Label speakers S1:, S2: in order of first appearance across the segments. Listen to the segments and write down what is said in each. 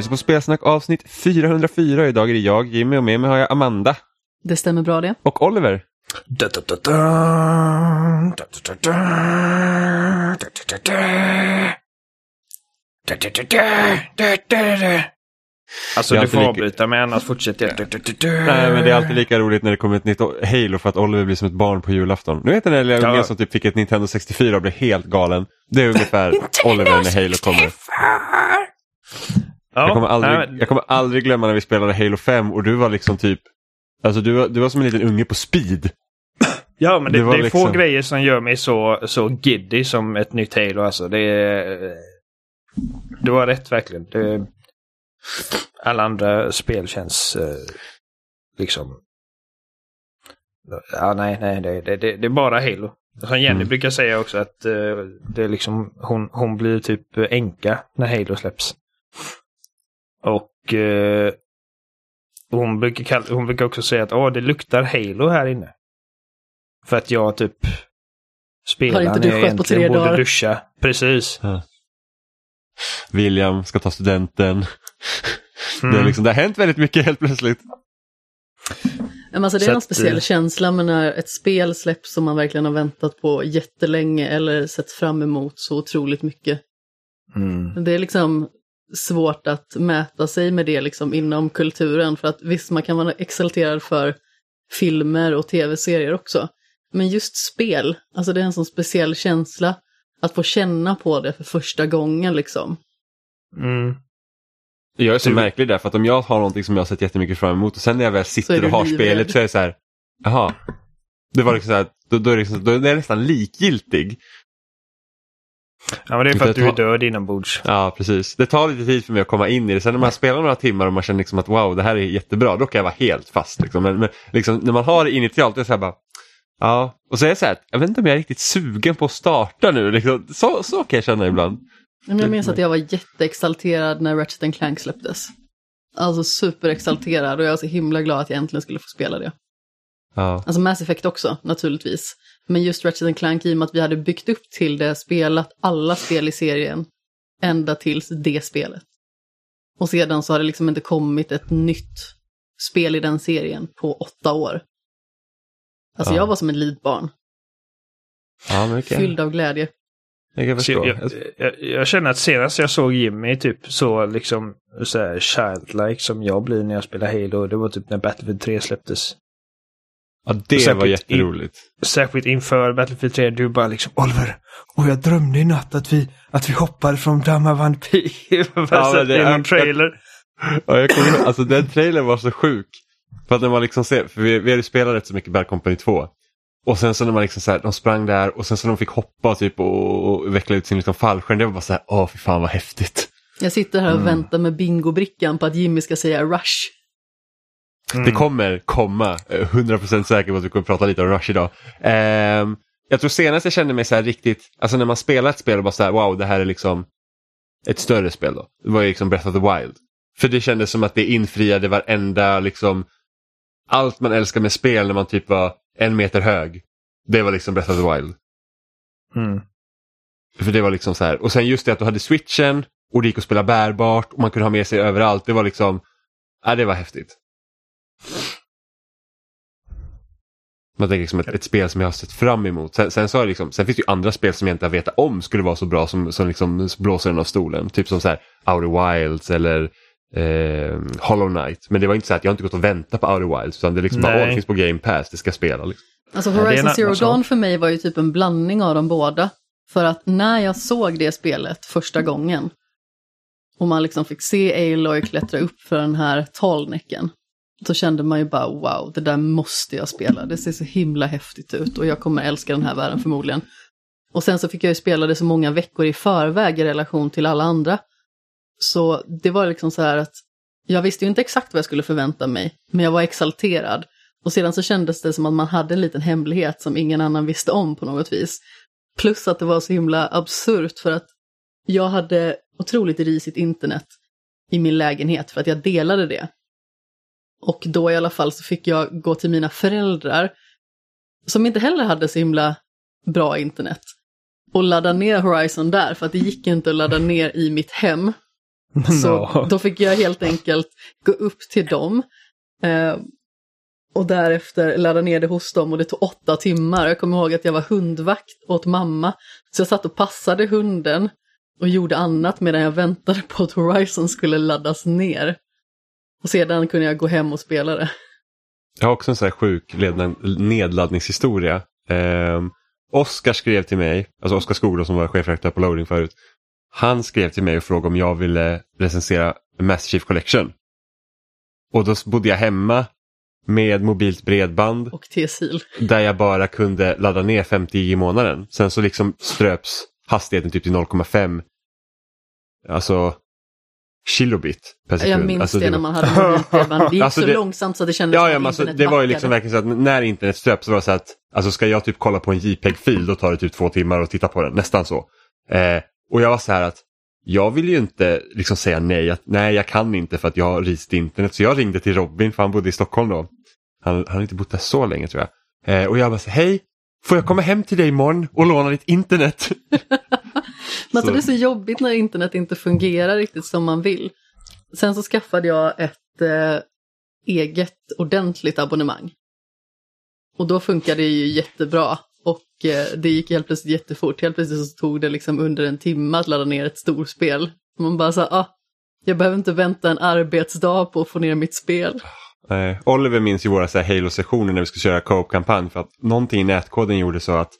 S1: Lyssnar på Spelsnack avsnitt 404. Idag är det jag, Jimmy, och med mig har jag Amanda.
S2: Det stämmer bra det.
S1: Och Oliver.
S3: Alltså du får
S1: alltid
S3: avbryta mig annars fortsätter jag.
S1: Nej, men det är alltid lika roligt när det kommer ett nytt Halo för att Oliver blir som ett barn på julafton. Nu vet den där ungen som typ fick ett Nintendo 64 och blev helt galen. Det är ungefär Oliver när Halo kommer.
S3: Ja,
S1: Jag kommer, aldrig, jag kommer aldrig glömma när vi spelade Halo 5 och du var liksom typ Alltså du var, du var som en liten unge på speed.
S3: Ja, men det,
S1: Det var
S3: det är
S1: liksom-
S3: få grejer som gör mig så, så giddy som ett nytt Halo. Alltså. Det, du har rätt verkligen. Det, alla andra spel känns eh, liksom... Ja, nej, nej, det, det, det, det är bara Halo. Som Jenny
S1: Mm.
S3: brukar säga också att eh, det är liksom, hon, hon blir typ änka när Halo släpps. Och eh, hon, brukar kalla, hon brukar också säga att det luktar Halo här inne. För att jag typ spelar när jag
S2: duschat på tre
S3: egentligen borde
S2: dagar.
S3: duscha. Precis.
S1: William ska ta studenten. Det, är
S3: Mm.
S1: liksom, det har hänt väldigt mycket helt plötsligt.
S2: Men alltså det
S3: Så
S2: är en
S3: att,
S2: speciell
S3: eh,
S2: känsla med när ett spel släpps som man verkligen har väntat på jättelänge eller sett fram emot så otroligt mycket.
S3: Mm.
S2: Det är liksom svårt att mäta sig med det liksom inom kulturen för att visst man kan vara exalterad för filmer och tv-serier också. Men just spel, alltså det är en sån speciell känsla att få känna på det för första gången liksom.
S3: Mm.
S1: Jag är så
S3: Du-
S1: märklig där för att om jag har någonting som jag har sett jättemycket fram emot och sen när jag väl sitter och har
S2: livrädd.
S1: spelet så är det så här, jaha. Det var liksom så här, då, då, är det liksom, då är jag nästan likgiltig.
S3: Ja, men det är för
S1: Det
S3: att du är död inombords.
S1: Ja, precis. Det tar lite tid för mig att komma in i det. Sen när man spelar några timmar och man känner liksom att wow, det här är jättebra, då kan jag vara helt fast. Liksom. Men, men liksom, när man har det initialt, då är det så här bara, ja. Och så är det så här, jag vet inte om jag är riktigt sugen på att starta nu. Liksom. Så, så kan jag känna ibland.
S2: Men jag minns att jag var jätteexalterad när Ratchet Clank släpptes. Alltså superexalterad och jag var så himla glad att jag äntligen skulle få spela det.
S1: Ja.
S2: Alltså Mass Effect också naturligtvis. Men just Ratchet Clank i och med att vi hade byggt upp till det, spelat alla spel i serien ända tills det spelet. Och sedan så har det liksom inte kommit ett nytt spel i den serien på åtta år. Alltså
S1: Ja.
S2: jag var som ett litet barn,
S1: Ja, okay.
S2: fylld av glädje.
S1: jag
S3: jag, jag, jag känner att senast jag såg Jimmy typ så liksom så här childlike som jag blir när jag spelar Halo, det var typ när Battlefield 3 släpptes.
S1: Ja, det var jätteroligt.
S3: Särskilt inför Battlefield 3, du bara liksom Oliver, och jag drömde i natt att vi, att vi hoppade från Damma Vampyr.
S1: Ja, det-
S3: är
S1: jag-
S3: trailer.
S1: Ja, jag kommer, alltså den trailern var så sjuk. För att när man liksom ser, för vi, vi hade ju spelat rätt så mycket Bad Company 2. Och sen så när man liksom så här, de sprang där och sen så när de fick hoppa typ och, och veckla ut sin liksom fallskärm, det var bara så här, åh fy fan vad häftigt.
S2: Jag sitter här och väntar med bingobrickan på att Jimmy ska säga rush.
S3: Mm.
S1: Det kommer komma, eh, 100% säker på att vi kommer prata lite om Rush idag. Ehm, jag tror senast jag kände mig så här riktigt, alltså när man spelar ett spel och bara så här, wow det här är liksom ett större spel då. Det var ju liksom Breath of the Wild. För det kändes som att det infriade varenda liksom, allt man älskar med spel när man typ var en meter hög. Det var liksom Breath of the Wild.
S3: Mm.
S1: För det var liksom så här, och sen just det att du hade switchen och det gick att spela bärbart och man kunde ha med sig överallt. Det var liksom, ja det var häftigt. Man tänker liksom ett, ett spel som jag har sett fram emot. Sen, sen, så har det liksom, sen finns det ju andra spel som jag inte har vetat om skulle vara så bra som, som liksom blåser den av stolen. Typ som så här Outer Wilds eller eh, Hollow Knight. Men det var inte så att jag har inte gått och väntat på Outer Wilds utan det är liksom bara,
S3: Nej.
S1: åh, det finns på Game Pass, det ska spela. Liksom.
S2: Alltså Horizon Zero. Dawn för mig var ju typ en blandning av de båda. För att när jag såg det spelet första gången och man liksom fick se Aloy klättra upp för den här talnäcken. Så kände man ju bara wow, det där måste jag spela. Det ser så himla häftigt ut och jag kommer älska den här världen förmodligen. Och sen så fick jag ju spela det så många veckor i förväg i relation till alla andra. Så det var liksom så här att jag visste ju inte exakt vad jag skulle förvänta mig, men jag var exalterad. Och sedan så kändes det som att man hade en liten hemlighet som ingen annan visste om på något vis. Plus att det var så himla absurt för att jag hade otroligt risigt internet i min lägenhet för att jag delade det. Och då i alla fall så fick jag gå till mina föräldrar som inte heller hade så himla bra internet och ladda ner Horizon där för att det gick inte att ladda ner i mitt hem. Så
S3: No.
S2: då fick jag helt enkelt gå upp till dem eh, och därefter ladda ner det hos dem och det tog åtta timmar. Jag kommer ihåg att jag var hundvakt åt mamma. Så jag satt och passade hunden och gjorde annat medan jag väntade på att Horizon skulle laddas ner. Och sedan kunde jag gå hem och spela det.
S1: Jag har också en sån här sjuk nedladdningshistoria. Eh, Oskar skrev till mig, alltså Oskar Skog som var chefredaktör på Loading förut. Han skrev till mig och frågade om jag ville recensera Master Chief Collection. Och då bodde jag hemma med mobilt bredband
S2: Och T-sil.
S1: där jag bara kunde ladda ner 50 gig i månaden. Sen så liksom ströps hastigheten typ till 0,5 alltså kilobit per sekund.
S2: Jag minns
S1: alltså,
S2: det
S1: var-
S2: när man hade mobilt bredband. Det gick
S1: Alltså
S2: så
S1: det-
S2: långsamt så det kändes
S1: Ja,
S2: som
S1: ja
S2: att
S1: men alltså,
S2: internet
S1: det var ju
S2: backade.
S1: liksom verkligen så att när internet ströps så var det så att alltså ska jag typ kolla på en JPEG-fil då tar det typ två timmar att titta på den, nästan så. Eh, och jag var så här att jag vill ju inte liksom säga nej, att nej jag kan inte för att jag har rist internet. Så jag ringde till Robin för han bodde i Stockholm då. Han, han har inte bott där så länge tror jag. Eh, och jag bara så hej, får jag komma hem till dig imorgon och låna ditt internet?
S2: Men alltså
S1: Så-
S2: det är så jobbigt när internet inte fungerar riktigt som man vill. Sen så skaffade jag ett eh, eget ordentligt abonnemang. Och då funkade det ju jättebra. Och eh, det gick helt plötsligt jättefort. Helt plötsligt så tog det liksom under en timme att ladda ner ett storspel. Man bara sa, ah, jag behöver inte vänta en arbetsdag på att få ner mitt spel.
S1: Eh, Oliver minns ju våra Halo-sessioner när vi skulle köra co-op-kampanj för att någonting i nätkoden gjorde så att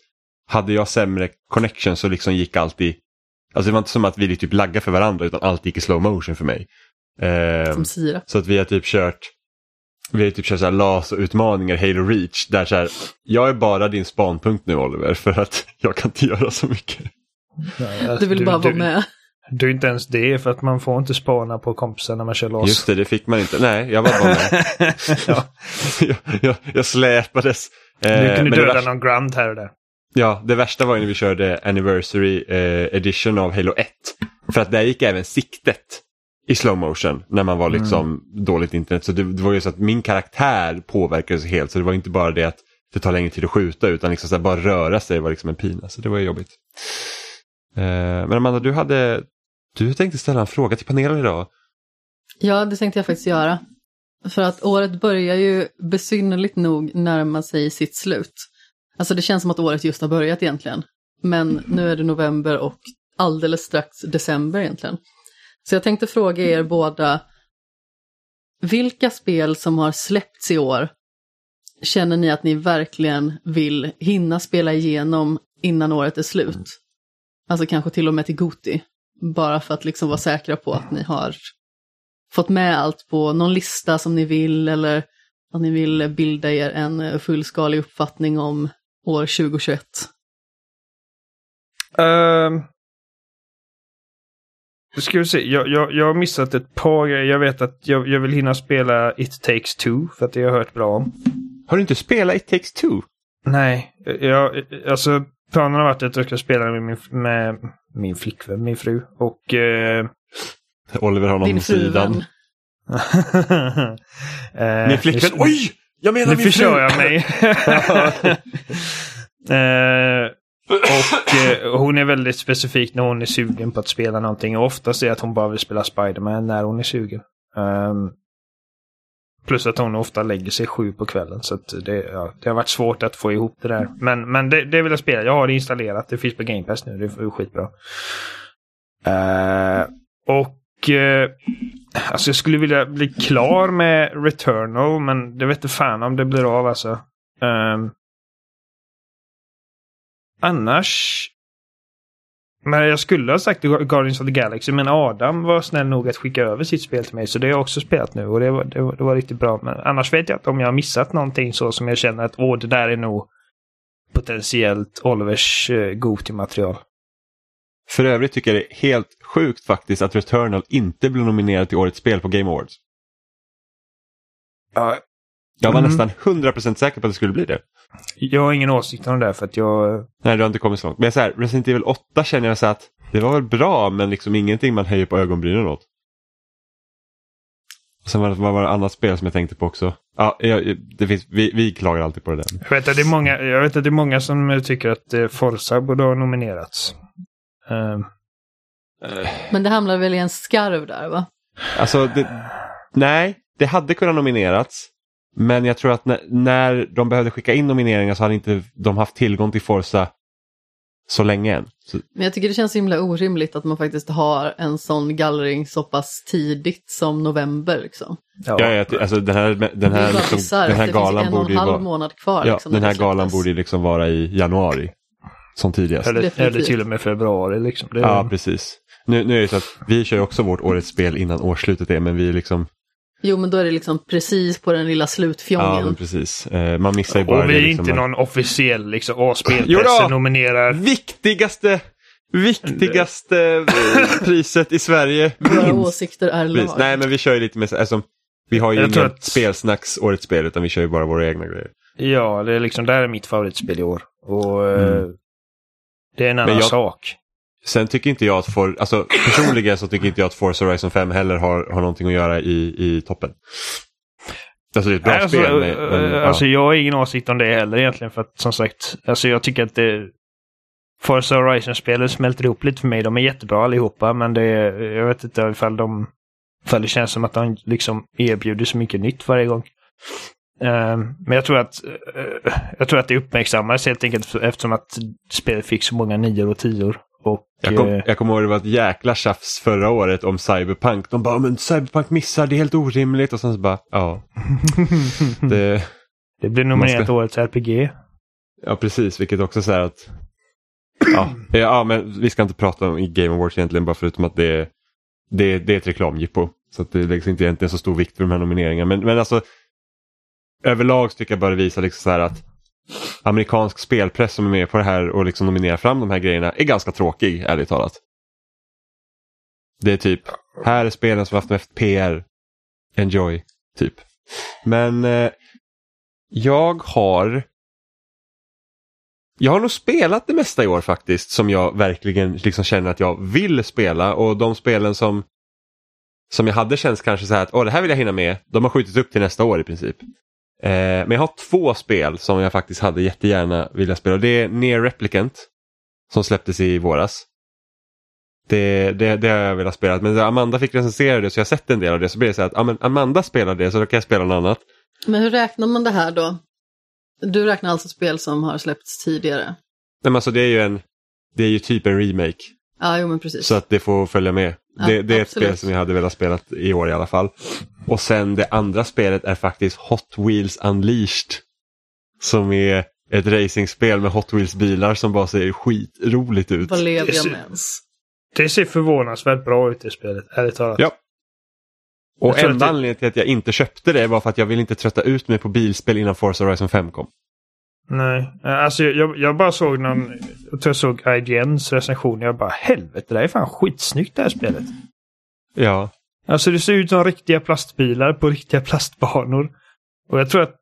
S1: hade jag sämre connection så liksom gick alltid, alltså det var inte som att vi typ laggade för varandra utan allt gick i slow motion för mig. Eh,
S2: Som sirap.
S1: så att vi har typ kört vi har typ kört så här LAS-utmaningar, Halo Reach, där så här, jag är bara din spanpunkt nu Oliver för att jag kan inte göra så mycket.
S3: Nej, alltså,
S2: Du vill bara vara
S3: du,
S2: med.
S3: Du är inte ens det för att man får inte spana på kompisar när man kör loss.
S1: Just det, det fick man inte. Nej, jag var bara med.
S3: ja.
S1: jag, jag, jag släpades. Eh,
S3: Du kunde döda
S1: värsta-
S3: någon grunt här och där.
S1: Ja, det värsta var ju när vi körde Anniversary eh, Edition av Halo 1. För att där gick även siktet i slow motion när man var liksom dåligt internet. Så det, det var ju så att min karaktär påverkades helt. Så det var inte bara det att det tar längre tid att skjuta utan liksom så här, bara röra sig var liksom en pina. Så det var ju jobbigt. Eh, men Amanda, du hade du tänkte ställa en fråga till panelen idag.
S2: Ja, det tänkte jag faktiskt göra. För att året börjar ju besynnerligt nog närma sig sitt slut. Alltså det känns som att året just har börjat egentligen. Men nu är det november och alldeles strax december egentligen. Så jag tänkte fråga er båda, vilka spel som har släppts i år känner ni att ni verkligen vill hinna spela igenom innan året är slut? Alltså kanske till och med till Goti. Bara för att liksom vara säkra på att ni har fått med allt på någon lista som ni vill eller att ni vill bilda er en fullskalig uppfattning om år 2021.
S3: Uh, ska vi se, jag, jag, jag har missat ett par grejer. Jag vet att jag, jag vill hinna spela It takes two för att det har jag hört bra om.
S1: Har du inte spelat It takes two?
S3: Nej, jag, alltså planen har varit att jag ska spela med min, med min flickvän, min fru. Och... eh,
S1: Oliver har någon
S2: Din
S1: sidan.
S3: eh,
S1: Min flickvän, oj! Jag menar
S3: Nu
S1: min fru!
S3: jag mig. eh, och eh, hon är väldigt specifik när hon är sugen på att spela någonting. Och oftast är det att hon bara vill spela Spiderman när hon är sugen. Ehm, plus att hon ofta lägger sig sju på kvällen. Så det, ja, det har varit svårt att få ihop det där. Men, men det, det vill jag spela. Jag har det installerat. Det finns på Game Pass nu. Det är skitbra. Eh, och Eh, alltså jag skulle vilja bli klar med Returnal men det vet inte fan om det blir av alltså. Ehm. annars. Men jag skulle ha sagt Guardians of the Galaxy men Adam var snäll nog att skicka över sitt spel till mig så det har jag också spelat nu och det var, det var, det var riktigt bra. Men annars vet jag inte om jag har missat någonting så som jag känner att åh det där är nog potentiellt Olivers eh, uh, material
S1: för övrigt tycker jag det är helt sjukt faktiskt att Returnal inte blev nominerad till årets spel på Game Awards.
S3: Ja,
S1: Jag var
S3: Mm.
S1: nästan 100% säker på att det skulle bli det.
S3: jag har ingen åsikt om det där för att jag
S1: Nej, det har inte kommit så långt. Men jag så här, Resident Evil 8 känner jag så att det var väl bra men liksom ingenting man höjer på ögonbrynen åt. Sen var det, vad var det annat spel som jag tänkte på också? Ja, jag, det finns, vi, vi klagar alltid på det där.
S3: Jag vet att det är många, jag vet att det är många som tycker att eh, Forza borde ha nominerats. Ehm,
S1: Eh,
S2: Men det hamnar väl i en skarv där va?
S1: Alltså, det, nej, det hade kunnat nominerats. Men jag tror att när, när de behövde skicka in nomineringar så hade inte de haft tillgång till Forza så länge än. Så,
S2: Men jag tycker det känns så himla orimligt att man faktiskt har en sån gallring så pass tidigt som november. Liksom.
S3: Ja.
S1: ja, ja, alltså den här, den liksom, den här
S2: det
S1: galan
S2: finns en och
S1: borde
S2: en
S1: ju
S2: halv
S1: vara...
S2: månad kvar.
S1: Ja,
S2: liksom,
S1: den här galan borde ju liksom vara i januari. Som tidigast.
S3: Eller, eller till och med februari liksom. Det,
S1: Ja, precis. Nu, nu är det så att vi kör också vårt årets spel innan årsslutet är, men vi är liksom...
S2: Jo, men då är det liksom precis på den lilla
S1: Ja,
S2: slutfjången.
S1: men precis. Eh, man missar ju bara
S3: och vi är
S1: Liksom,
S3: inte
S1: man-
S3: någon officiell liksom, åh,
S1: Jo
S3: spelpressen
S1: då!
S3: nominerar.
S1: Viktigaste, viktigaste priset i Sverige.
S2: Våra åsikter är
S1: Precis.
S2: lag.
S1: Nej, men vi kör ju lite så- alltså, Vi har ju inget
S3: att-
S1: spelsnacks årets spel, utan vi kör ju bara våra egna grejer.
S3: Ja, det är liksom, det här är mitt favoritspel i år. Och eh,
S1: Mm.
S3: Det är en annan
S1: jag-
S3: sak.
S1: Sen tycker inte jag att For, alltså personligen så tycker inte jag att Forza Horizon 5 heller har, har någonting att göra i, i toppen. Alltså det är ett bra
S3: alltså,
S1: spel. Men, men,
S3: eh,
S1: ja.
S3: alltså jag har ingen åsikt om det heller egentligen. För att som sagt, alltså jag tycker att det... Forza Horizon-spelen smälter ihop lite för mig. De är jättebra allihopa, men det jag vet inte ifall de... Ifall det känns som att de liksom erbjuder så mycket nytt varje gång. Eh, men jag tror att eh, jag tror att det uppmärksammades helt enkelt eftersom att spelet fick så många nior och tior. Och,
S1: jag, kom,
S3: eh,
S1: jag kommer ihåg det var ett jäkla tjafs förra året om Cyberpunk. De bara, men Cyberpunk missar, det är helt orimligt. Och sen så bara, ja. Det,
S3: det blir nominerat
S1: ska-
S3: årets RPG.
S1: ja, precis. Vilket också säger att... Ja, ja, men vi ska inte prata om Game Awards egentligen, bara förutom att det är, det, det är ett reklamjippo. Så att det läggs inte egentligen så stor vikt vid de här nomineringarna. Men, men alltså, överlag så tycker jag bara det visar liksom så här att amerikansk spelpress som är med på det här och liksom nominerar fram de här grejerna är ganska tråkig, ärligt talat. Det är typ, här är spelen som har haft mest PR. Enjoy, typ. Men eh, jag har jag har nog spelat det mesta i år faktiskt som jag verkligen liksom känner att jag vill spela och de spelen som som jag hade känns kanske så här att Åh, det här vill jag hinna med. De har skjutits upp till nästa år i princip. Eh, men jag har två spel som jag faktiskt hade jättegärna vilja spela. Det är Near Replicant som släpptes i våras. Det, det, det har jag velat spela. Men Amanda fick recensera det så jag har sett en del av det. Så blir det så här att ja, men Amanda spelar det så då kan jag spela något annat.
S2: Men hur räknar man det här då? Du räknar alltså spel som har släppts tidigare?
S1: Nej, men alltså, det är ju en det är ju typ en remake.
S2: Ja, jo men precis.
S1: Så att det får följa med. Det, det är ett spel som jag hade velat spela i år i alla fall. Och sen det andra spelet är faktiskt Hot Wheels Unleashed. Som är ett racingspel med Hot Wheels bilar som bara ser skitroligt ut.
S2: Vad lever
S3: Det
S2: jag
S3: ser-
S2: med ens?
S3: Det ser förvånansvärt bra ut i spelet, ärligt talat.
S1: Ja. Och enda
S3: det-
S1: anledningen till att jag inte köpte det var för att jag ville inte trötta ut mig på bilspel innan Forza Horizon 5 kom.
S3: Nej, alltså jag, jag bara såg någon, jag tror jag såg IGNs recension. Jag bara helvete, det här är fan skitsnyggt det här spelet.
S1: Ja,
S3: Alltså det ser ut som riktiga plastbilar på riktiga plastbanor. Och jag tror att,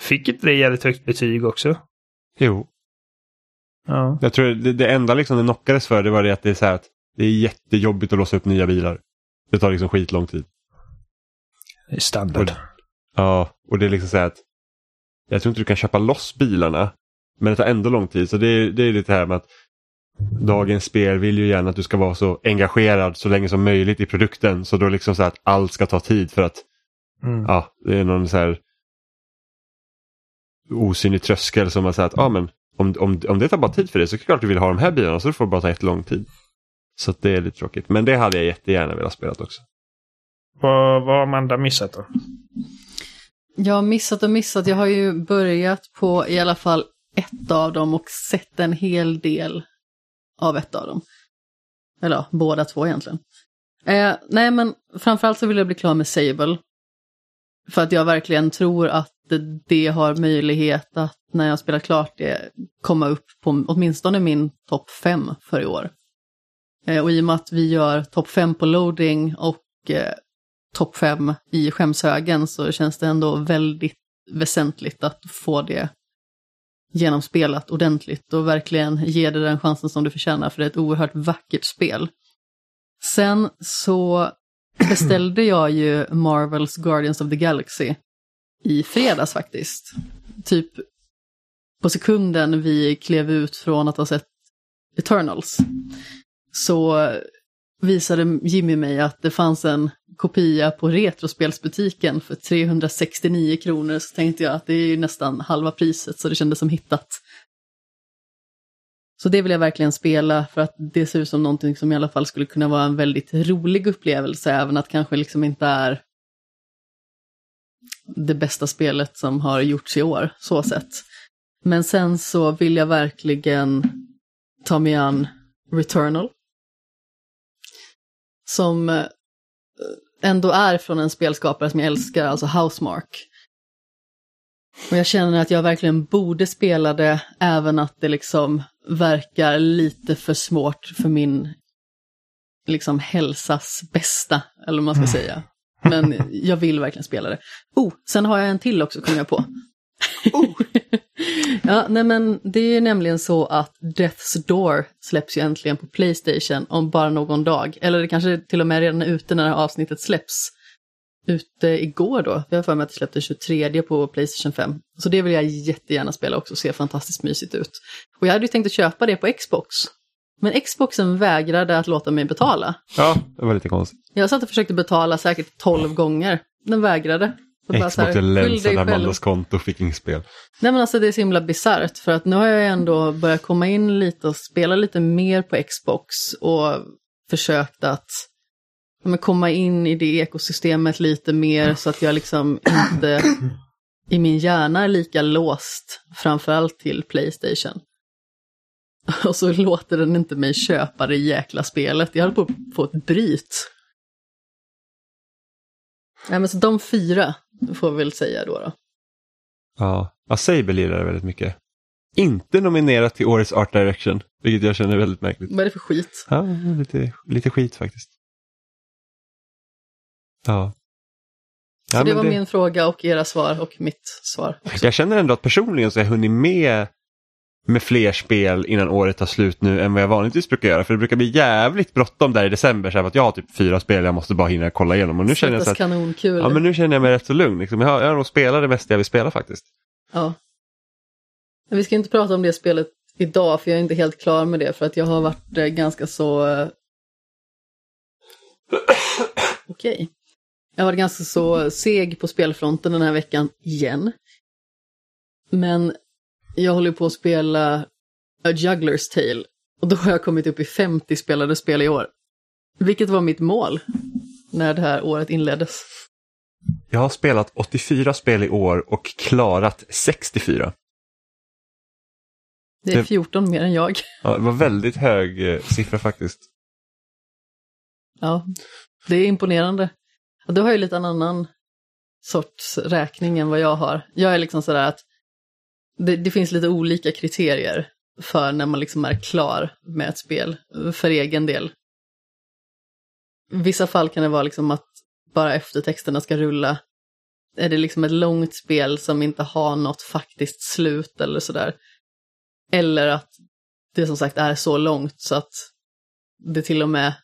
S3: fick inte det jävligt högt betyg också?
S1: jo.
S3: Ja.
S1: Jag tror det, det enda liksom det knockades för det var det att det är så här att det är jättejobbigt att låsa upp nya bilar. Det tar liksom skitlång tid.
S3: Det är standard.
S1: Ja, och det är liksom så här att jag tror inte du kan köpa loss bilarna. Men det tar ändå lång tid. Så det är, det är lite här med att dagens spel vill ju gärna att du ska vara så engagerad så länge som möjligt i produkten. Så då liksom så här att allt ska ta tid för att
S3: Mm.
S1: ja, det är någon så här osynlig tröskel som har sagt att ah, men om, om, om det tar bara tid för dig så är det klart du vill ha de här bilarna så det får bara ta jättelång tid. Så det är lite tråkigt. Men det hade jag jättegärna velat spela också.
S3: Vad, vad har Amanda missat då?
S2: Jag har missat och missat. Jag har ju börjat på i alla fall ett av dem och sett en hel del av ett av dem. Eller ja, båda två egentligen. Eh, nej, men framförallt så vill jag bli klar med Sable. För att jag verkligen tror att det, har möjlighet att när jag spelar klart det komma upp på åtminstone min topp fem för i år. Eh, och i och med att vi gör topp fem på loading och eh, topp fem i skämshögen så känns det ändå väldigt väsentligt att få det genomspelat ordentligt och verkligen ge det den chansen som du förtjänar för det är ett oerhört vackert spel. Sen så beställde jag ju Marvels Guardians of the Galaxy i fredags faktiskt. Typ på sekunden vi klev ut från att ha sett Eternals. Så visade Jimmy mig att det fanns en kopia på Retrospelsbutiken för 369 kronor. Så tänkte jag att det är ju nästan halva priset så det kändes som hittat. Så det vill jag verkligen spela för att det ser ut som någonting som i alla fall skulle kunna vara en väldigt rolig upplevelse, även att kanske liksom inte är det bästa spelet som har gjorts i år, så sett. Men sen så vill jag verkligen ta mig an Returnal. Som ändå är från en spelskapare som jag älskar, alltså Housemark. Och jag känner att jag verkligen borde spela det, även att det liksom verkar lite för svårt för min liksom hälsas bästa, eller vad man ska
S3: Mm.
S2: säga. Men jag vill verkligen spela det. Oh, sen har jag en till också kom jag på. ja, nej men det är ju nämligen så att Death's Door släpps ju äntligen på Playstation om bara någon dag. Eller det kanske till och med redan är ute när det här avsnittet släpps. Ute igår då, jag har för mig att det släpptes 23 på Playstation 5. Så det vill jag jättegärna spela också, ser fantastiskt mysigt ut. Och jag hade ju tänkt att köpa det på Xbox. Men Xboxen vägrade att låta mig betala.
S1: Ja, det var lite konstigt.
S2: Jag satt och försökte betala säkert 12 gånger. Den vägrade.
S1: Xbox länsade. Amandas konto fick inget spel.
S2: Nej men alltså det är så himla bisarrt för att nu har jag ändå börjat komma in lite och spela lite mer på Xbox och försökt att men komma in i det ekosystemet lite mer så att jag liksom inte i min hjärna är lika låst framförallt till Playstation. Och så låter den inte mig köpa det jäkla spelet. Jag håller på att få ett bryt. Nej men så de fyra får vi väl säga då. då.
S1: Ja, ja Saber lirar väldigt mycket. Inte nominerat till årets Art Direction, vilket jag känner är väldigt märkligt.
S2: Vad är det för skit?
S1: Ja, lite, lite skit faktiskt. Ja.
S2: Så
S1: Ja,
S2: det var
S1: det-
S2: min fråga och era svar och mitt svar.
S1: Jag känner ändå att personligen så har jag hunnit med med fler spel innan året tar slut nu än vad jag vanligtvis brukar göra. För det brukar bli jävligt bråttom där i december. Så att jag har typ fyra spel jag måste bara hinna kolla igenom. Och nu känner jag så att, ja, men nu känner jag mig rätt så lugn. Liksom. Jag, har, jag har nog spelat det mesta jag vill spela faktiskt.
S2: Ja. Men vi ska inte prata om det spelet idag, för jag är inte helt klar med det, för att jag har varit eh, ganska så... eh, Okej. Jag har varit ganska så seg på spelfronten den här veckan, igen. Men jag håller på att spela A Juggler's Tale, och då har jag kommit upp i 50 spelade spel i år. Vilket var mitt mål när det här året inleddes.
S1: Jag har spelat 84 spel i år och klarat 64.
S2: Det är
S1: Det-
S2: 14 mer än jag.
S1: Ja, det var väldigt hög eh, siffra faktiskt.
S2: Ja, det är imponerande. Du har ju lite en annan sorts räkning än vad jag har. Jag är liksom sådär att det, det finns lite olika kriterier för när man liksom är klar med ett spel, för egen del. I vissa fall kan det vara liksom att bara eftertexterna ska rulla. Är det liksom ett långt spel som inte har något faktiskt slut eller sådär. Eller att det som sagt är så långt så att det till och med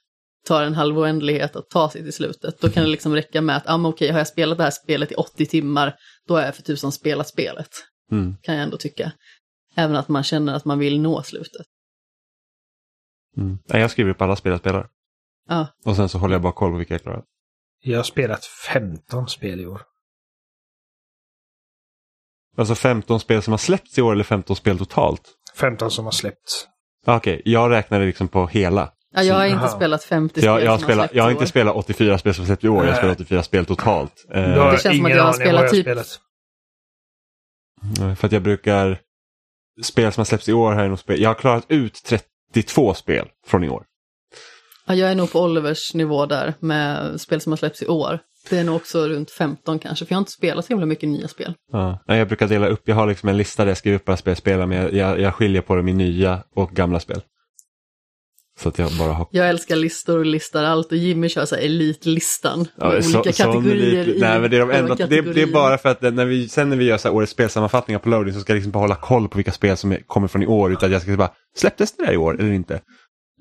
S2: tar en halv oändlighet att ta sig till slutet. Då kan det liksom räcka med att, ah, men okej, har jag spelat det här spelet i 80 timmar, då har jag för tusan spelat spelet.
S1: Mm.
S2: Kan jag ändå tycka. Även att man känner att man vill nå slutet.
S1: Mm. Nej, Jag skriver upp alla spel jag spelar.
S2: Ja,
S1: Och sen så håller jag bara koll på vilka jag klarar.
S3: Jag har spelat 15 spel i år.
S1: Alltså 15 spel som har släppts i år eller 15 spel totalt?
S3: 15 som har släppts.
S1: Ah, Okej, jag räknade liksom på hela.
S2: ja jag har inte
S3: Jaha.
S2: spelat 50
S1: Så jag,
S2: spel
S1: jag, har
S2: som
S1: spelat,
S2: släppts
S1: jag har inte spelat 84 spel som släppts i år, jag har
S3: Nej.
S1: spelat 84 spel totalt. Eh,
S3: har
S2: Det känns som att jag har
S3: aning vad
S2: spelat typ-
S3: spelat.
S1: För att jag brukar... Spel som har släppts i år har jag nog spel, Jag har klarat ut 32 spel från i år.
S2: Ja, jag är nog på Olivers nivå där med spel som har släppts i år. Det är nog också runt 15 kanske, för jag har inte spelat så himla mycket nya spel.
S1: Ja. Jag brukar dela upp, jag har liksom en lista där jag skriver upp alla spel jag spelar men jag, jag, jag skiljer på dem i nya och gamla spel. Så att jag bara har...
S2: Jag älskar listor och listar allt och Jimmy kör så här elitlistan.
S1: Ja, så-
S2: olika
S1: sån
S2: kategorier i
S1: Nej men det är, de enda, det, det är bara för att när vi, sen när vi gör så årets spelsammanfattningar på loading så ska jag liksom bara hålla koll på vilka spel som är, kommer från i år utan jag ska bara, släpptes det där i år eller inte?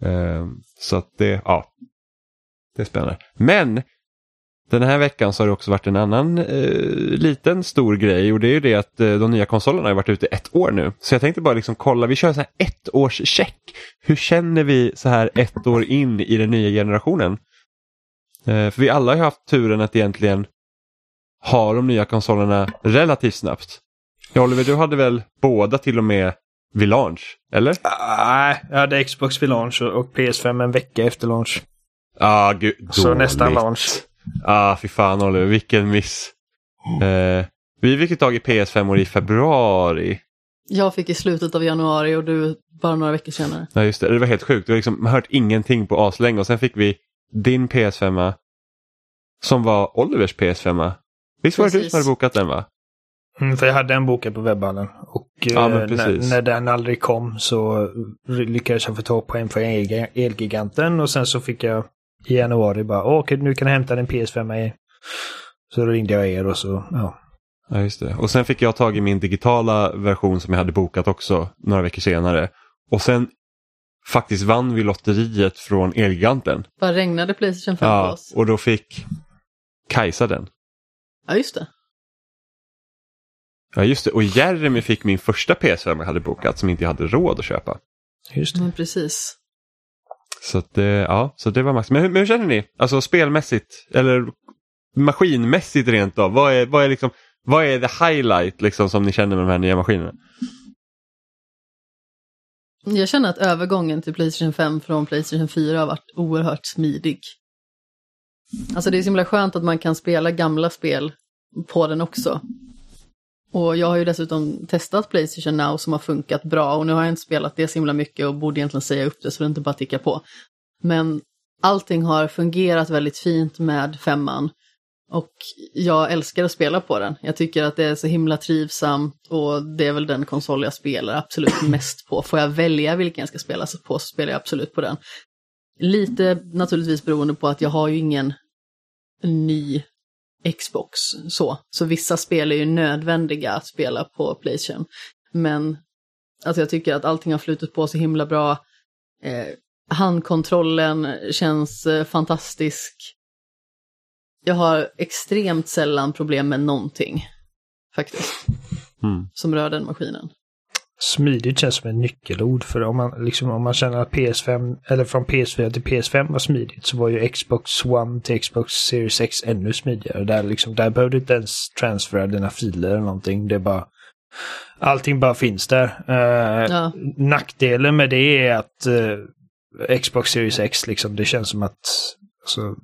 S1: Ehm, så att det, ja. Det är spännande. Men den här veckan så har det också varit en annan eh, liten stor grej och det är ju det att eh, de nya konsolerna har varit ute ett år nu. Så jag tänkte bara liksom kolla, vi kör så här ett års check. Hur känner vi så här ett år in i den nya generationen? Eh, för vi alla har ju haft turen att egentligen ha de nya konsolerna relativt snabbt. Ja, Oliver, du hade väl båda till och med vid launch, eller?
S3: Nej, jag hade Xbox vid launch och- och PS5 en vecka efter launch.
S1: Ah, gud,
S3: Så nästan launch.
S1: Ah, fy fan Oliver, vilken miss. Eh, vi fick ju tag i PS5 i februari.
S2: Jag fick i slutet av januari och du bara några veckor senare.
S1: Ja, just det. Det var helt sjukt. Vi har liksom hört ingenting på aslänge och sen fick vi din PS5 som var Olivers PS5. Visst var det du som hade bokat den va?
S3: Mm, för jag hade en bokad på webbhallen. Och
S1: Ja,
S3: eh, när, när den aldrig kom så lyckades jag få tag på en för Elg- Elgiganten och sen så fick jag i januari bara "Åh, okej nu kan jag hämta din PS5 i. Så då ringde jag er och så, ja.
S1: Ja, just det. Och sen fick jag tag i min digitala version som jag hade bokat också några veckor senare. Och sen faktiskt vann vi lotteriet från Elgiganten.
S2: Bara regnade Playstation 5 på
S1: Ja,
S2: oss.
S1: och då fick Kajsa den.
S2: Ja, just det.
S1: Ja just det, och Jeremy fick min första PS5 jag hade bokat som inte jag hade råd att köpa.
S3: Just det.
S2: Men precis.
S1: Så, att, eh, ja, så det var max. Men hur, men hur känner ni? Alltså spelmässigt eller maskinmässigt rent av. Vad är, vad är, liksom, vad är the highlight liksom, som ni känner med de här nya maskinerna?
S2: Jag känner att övergången till Playstation 5 från Playstation 4 har varit oerhört smidig. Alltså det är så himla skönt att man kan spela gamla spel på den också. Och jag har ju dessutom testat Playstation Now som har funkat bra och nu har jag inte spelat det så himla mycket och borde egentligen säga upp det så det inte bara tickar på. Men allting har fungerat väldigt fint med femman och jag älskar att spela på den. Jag tycker att det är så himla trivsamt och det är väl den konsol jag spelar absolut mest på. Får jag välja vilken jag ska spela på så spelar jag absolut på den. Lite naturligtvis beroende på att jag har ju ingen ny Xbox så. Så vissa spel är ju nödvändiga att spela på Playstation. Men alltså jag tycker att allting har flutit på så himla bra. Eh, handkontrollen känns eh, fantastisk. Jag har extremt sällan problem med någonting. Faktiskt.
S1: Mm.
S2: Som rör den maskinen.
S3: Smidigt känns som ett nyckelord för om man, liksom, om man känner att PS5, eller från PS4 till PS5 var smidigt så var ju Xbox One till Xbox Series X ännu smidigare. Där, liksom, där behövde du inte ens transfera dina filer eller någonting. Det är bara, allting bara finns där. Eh,
S2: Ja.
S3: Nackdelen med det är att eh, Xbox Series X, liksom, det känns som att Alltså,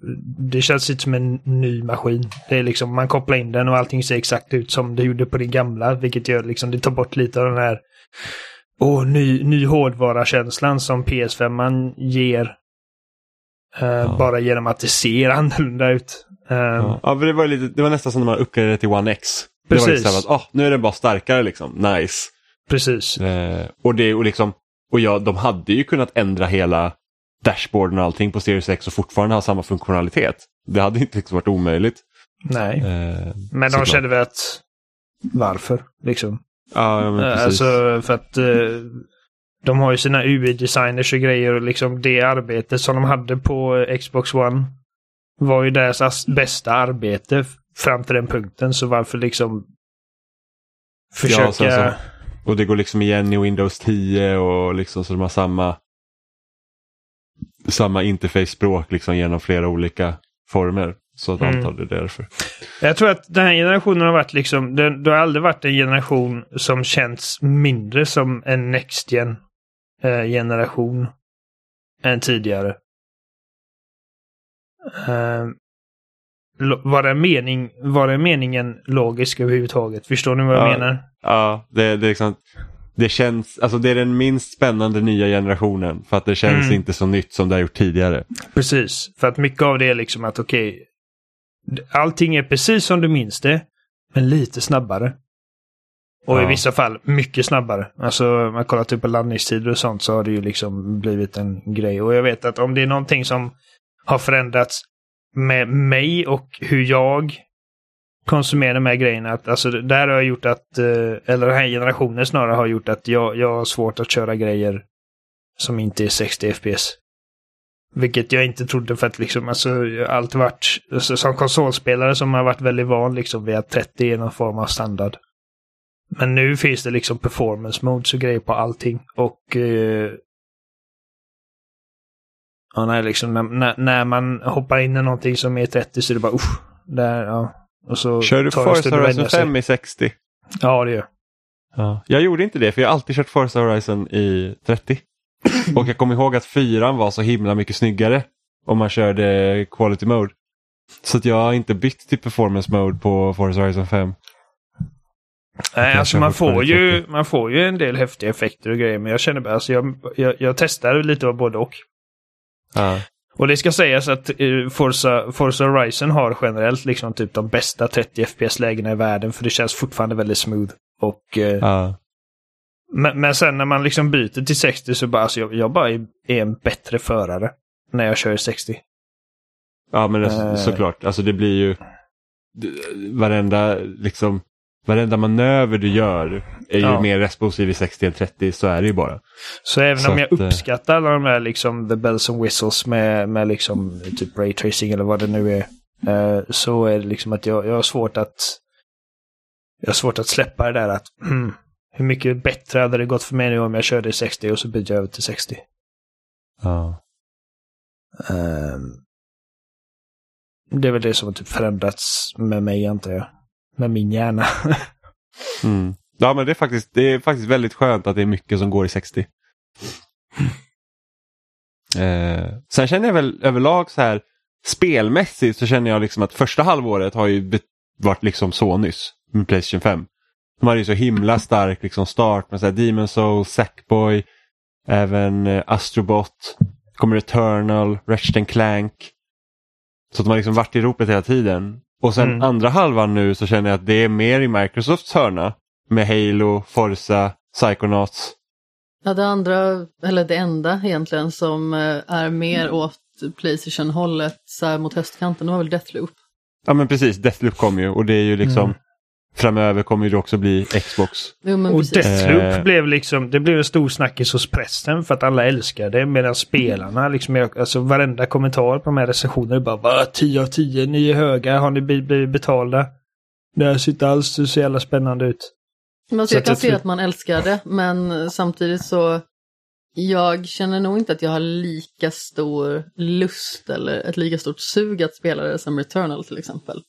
S3: det känns lite som en ny maskin. Det är liksom, man kopplar in den och allting ser exakt ut som det gjorde på din gamla. Vilket gör liksom, det tar bort lite av den här åh, ny, ny hårdvara-känslan som PS5 man ger. eh, Bara genom att det ser annorlunda ut. Eh,
S1: Ja, ja, det, var lite, det var nästan som när man uppgraderade till One X. Det var
S3: Precis.
S1: ju så här att, ah, nu är den bara starkare liksom, nice.
S3: Precis.
S1: Eh, och det, och liksom, och ja, de hade ju kunnat ändra hela dashboarden och allting på Series X och fortfarande ha samma funktionalitet. Det hade inte liksom varit omöjligt.
S3: Nej. Men de kände väl att varför? Liksom.
S1: Ja, men
S3: Eh,
S1: precis.
S3: Alltså för att eh, de har ju sina UI-designers och grejer och liksom det arbetet som de hade på Xbox One var ju deras as- bästa arbete fram till den punkten. Så varför liksom försöka...
S1: Ja, sen så- Och det går liksom igen i Windows 10 och liksom så de har samma samma interface-språk liksom genom flera olika former. Så att
S3: Mm.
S1: antar det är därför.
S3: Jag tror att den här generationen har varit liksom, det, det har aldrig varit en generation som känts mindre som en Next Gen eh, generation än tidigare. Eh, var, den mening, var den meningen logisk överhuvudtaget? Förstår ni vad jag
S1: Ja.
S3: menar?
S1: Ja, det, det är liksom det känns, alltså det är den minst spännande nya generationen för att det känns
S3: Mm.
S1: inte så nytt som det har gjort tidigare.
S3: Precis, för att mycket av det är liksom att okej, allting är precis som du minns det, men lite snabbare. Och i
S1: Ja.
S3: vissa fall mycket snabbare. Alltså om man kollar typ på laddningstider och sånt så har det ju liksom blivit en grej. Och jag vet att om det är någonting som har förändrats med mig och hur jag konsumerar de här grejerna. Att, alltså det där har gjort att, eh, eller den här generationen snarare har gjort att jag, jag har svårt att köra grejer som inte är 60 FPS. Vilket jag inte trodde för att liksom, alltså, jag har alltid varit, alltså, som konsolspelare som har varit väldigt van liksom vid att 30 är någon form av standard. Men nu finns det liksom performance modes och grejer på allting. Och eh, Ja, nej, liksom när, när, när, man hoppar in i någonting som är 30 så är det bara usch. Där, ja. Och så
S1: Kör du Forza Horizon 5 i 60?
S3: Ja, det gör
S1: ja. Jag gjorde inte det för jag har alltid kört Forza Horizon i 30. Och jag kommer ihåg att fyran var så himla mycket snyggare om man körde Quality Mode. Så att jag har inte bytt till Performance Mode på Forza Horizon 5.
S3: Nej, alltså man får, ju, man får ju en del häftiga effekter och grejer men jag känner bara, alltså jag, jag, jag testar lite av både och.
S1: Ja.
S3: Och det ska sägas att uh, Forza, Forza Horizon har generellt liksom typ de bästa 30 FPS-lägena i världen för det känns fortfarande väldigt smooth. Och,
S1: ja.
S3: Men, men, sen när man liksom byter till 60 så bara, alltså jag, jag bara är, är en bättre förare när jag kör 60.
S1: Ja men uh, såklart, alltså det blir ju varenda liksom varenda manöver du gör är ju ja. mer responsiv i 60 än 30, så är det ju bara.
S3: Så även så om jag att, eh, uppskattar alla de här liksom the bells and whistles med, med liksom typ raytracing eller vad det nu är. Eh, så är det liksom att jag, jag har svårt att jag har svårt att släppa det där att hur mycket bättre hade det gått för mig nu om jag körde i 60 och så byter jag över till 60.
S1: Ja.
S3: Um, det är väl det som har typ förändrats med mig antar jag med min hjärna.
S1: mm. Ja men det är, faktiskt, det är faktiskt väldigt skönt att det är mycket som går i 60. Eh, sen känner jag väl överlag så här spelmässigt så känner jag liksom att första halvåret har ju varit liksom så nyss med Playstation 5. De hade ju så himla stark liksom start med så här Demon Soul, Sackboy, även eh, Astrobot, kommer Eternal, Ratchet Clank. Så de har liksom varit i ropet hela tiden. Och sen mm. andra halvan nu så känner jag att det är mer i Microsofts hörna. Med Halo, Forza, Psychonauts.
S2: Ja, det andra, eller det enda egentligen som eh, är mer mm. åt Playstation-hållet så här mot höstkanten, det var väl Deathloop.
S1: Ja men precis, Deathloop kom ju och det är ju liksom mm. Framöver kommer det också bli Xbox.
S3: Jo, och Deathloop eh. blev liksom, det blev en stor snackis hos pressen för att alla älskar det. Medan spelarna, liksom, alltså varenda kommentar på de här recensionerna bara va 10 av 10, ni är höga, har ni blivit betalda? Det här ser inte alls så jävla spännande ut.
S2: Men alltså, jag kan se att man älskar det, men samtidigt så jag känner nog inte att jag har lika stor lust eller ett lika stort sug att spela det som Returnal till exempel.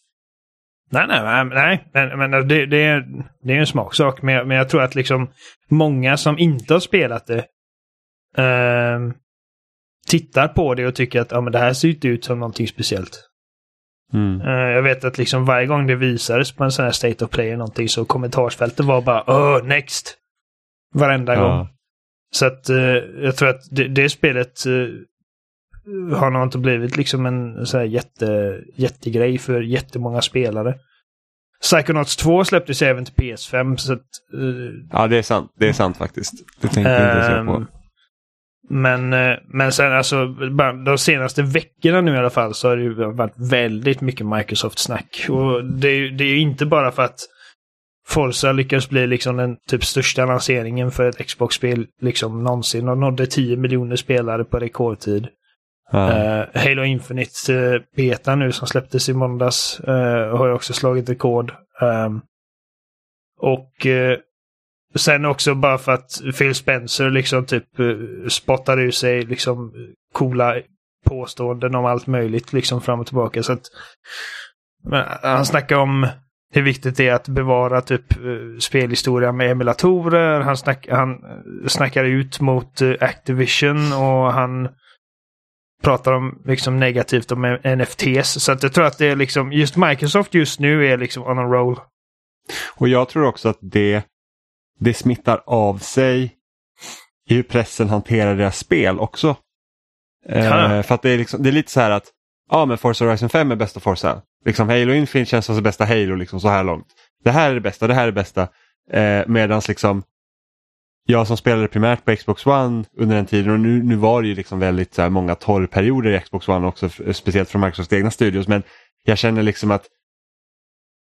S3: Nej, nej, nej, men, men det, det, är, det är en smaksak. Men, men jag tror att liksom många som inte har spelat det eh, tittar på det och tycker att ja, men det här ser inte ut som någonting speciellt.
S1: Mm.
S3: Eh, jag vet att liksom varje gång det visades på en sån här State of Play eller någonting så kommentarsfältet var bara oh, next! Varenda ja. gång. Så att eh, jag tror att det, det spelet eh, har nog inte blivit liksom en så här jätte, jättegrej för jättemånga spelare. Psychonauts 2 släpptes även till PS5. Så att, uh,
S1: ja, det är sant. Det är sant faktiskt. Det tänkte jag inte se på. Ehm,
S3: men, uh, men sen alltså, de senaste veckorna nu i alla fall så har det varit väldigt mycket Microsoft-snack. Och det, det är ju inte bara för att Forza lyckades bli liksom den typ största lanseringen för ett Xbox-spel liksom någonsin och nådde 10 miljoner spelare på rekordtid. Uh, Halo Infinite eh, uh, beta nu som släpptes i måndags uh, har ju också slagit rekord. Um, och uh, sen också bara för att Phil Spencer liksom typ uh, spottar ur sig liksom coola påståenden om allt möjligt liksom fram och tillbaka. Så att, han snackar om hur viktigt det är att bevara typ spelhistoria med emulatorer. Han, snack, han snackar ut mot Activision och han pratar om liksom negativt om NFTs. Så att jag tror att det är liksom, just Microsoft just nu är liksom on a roll.
S1: Och jag tror också att det, det smittar av sig i hur pressen hanterar deras spel också. Eh, för att det är, liksom, det är lite så här att ja men Forza Horizon 5 är bästa Forza. Liksom Halo Infinite känns som det bästa Halo liksom så här långt. Det här är det bästa, det här är det bästa. Eh, Medan liksom jag som spelade primärt på Xbox One under den tiden och nu, nu var det ju liksom väldigt så här, många torrperioder i Xbox One också, speciellt från Microsofts egna studios. Men jag känner liksom att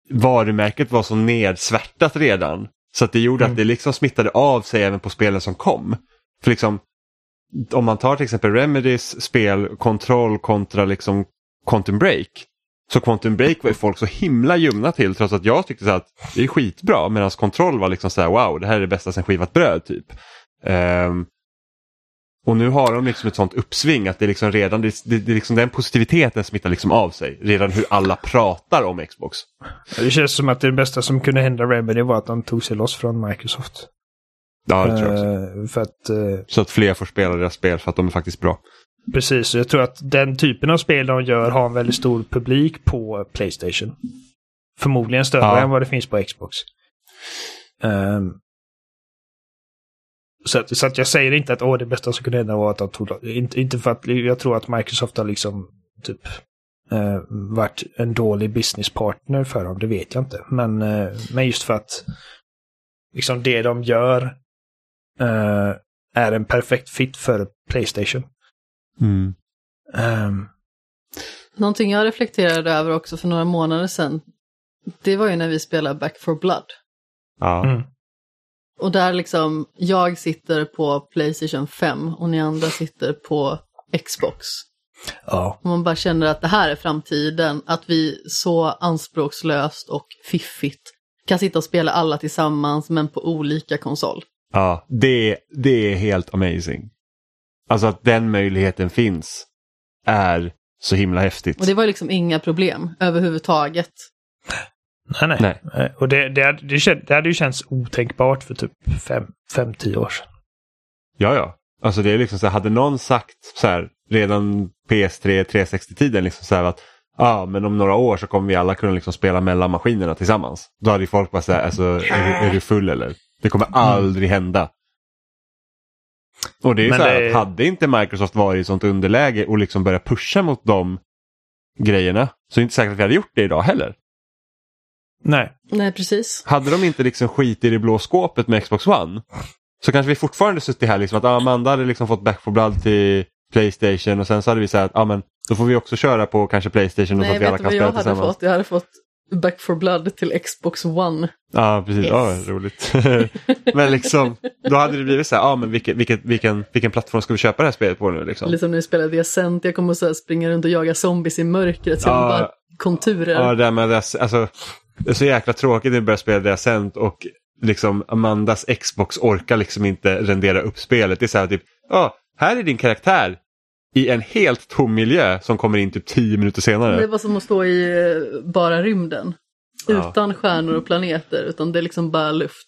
S1: varumärket var så nedsvärtat redan så att det gjorde mm. att det liksom smittade av sig även på spelen som kom. För liksom om man tar till exempel Remedys spel Control kontra liksom Quantum Break. Så Quantum Break var ju folk så himla ljumna till trots att jag tyckte så att det är skitbra medan Control var liksom så här wow det här är det bästa sen skivat bröd typ. Um, och nu har de liksom ett sånt uppsving att det liksom redan, det, det, det liksom den positiviteten smittar liksom av sig. Redan hur alla pratar om Xbox.
S3: Det känns som att det bästa som kunde hända Remedy var att de tog sig loss från Microsoft.
S1: Ja, det tror jag också.
S3: Uh, att, uh,
S1: Så att fler får spela deras spel för att de är faktiskt bra.
S3: Precis, jag tror att den typen av spel de gör har en väldigt stor publik på Playstation. Förmodligen större ja. än vad det finns på Xbox. Um, så, att, så att jag säger inte att åh, det bästa som kunde hända var att de tog inte, inte för att jag tror att Microsoft har liksom typ eh, varit en dålig businesspartner för dem, det vet jag inte. Men, eh, men just för att liksom det de gör eh, är en perfekt fit för Playstation.
S1: Mm.
S3: Um,
S2: Någonting jag reflekterade över också för några månader sedan, det var ju när vi spelade Back for Blood.
S1: Ja.
S3: mm.
S2: Och där liksom, jag sitter på Playstation 5 och ni andra sitter på Xbox.
S3: Ja.
S2: Och man bara känner att det här är framtiden, att vi så anspråkslöst och fiffigt kan sitta och spela alla tillsammans men på olika konsol.
S1: Ja, det, det är helt amazing. Alltså att den möjligheten finns är så himla häftigt.
S2: Och det var liksom inga problem överhuvudtaget.
S3: Nej, nej. nej. Och det, det, hade, det, hade ju känts otänkbart för typ 5-10 år sedan.
S1: Ja, ja. Alltså det är liksom så här, hade någon sagt så här redan PS3 360-tiden liksom så här att ja, ah, men om några år så kommer vi alla kunna liksom spela mellan maskinerna tillsammans. Då hade ju folk bara så här, alltså är, är du full eller? Det kommer mm. aldrig hända. Och det är men så här, det... hade inte Microsoft varit i sånt underläge och liksom börjat pusha mot de grejerna så är det inte säkert att vi hade gjort det idag heller.
S3: Nej.
S2: Nej, precis.
S1: Hade de inte liksom skit i det blå skåpet med Xbox One så kanske vi fortfarande suttit här liksom att Amanda hade liksom fått Back for Blood till Playstation och sen så hade vi sagt att ah, men, då får vi också köra på kanske Playstation och
S2: Nej,
S1: så att vi alla kan spela
S2: tillsammans. Fått? Jag hade fått Back for Blood till Xbox One.
S1: Ja, precis. Yes. Ja, roligt. men liksom, då hade det blivit så här, ja men vilken, vilken, vilken, vilken plattform ska vi köpa det här spelet på nu? Liksom?
S2: Liksom när vi spelade Ascent, jag kommer att springa runt och jaga zombies i mörkret, så ja, bara konturer.
S1: Ja, det med det, alltså, det är så jäkla tråkigt när vi börjar spela Ascent och liksom Amandas Xbox orkar liksom inte rendera upp spelet. Det är så här typ, ja, här är din karaktär i en helt tom miljö som kommer in typ tio minuter senare.
S2: Det var som att stå i eh, bara rymden. Ja. Utan stjärnor och planeter, utan det är liksom bara luft.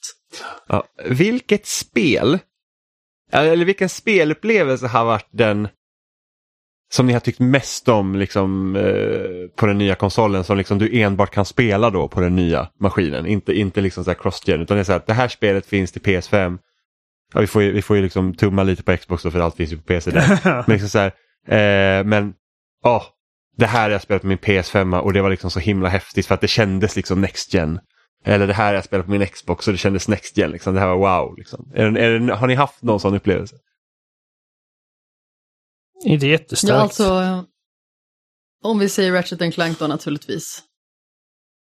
S1: Ja. Vilket spel, eller vilken spelupplevelse har varit den som ni har tyckt mest om liksom, eh, på den nya konsolen som liksom du enbart kan spela då på den nya maskinen. Inte, inte liksom så cross-gen utan det är så här, det här spelet finns till PS5. Ja, vi får ju, vi får ju liksom tumma lite på Xbox då för allt finns ju på PC där. men liksom så här, eh, men oh, det här har jag spelat på min PS5 och det var liksom så himla häftigt för att det kändes liksom Next Gen. Eller det här har jag spelat på min Xbox och det kändes Next Gen. Liksom. Det här var wow. Liksom. Är, är, har ni haft någon sån upplevelse?
S3: Inte jättestarkt.
S2: Ja, alltså, om vi säger Ratchet Clank då naturligtvis.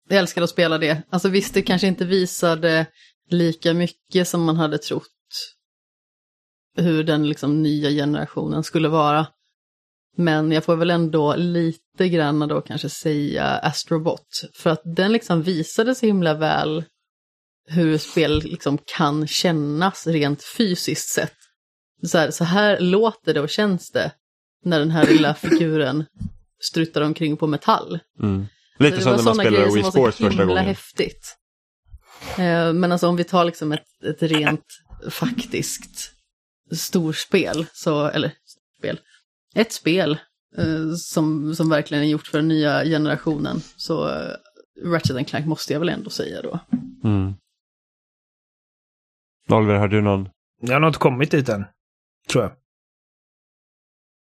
S2: Jag älskar att spela det. Alltså visst, det kanske inte visade lika mycket som man hade trott hur den liksom nya generationen skulle vara. Men jag får väl ändå lite grann då kanske säga Astrobot. För att den liksom visade så himla väl hur spel liksom kan kännas rent fysiskt sett. Så här, så här låter det och känns det när den här lilla figuren struttar omkring på metall.
S1: Mm. Lite som när man spelar Wii Sports första gången.
S2: häftigt. Eh, men alltså om vi tar liksom ett, ett rent faktiskt storspel, så, eller spel, ett spel eh, som, som verkligen är gjort för den nya generationen, så eh, Ratchet Clank måste jag väl ändå säga då.
S1: Mm. Oliver, har du någon?
S3: Jag har nog inte kommit dit än, tror jag.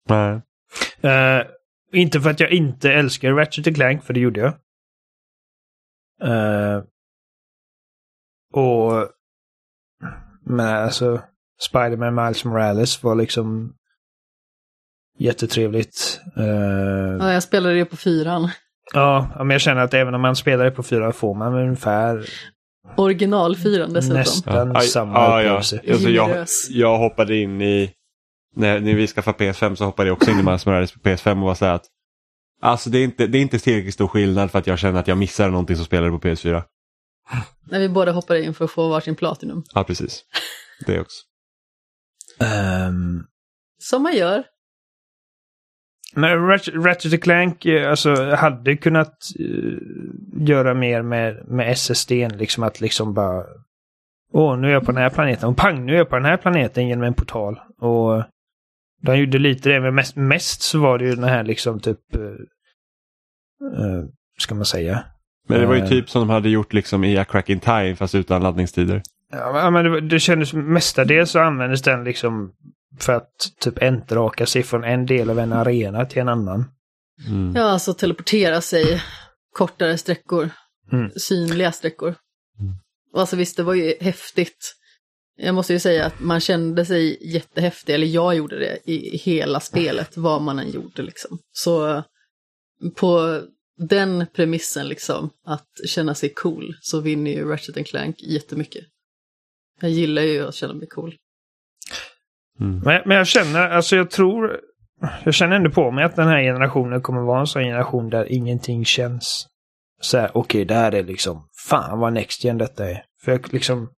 S1: Nej.
S3: Uh, inte för att jag inte älskar Ratchet Clank, för det gjorde jag. Uh, och... Men alltså, Spiderman Miles Morales var liksom jättetrevligt. Uh,
S2: ja, jag spelade det på fyran.
S3: Ja, men jag känner att även om man spelar det på fyran får man ungefär
S2: Originalfyran dessutom.
S3: Nästan
S1: ja.
S3: samma
S1: ja. Ja. Alltså, jag, jag hoppade in i när, när vi skaffade PS5 så hoppade jag också in i Miles Morales på PS5 och var så här att Alltså det är, inte, det är inte tillräckligt stor skillnad för att jag känner att jag missar någonting som spelar på PS4.
S2: När vi båda hoppade in för att få varsin Platinum.
S1: Ja, precis. Det också.
S3: Ehm,
S2: Som man gör.
S3: Men Ratchet, Ratchet Clank eh, alltså, hade kunnat eh, göra mer med, med SSD. Liksom att liksom bara... Åh, nu är jag på den här planeten. Och pang, nu är jag på den här planeten genom en portal. Och de gjorde lite det, men mest, mest så var det ju den här liksom typ... Uh, uh, ska man säga?
S1: Men det var ju typ som de hade gjort liksom i A Crack in Time fast utan laddningstider.
S3: Ja, men det, det kändes mestadels så användes den liksom för att typ entraka sig från en del av en arena till en annan.
S1: Mm.
S2: Ja, alltså teleportera sig kortare sträckor.
S3: Mm.
S2: Synliga sträckor. Och alltså visst, det var ju häftigt. Jag måste ju säga att man kände sig jättehäftig, eller jag gjorde det i hela spelet, vad man än gjorde liksom. Så på den premissen liksom, att känna sig cool, så vinner ju Ratchet Clank jättemycket. Jag gillar ju att känna mig cool.
S1: Mm.
S3: Men, men jag känner, alltså jag tror, jag känner ändå på mig att den här generationen kommer vara en sån generation där ingenting känns så här, okej, det här är liksom, fan vad next gen detta är. För jag liksom,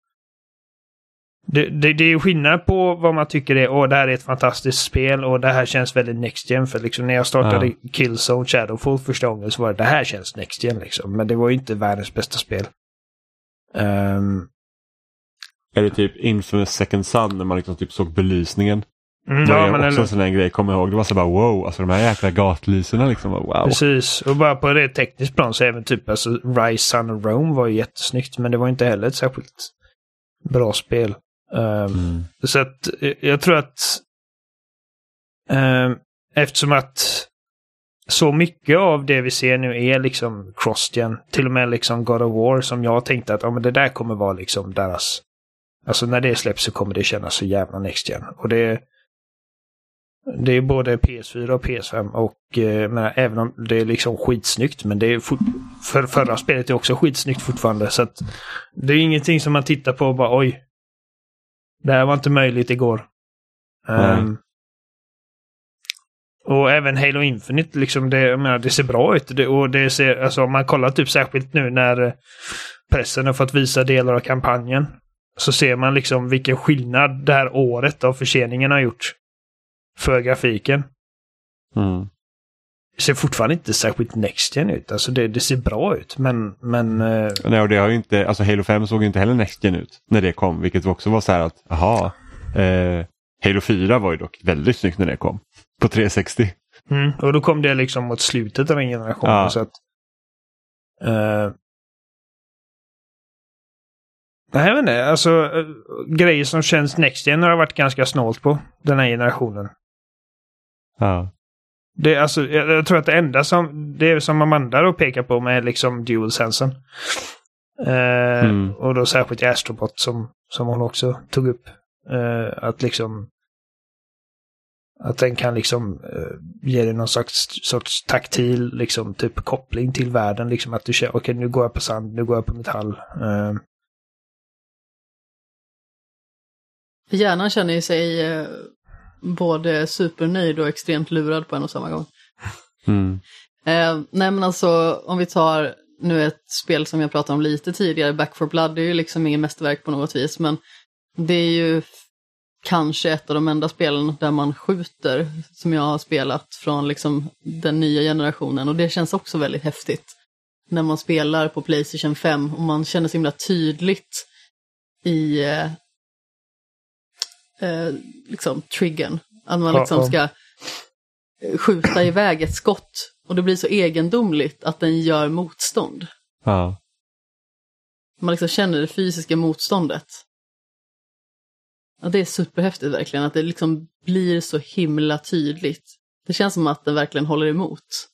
S3: det, det, det är ju skillnad på vad man tycker är, åh det här är ett fantastiskt spel och det här känns väldigt next gen. För liksom när jag startade Killzone Shadowfall första gången så var det, det här känns next gen liksom. Men det var ju inte världens bästa spel. Ehm,
S1: Är det typ Infamous Second Sun när man liksom typ såg belysningen?
S3: mm,
S1: Det
S3: ja, men
S1: också
S3: eller-
S1: en sån där grej, kommer ihåg. Det var så bara wow, alltså de här jäkla gatlyserna liksom. Wow.
S3: Precis, och bara på det tekniskt plan så även typ alltså Rise Sun Rome var ju jättesnyggt men det var inte heller ett särskilt bra spel. Ehm,
S1: Mm.
S3: Så att eh, jag tror att ehm, eftersom att så mycket av det vi ser nu är liksom cross-gen, till och med liksom God of War som jag tänkte att ja, men det där kommer vara liksom deras... Alltså när det släpps så kommer det kännas så jävla next-gen. Och det det är både PS4 och PS5 och eh, men även om det är liksom skitsnyggt men det är för förra spelet är också skitsnyggt fortfarande så att det är ingenting som man tittar på och bara oj. Det här var inte möjligt igår.
S1: Nej.
S3: Ehm, och även Halo Infinite, liksom det, jag menar, det ser bra ut. Det, och det ser, alltså om man kollar typ särskilt nu när eh, pressen har fått visa delar av kampanjen. Så ser man liksom vilken skillnad det här året av förseningen har gjort. För grafiken.
S1: Mm.
S3: Det ser fortfarande inte särskilt next gen ut. Alltså det, det ser bra ut men, men eh,
S1: Nej, och det har inte, alltså Halo 5 såg inte heller Next Gen ut när det kom, vilket också var så här att, jaha, eh, Halo 4 var ju dock väldigt snyggt när det kom. På 360.
S3: Mm, och då kom det liksom mot slutet av den generationen.
S1: Ja.
S3: Så att, nej, jag vet inte. Alltså, eh, grejer som känns Next Gen har jag varit ganska snålt på den här generationen.
S1: Ja.
S3: Det, är alltså, jag, jag tror att det enda som, det är som Amanda då pekar på med liksom dual sensen. Eh,
S1: Mm.
S3: Och då särskilt i Astrobot som, som hon också tog upp. Eh, att liksom att den kan liksom eh, ge dig någon slags sorts taktil liksom typ koppling till världen. Liksom att du känner okej nu går jag på sand, nu går jag på metall. Eh,
S2: Hjärnan känner ju sig eh, både supernöjd och extremt lurad på en och samma gång.
S1: Mm.
S2: Eh, nej men alltså om vi tar nu ett spel som jag pratade om lite tidigare, Back for Blood, det är ju liksom inget mästerverk på något vis, men det är ju kanske ett av de enda spelen där man skjuter som jag har spelat från liksom den nya generationen och det känns också väldigt häftigt. När man spelar på Playstation 5 och man känner så himla tydligt i eh, liksom triggern. Att man liksom ska skjuta iväg ett skott och det blir så egendomligt att den gör motstånd.
S1: Ja.
S2: Man liksom känner det fysiska motståndet. Ja, det är superhäftigt verkligen, att det liksom blir så himla tydligt. Det känns som att den verkligen håller emot.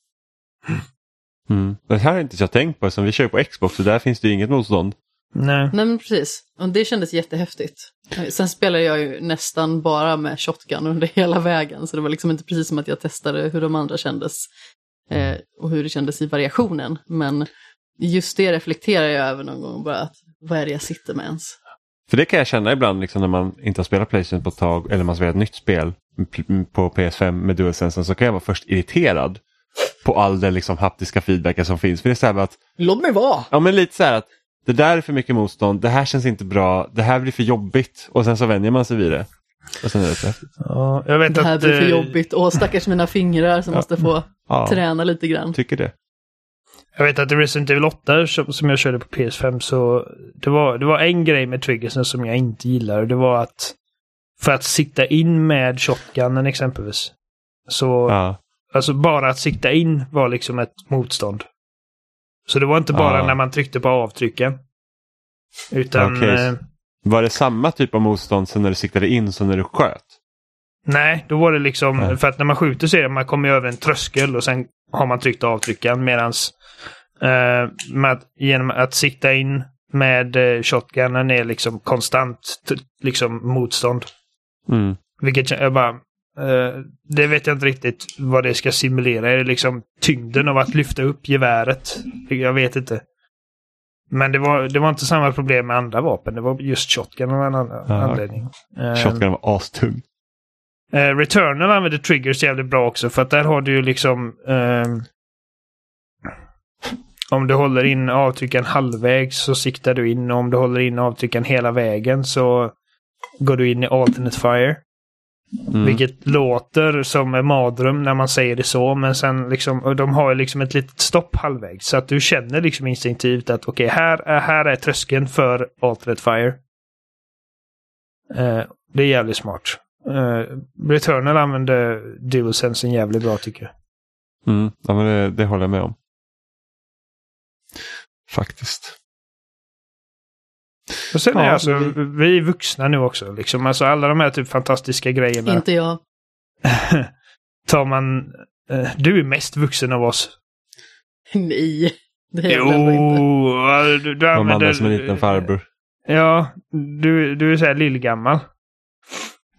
S1: Mm. Det här har inte jag tänkt på, som vi kör på Xbox och där finns det ju inget motstånd.
S3: Nej.
S2: Nej men precis, och det kändes jättehäftigt. Sen spelar jag ju nästan bara med shotgun under hela vägen, så det var liksom inte precis som att jag testade hur de andra kändes eh, och hur det kändes i variationen. Men just det reflekterar jag över någon gång bara, att vad är det jag sitter med ens?
S1: För det kan jag känna ibland liksom, när man inte har spelat Playstation på ett tag eller man spelar ett nytt spel. på PS5 med DualSense så kan jag vara först irriterad på all den liksom haptiska feedbacken som finns. För det är så här att,
S3: Låt mig vara!
S1: ja men lite så här att det där är för mycket motstånd, det här känns inte bra, det här blir för jobbigt och sen så vänjer man sig vid det. Och sen är det.
S3: Ja, jag vet
S2: Det här
S3: att...
S2: blir för
S3: eh,
S2: jobbigt. Åh, stackars mina fingrar som måste få
S1: Ja,
S2: träna lite grann.
S1: tycker det.
S3: Jag vet att i Resident Evil 8 som som jag körde på PS5 så det var, det var en grej med triggersen som jag inte gillade. Det var att för att sikta in med shotgunnen exempelvis. Så
S1: Ja,
S3: alltså bara att sikta in var liksom ett motstånd. Så det var inte bara
S1: Ja.
S3: när man tryckte på avtrycken. Utan
S1: Okej.
S3: eh,
S1: Var det samma typ av motstånd sen när du siktade in som när du sköt?
S3: nej, då var det liksom
S1: Nej.
S3: för att när man skjuter så är det man kommer över en tröskel och sen har man tryckt avtryckaren medans eh, med att, genom att sikta in med eh, shotgunnen är liksom konstant liksom motstånd.
S1: Mm.
S3: Vilket jag bara eh, det vet jag inte riktigt vad det ska simulera. Är det liksom tyngden av att lyfta upp geväret? Jag vet inte. Men det var, det var inte samma problem med andra vapen. Det var just shotgun av en annan
S1: Ja.
S3: anledning. Eh,
S1: Shotgun var astung.
S3: Eh, Returnal använder triggers jävligt bra också för att där har du ju liksom ehm, om du håller in avtryckaren halvvägs så siktar du in och om du håller in avtryckaren hela vägen så går du in i alternate fire.
S1: Mm.
S3: Vilket låter som en mardröm när man säger det så men sen liksom de har ju liksom ett litet stopp halvvägs så att du känner liksom instinktivt att okej här, är, här är tröskeln för alternate fire. Eh, det är jävligt smart. Uh, Returnal använder DualSensen jävligt bra tycker jag.
S1: Mm. Ja, men det, det håller jag med om. Faktiskt.
S3: Och sen är
S1: Ja,
S3: alltså,
S1: vi-
S3: vi är vuxna nu också. Liksom. Alltså alla de här typ fantastiska grejerna.
S2: Inte jag.
S3: tar man... eh, du är mest vuxen av oss.
S2: Nej, det är jag
S3: Jo,
S2: ändå inte.
S3: du, du
S1: Man
S3: använder...
S1: använder som en liten farbror.
S3: Ja, du, du är såhär lillgammal.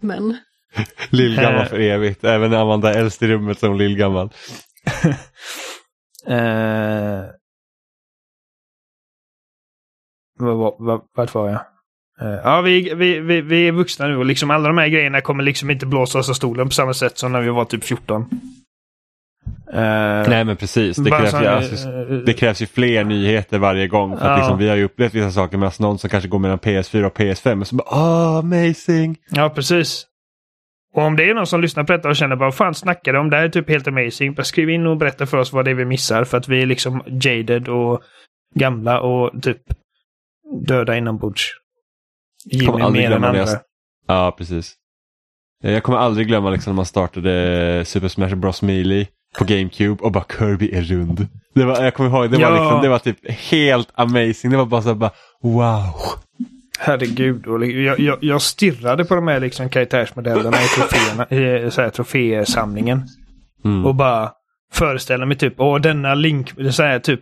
S2: Men
S1: Lillgammal för evigt. Även Amanda är äldst i rummet som lillgammal.
S3: Eh, Vart var jag? Eh, ja, vi, vi, vi, vi är vuxna nu och liksom alla de här grejerna kommer liksom inte blåsa oss av stolen på samma sätt som när vi var typ 14. Eh,
S1: Nej men precis. Det krävs, ju, alltså,
S3: eh,
S1: det krävs ju fler nyheter varje gång. För att
S3: Ja.
S1: liksom, vi har ju upplevt vissa saker med någon som kanske går mellan PS4 och PS5. Och så bara ah amazing.
S3: Ja, precis. Och om det är någon som lyssnar på detta och känner bara fan snackar de om? Det här är typ helt amazing. Bara skriv in och berätta för oss vad det är vi missar. För att vi är liksom jaded och gamla och typ döda inombords. Jimmy mer än andra.
S1: jag- Ja precis. Jag kommer aldrig glömma liksom när man startade Super Smash Bros Melee på GameCube och bara Kirby är rund. Det var, jag kommer ihåg, det,
S3: Ja.
S1: var liksom, det var typ helt amazing. Det var bara så här, bara wow.
S3: Herregud. Och jag, jag, jag stirrade på de här liksom karaktärsmodellerna i, troféerna, i så här, trofésamlingen.
S1: Mm.
S3: Och bara föreställa mig typ, åh denna Link, så här typ.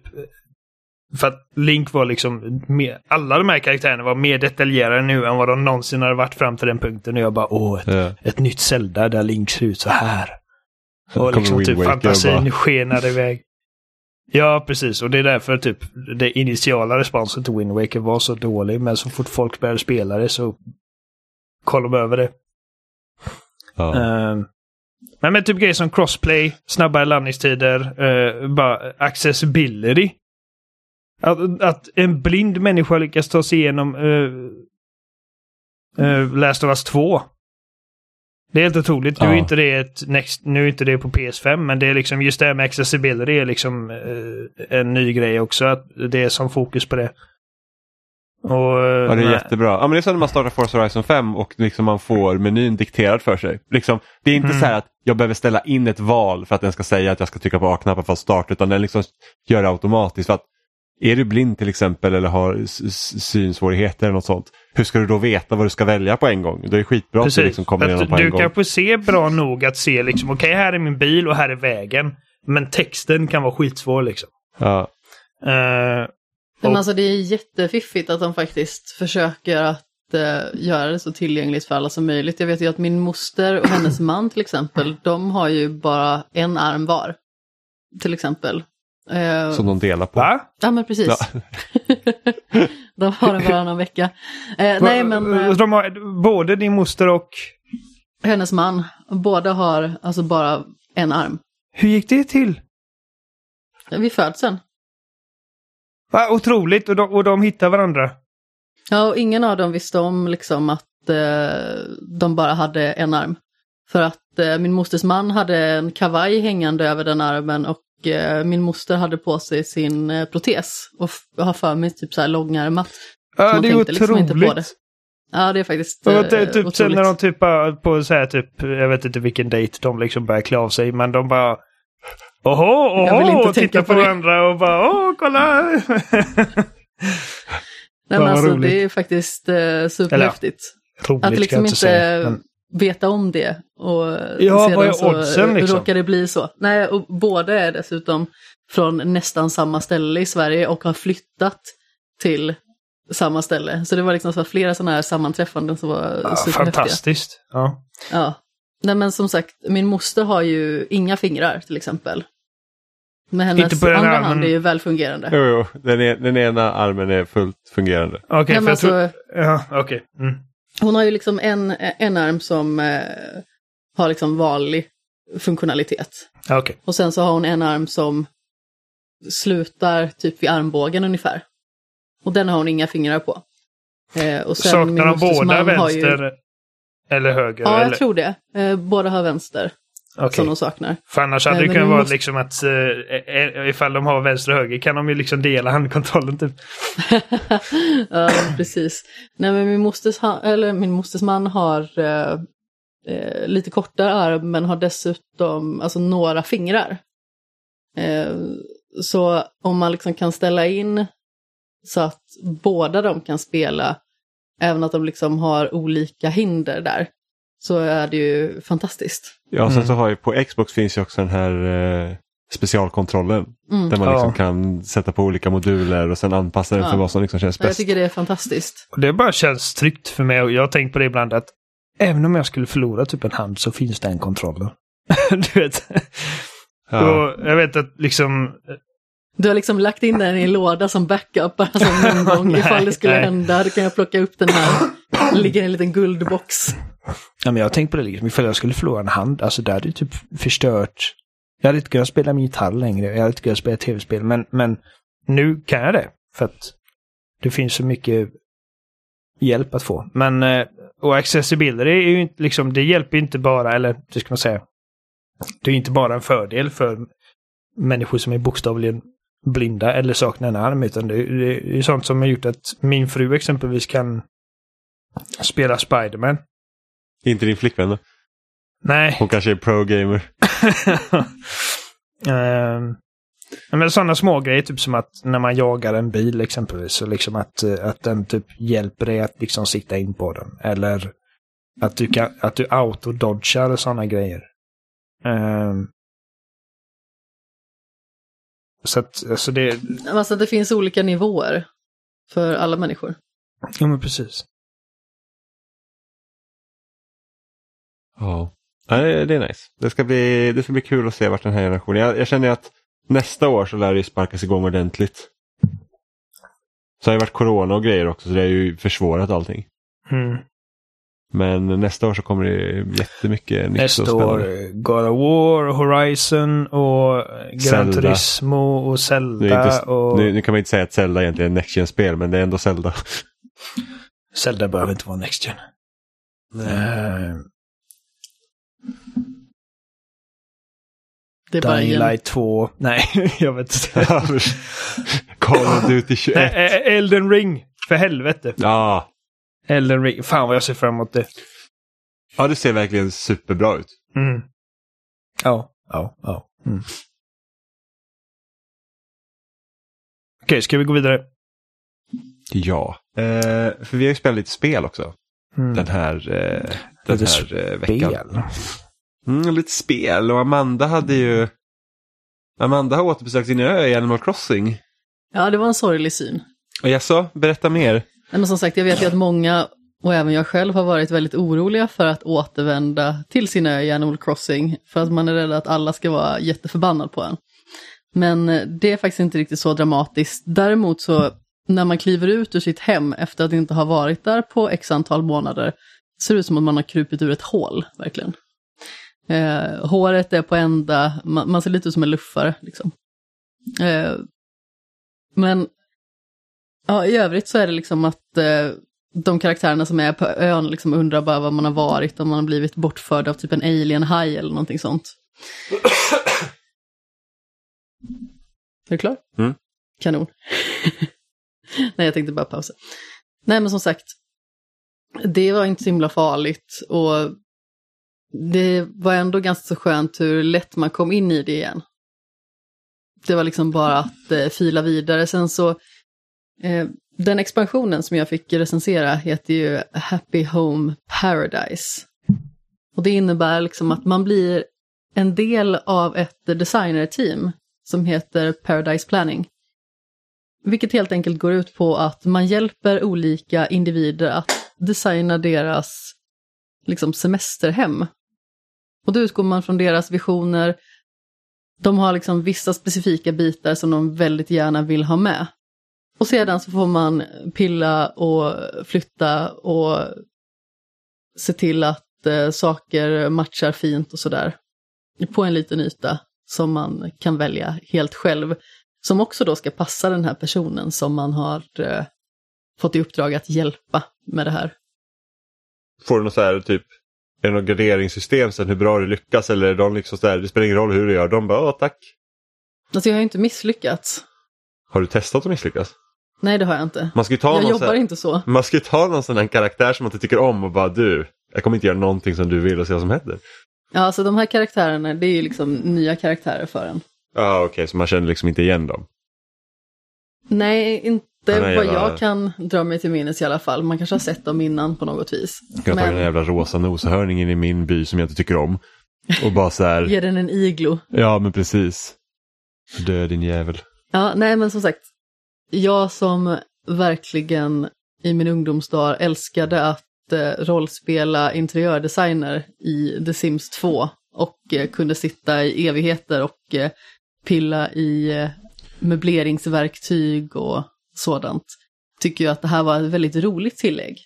S3: För att Link var liksom, mer, alla de här karaktärerna var mer detaljerade nu än vad de någonsin hade varit fram till den punkten. Och jag bara, åh, ett,
S1: Ja.
S3: ett nytt Zelda där Link ser ut så här. Och liksom typ fantasin skenade iväg. Ja, precis. Och det är därför typ det initiala responsen till Wind Waker var så dålig. Men så fort folk började spela det så kollade de över det.
S1: Ja.
S3: Ehm, men med typ grejer som crossplay, snabbare landningstider, uh, bara accessibility. Att, att en blind människa lyckas ta sig igenom uh, uh, Last of Us 2. Det är helt otroligt. Nu, är
S1: Ja.
S3: inte det ett next, nu är inte det på PS5, men det är liksom just det här med accessibility är liksom eh, en ny grej också. Att det är som fokus på det. Och,
S1: Ja, det är
S3: nej.
S1: jättebra. Ja, men det är som när man startar Forza Horizon 5 och liksom man får menyn dikterad för sig. Liksom, det är inte
S3: Mm.
S1: så här att jag behöver ställa in ett val för att den ska säga att jag ska trycka på A-knappen för att starta utan den liksom gör det automatiskt. För att är du blind till exempel eller har synsvårigheter eller något sånt, hur ska du då veta vad du ska välja på en gång? Det är skitbra att du liksom kommer
S3: Att
S1: igenom på
S3: du
S1: en gång.
S3: kanske ser bra nog att se liksom, okej här är min bil och här är vägen. Men texten kan vara skitsvår liksom.
S1: Ja.
S2: Men
S3: Och-
S2: alltså det är jättefiffigt att de faktiskt försöker att eh, göra det så tillgängligt för alla som möjligt. Jag vet ju att min moster och hennes man till exempel, de har ju bara en arm var. Till exempel. Eh,
S1: Som de delar på.
S3: va?
S2: Ja men precis.
S1: Ja.
S2: de har den varannan vecka. Eh, nej men... Eh,
S3: De har, både din moster och
S2: hennes man. Båda har alltså bara en arm.
S3: Hur gick det till?
S2: Vid födseln.
S3: Va, otroligt! Och de, och de hittar varandra.
S2: Ja, och ingen av dem visste om liksom att eh, de bara hade en arm. För att eh, min mosters man hade en kavaj hängande över den armen och min moster hade på sig sin eh, protes. Och har för mig typ så här långärmat.
S3: Ja,
S2: man
S3: det är
S2: tänkte liksom inte
S3: otroligt.
S2: på det. Ja, det är faktiskt eh,
S3: det, typ sen
S2: otroligt.
S3: när de typ bara på så här typ, jag vet inte vilken dejt de liksom börjar klä av sig, men de bara Oho, oho,
S2: inte
S3: och tittar på,
S2: på
S3: varandra och bara åh, kolla!
S2: Nej, men alltså,
S3: roligt.
S2: det är faktiskt eh, superhäftigt.
S3: Roligt
S2: Att liksom inte
S3: säga. Men,
S2: veta om det och
S3: Ja,
S2: sedan
S3: vad är
S2: så
S3: oddsen, liksom?
S2: råkar det bli så. Nej, och båda är dessutom från nästan samma ställe i Sverige och har flyttat till samma ställe. Så det var liksom så flera sådana här sammanträffanden som var
S3: ja, fantastiskt. Ja.
S2: Ja. Nej men som sagt, min moster har ju inga fingrar till exempel. Men hennes
S3: Inte på den
S2: andra
S3: armen.
S2: hand är ju välfungerande.
S1: Jo, jo. Den, e- den ena armen är fullt fungerande.
S3: Okej,
S2: Nej,
S3: för jag tror...
S2: alltså,
S3: Ja, okej. Mm.
S2: Hon har ju liksom en, en arm som eh, har liksom vanlig funktionalitet.
S3: Okej.
S2: Och sen så har hon en arm som slutar typ vid armbågen ungefär. Och den har hon inga fingrar på. Eh, och sen
S3: Saknar de båda vänster
S2: Ju...
S3: eller höger?
S2: Ja,
S3: eller?
S2: jag tror det. Eh, båda har vänster
S3: Okej.
S2: som de saknar.
S3: För annars hade det kunnat vara
S2: måste-
S3: liksom att eh, eh, ifall de har vänster och höger kan de ju liksom dela handkontrollen typ.
S2: ja, precis. Nej, men min mosters, ha- eller min mosters man har eh, eh, lite kortare arm men har dessutom alltså, några fingrar. Eh, så om man liksom kan ställa in så att båda de kan spela, även att de liksom har olika hinder där, så är det ju fantastiskt.
S1: Ja, sen
S3: Mm.
S1: så har ju på Xbox finns ju också den här eh, specialkontrollen.
S2: Mm.
S1: Där man
S3: Ja.
S1: liksom kan sätta på olika moduler och sen anpassa den
S2: Ja.
S1: för vad som liksom känns
S2: Jag
S1: bäst.
S2: tycker det är fantastiskt.
S3: Och det bara känns tryggt för mig och jag har tänkt på det ibland att även om jag skulle förlora typ en hand så finns den kontrollen. du vet.
S1: Ja.
S3: Och jag vet att liksom
S2: Du har liksom lagt in den i en låda som backup, bara som någon gång
S3: Nej,
S2: ifall det skulle
S3: nej.
S2: hända. Då kan jag plocka upp den här. Det ligger en liten guldbox.
S3: Ja, men jag har tänkt på det liksom, ifall jag skulle förlora en hand, alltså det hade ju typ förstört. Jag hade inte kunnat spela min gitarr längre, jag hade inte kunnat spela tv-spel, men, men nu kan jag det. För att det finns så mycket hjälp att få. Men, eh, och accessibility är ju inte liksom, det hjälper inte bara, eller det ska man säga, det är inte bara en fördel för människor som är bokstavligen blinda eller saknar en arm, utan det, det är sånt som har gjort att min fru exempelvis kan spela Spiderman.
S1: Inte din flickvän då?
S3: Nej,
S1: Hon kanske är pro-gamer.
S3: Ja, men sådana små grejer typ som att när man jagar en bil exempelvis, så liksom att, eh, att den typ hjälper dig att liksom sitta in på den. Eller att du, kan, att du autododgar sådana grejer. Ehm, så att, alltså det,
S2: Alltså det finns olika nivåer för alla människor.
S3: ja men precis.
S1: Ja. Det är nice. Det ska, bli, det ska bli kul att se vart den här generationen... Jag, jag känner att nästa år så lär det sparkas igång ordentligt. Så har det varit corona och grejer också så det har ju försvårat allting.
S3: Mm.
S1: Men nästa år så kommer det jättemycket nytt och
S3: Nästa
S1: spännande.
S3: år, God of War, Horizon och Gran. Turismo och Zelda
S1: inte,
S3: och...
S1: nu, nu kan man inte säga att Zelda egentligen är Next spel men det är ändå Zelda.
S3: Zelda behöver inte vara Next Gen. Ehm,
S2: Det är bara
S3: Dying. Light 2. Nej, jag vet inte.
S1: Call of Duty 21.
S3: Nej, eh, Elden Ring. För helvete.
S1: Ja.
S3: Elden Ring. Fan vad jag ser fram emot det.
S1: ja, det ser verkligen superbra ut.
S3: Mm. Ja, ja, ja. Mm. Okej, ska vi gå vidare?
S1: Ja. Eh, för vi har ju spelat lite spel också.
S3: Mm.
S1: Den här, eh, den
S3: Lite
S1: här eh, veckan.
S3: Spel.
S1: Mm, lite spel och Amanda hade ju... Amanda har återbesökt sin ö i Animal Crossing.
S2: Ja, det var en sorglig syn.
S1: Och jag sa, berätta mer.
S2: Nej, Men som sagt, jag vet ju att många, och även jag själv, har varit väldigt oroliga för att återvända till sin ö i Animal Crossing. För att man är rädd att alla ska vara jätteförbannad på en. Men eh, det är faktiskt inte riktigt så dramatiskt. Däremot så, när man kliver ut ur sitt hem efter att inte ha varit där på x antal månader, ser ut som om man har krupit ur ett hål, verkligen. Eh, håret är på ända, man, man, ser lite ut som en luffare. Liksom. Eh, men ja, i övrigt så är det liksom att eh, de karaktärerna som är på ön liksom undrar bara var man har varit, om man har blivit bortförd av typ en alien-haj eller någonting sånt. Är du klar?
S1: Mm.
S2: Kanon. Nej, jag tänkte bara pausa. Nej, men som sagt, det var inte så himla farligt och det var ändå ganska så skönt hur lätt man kom in i det igen. Det var liksom bara att eh, fila vidare. Sen så, eh, den expansionen som jag fick recensera heter ju Happy Home Paradise. Och det innebär liksom att man blir en del av ett designerteam som heter Paradise Planning. Vilket helt enkelt går ut på att man hjälper olika individer att designa deras liksom, semesterhem. Och då utgår man från deras visioner. De har liksom vissa specifika bitar som de väldigt gärna vill ha med. Och sedan så får man pilla och flytta och se till att eh, saker matchar fint och sådär. På en liten yta som man kan välja helt själv. Som också då ska passa den här personen som man har eh, fått i uppdrag att hjälpa med det här.
S1: Får du något så här typ, är det något graderingssystem sen hur bra du lyckas eller är de liksom så här, det spelar ingen roll hur du gör, de bara åh tack.
S2: Alltså jag har ju inte misslyckats.
S1: Har du testat att misslyckas?
S2: Nej det har jag inte.
S1: Man ska ta
S2: jag
S1: någon
S2: jobbar
S1: här,
S2: inte så.
S1: Man ska ju ta någon sån här karaktär som man inte tycker om och bara du, jag kommer inte göra någonting som du vill och se vad som händer.
S2: Ja, alltså de här karaktärerna, det är ju liksom nya karaktärer för en.
S1: Ja okej, okay, så man känner liksom inte igen dem.
S2: Nej, inte vad
S1: jävla-
S2: jag kan dra mig till minnes i alla fall. Man kanske har sett dem innan på något vis.
S1: Jag kan ta
S2: Men
S1: den jävla rosa noshörningen i min by som jag inte tycker om. Och bara så här,
S2: ge den en iglo.
S1: ja men precis. Död din jävel.
S2: Ja, nej men som sagt. Jag som verkligen i min ungdomsdag älskade att eh, rollspela interiördesigner i The Sims 2 och eh, kunde sitta i evigheter och eh, pilla i eh, möbleringsverktyg och sådant. Tycker jag att det här var ett väldigt roligt tillägg.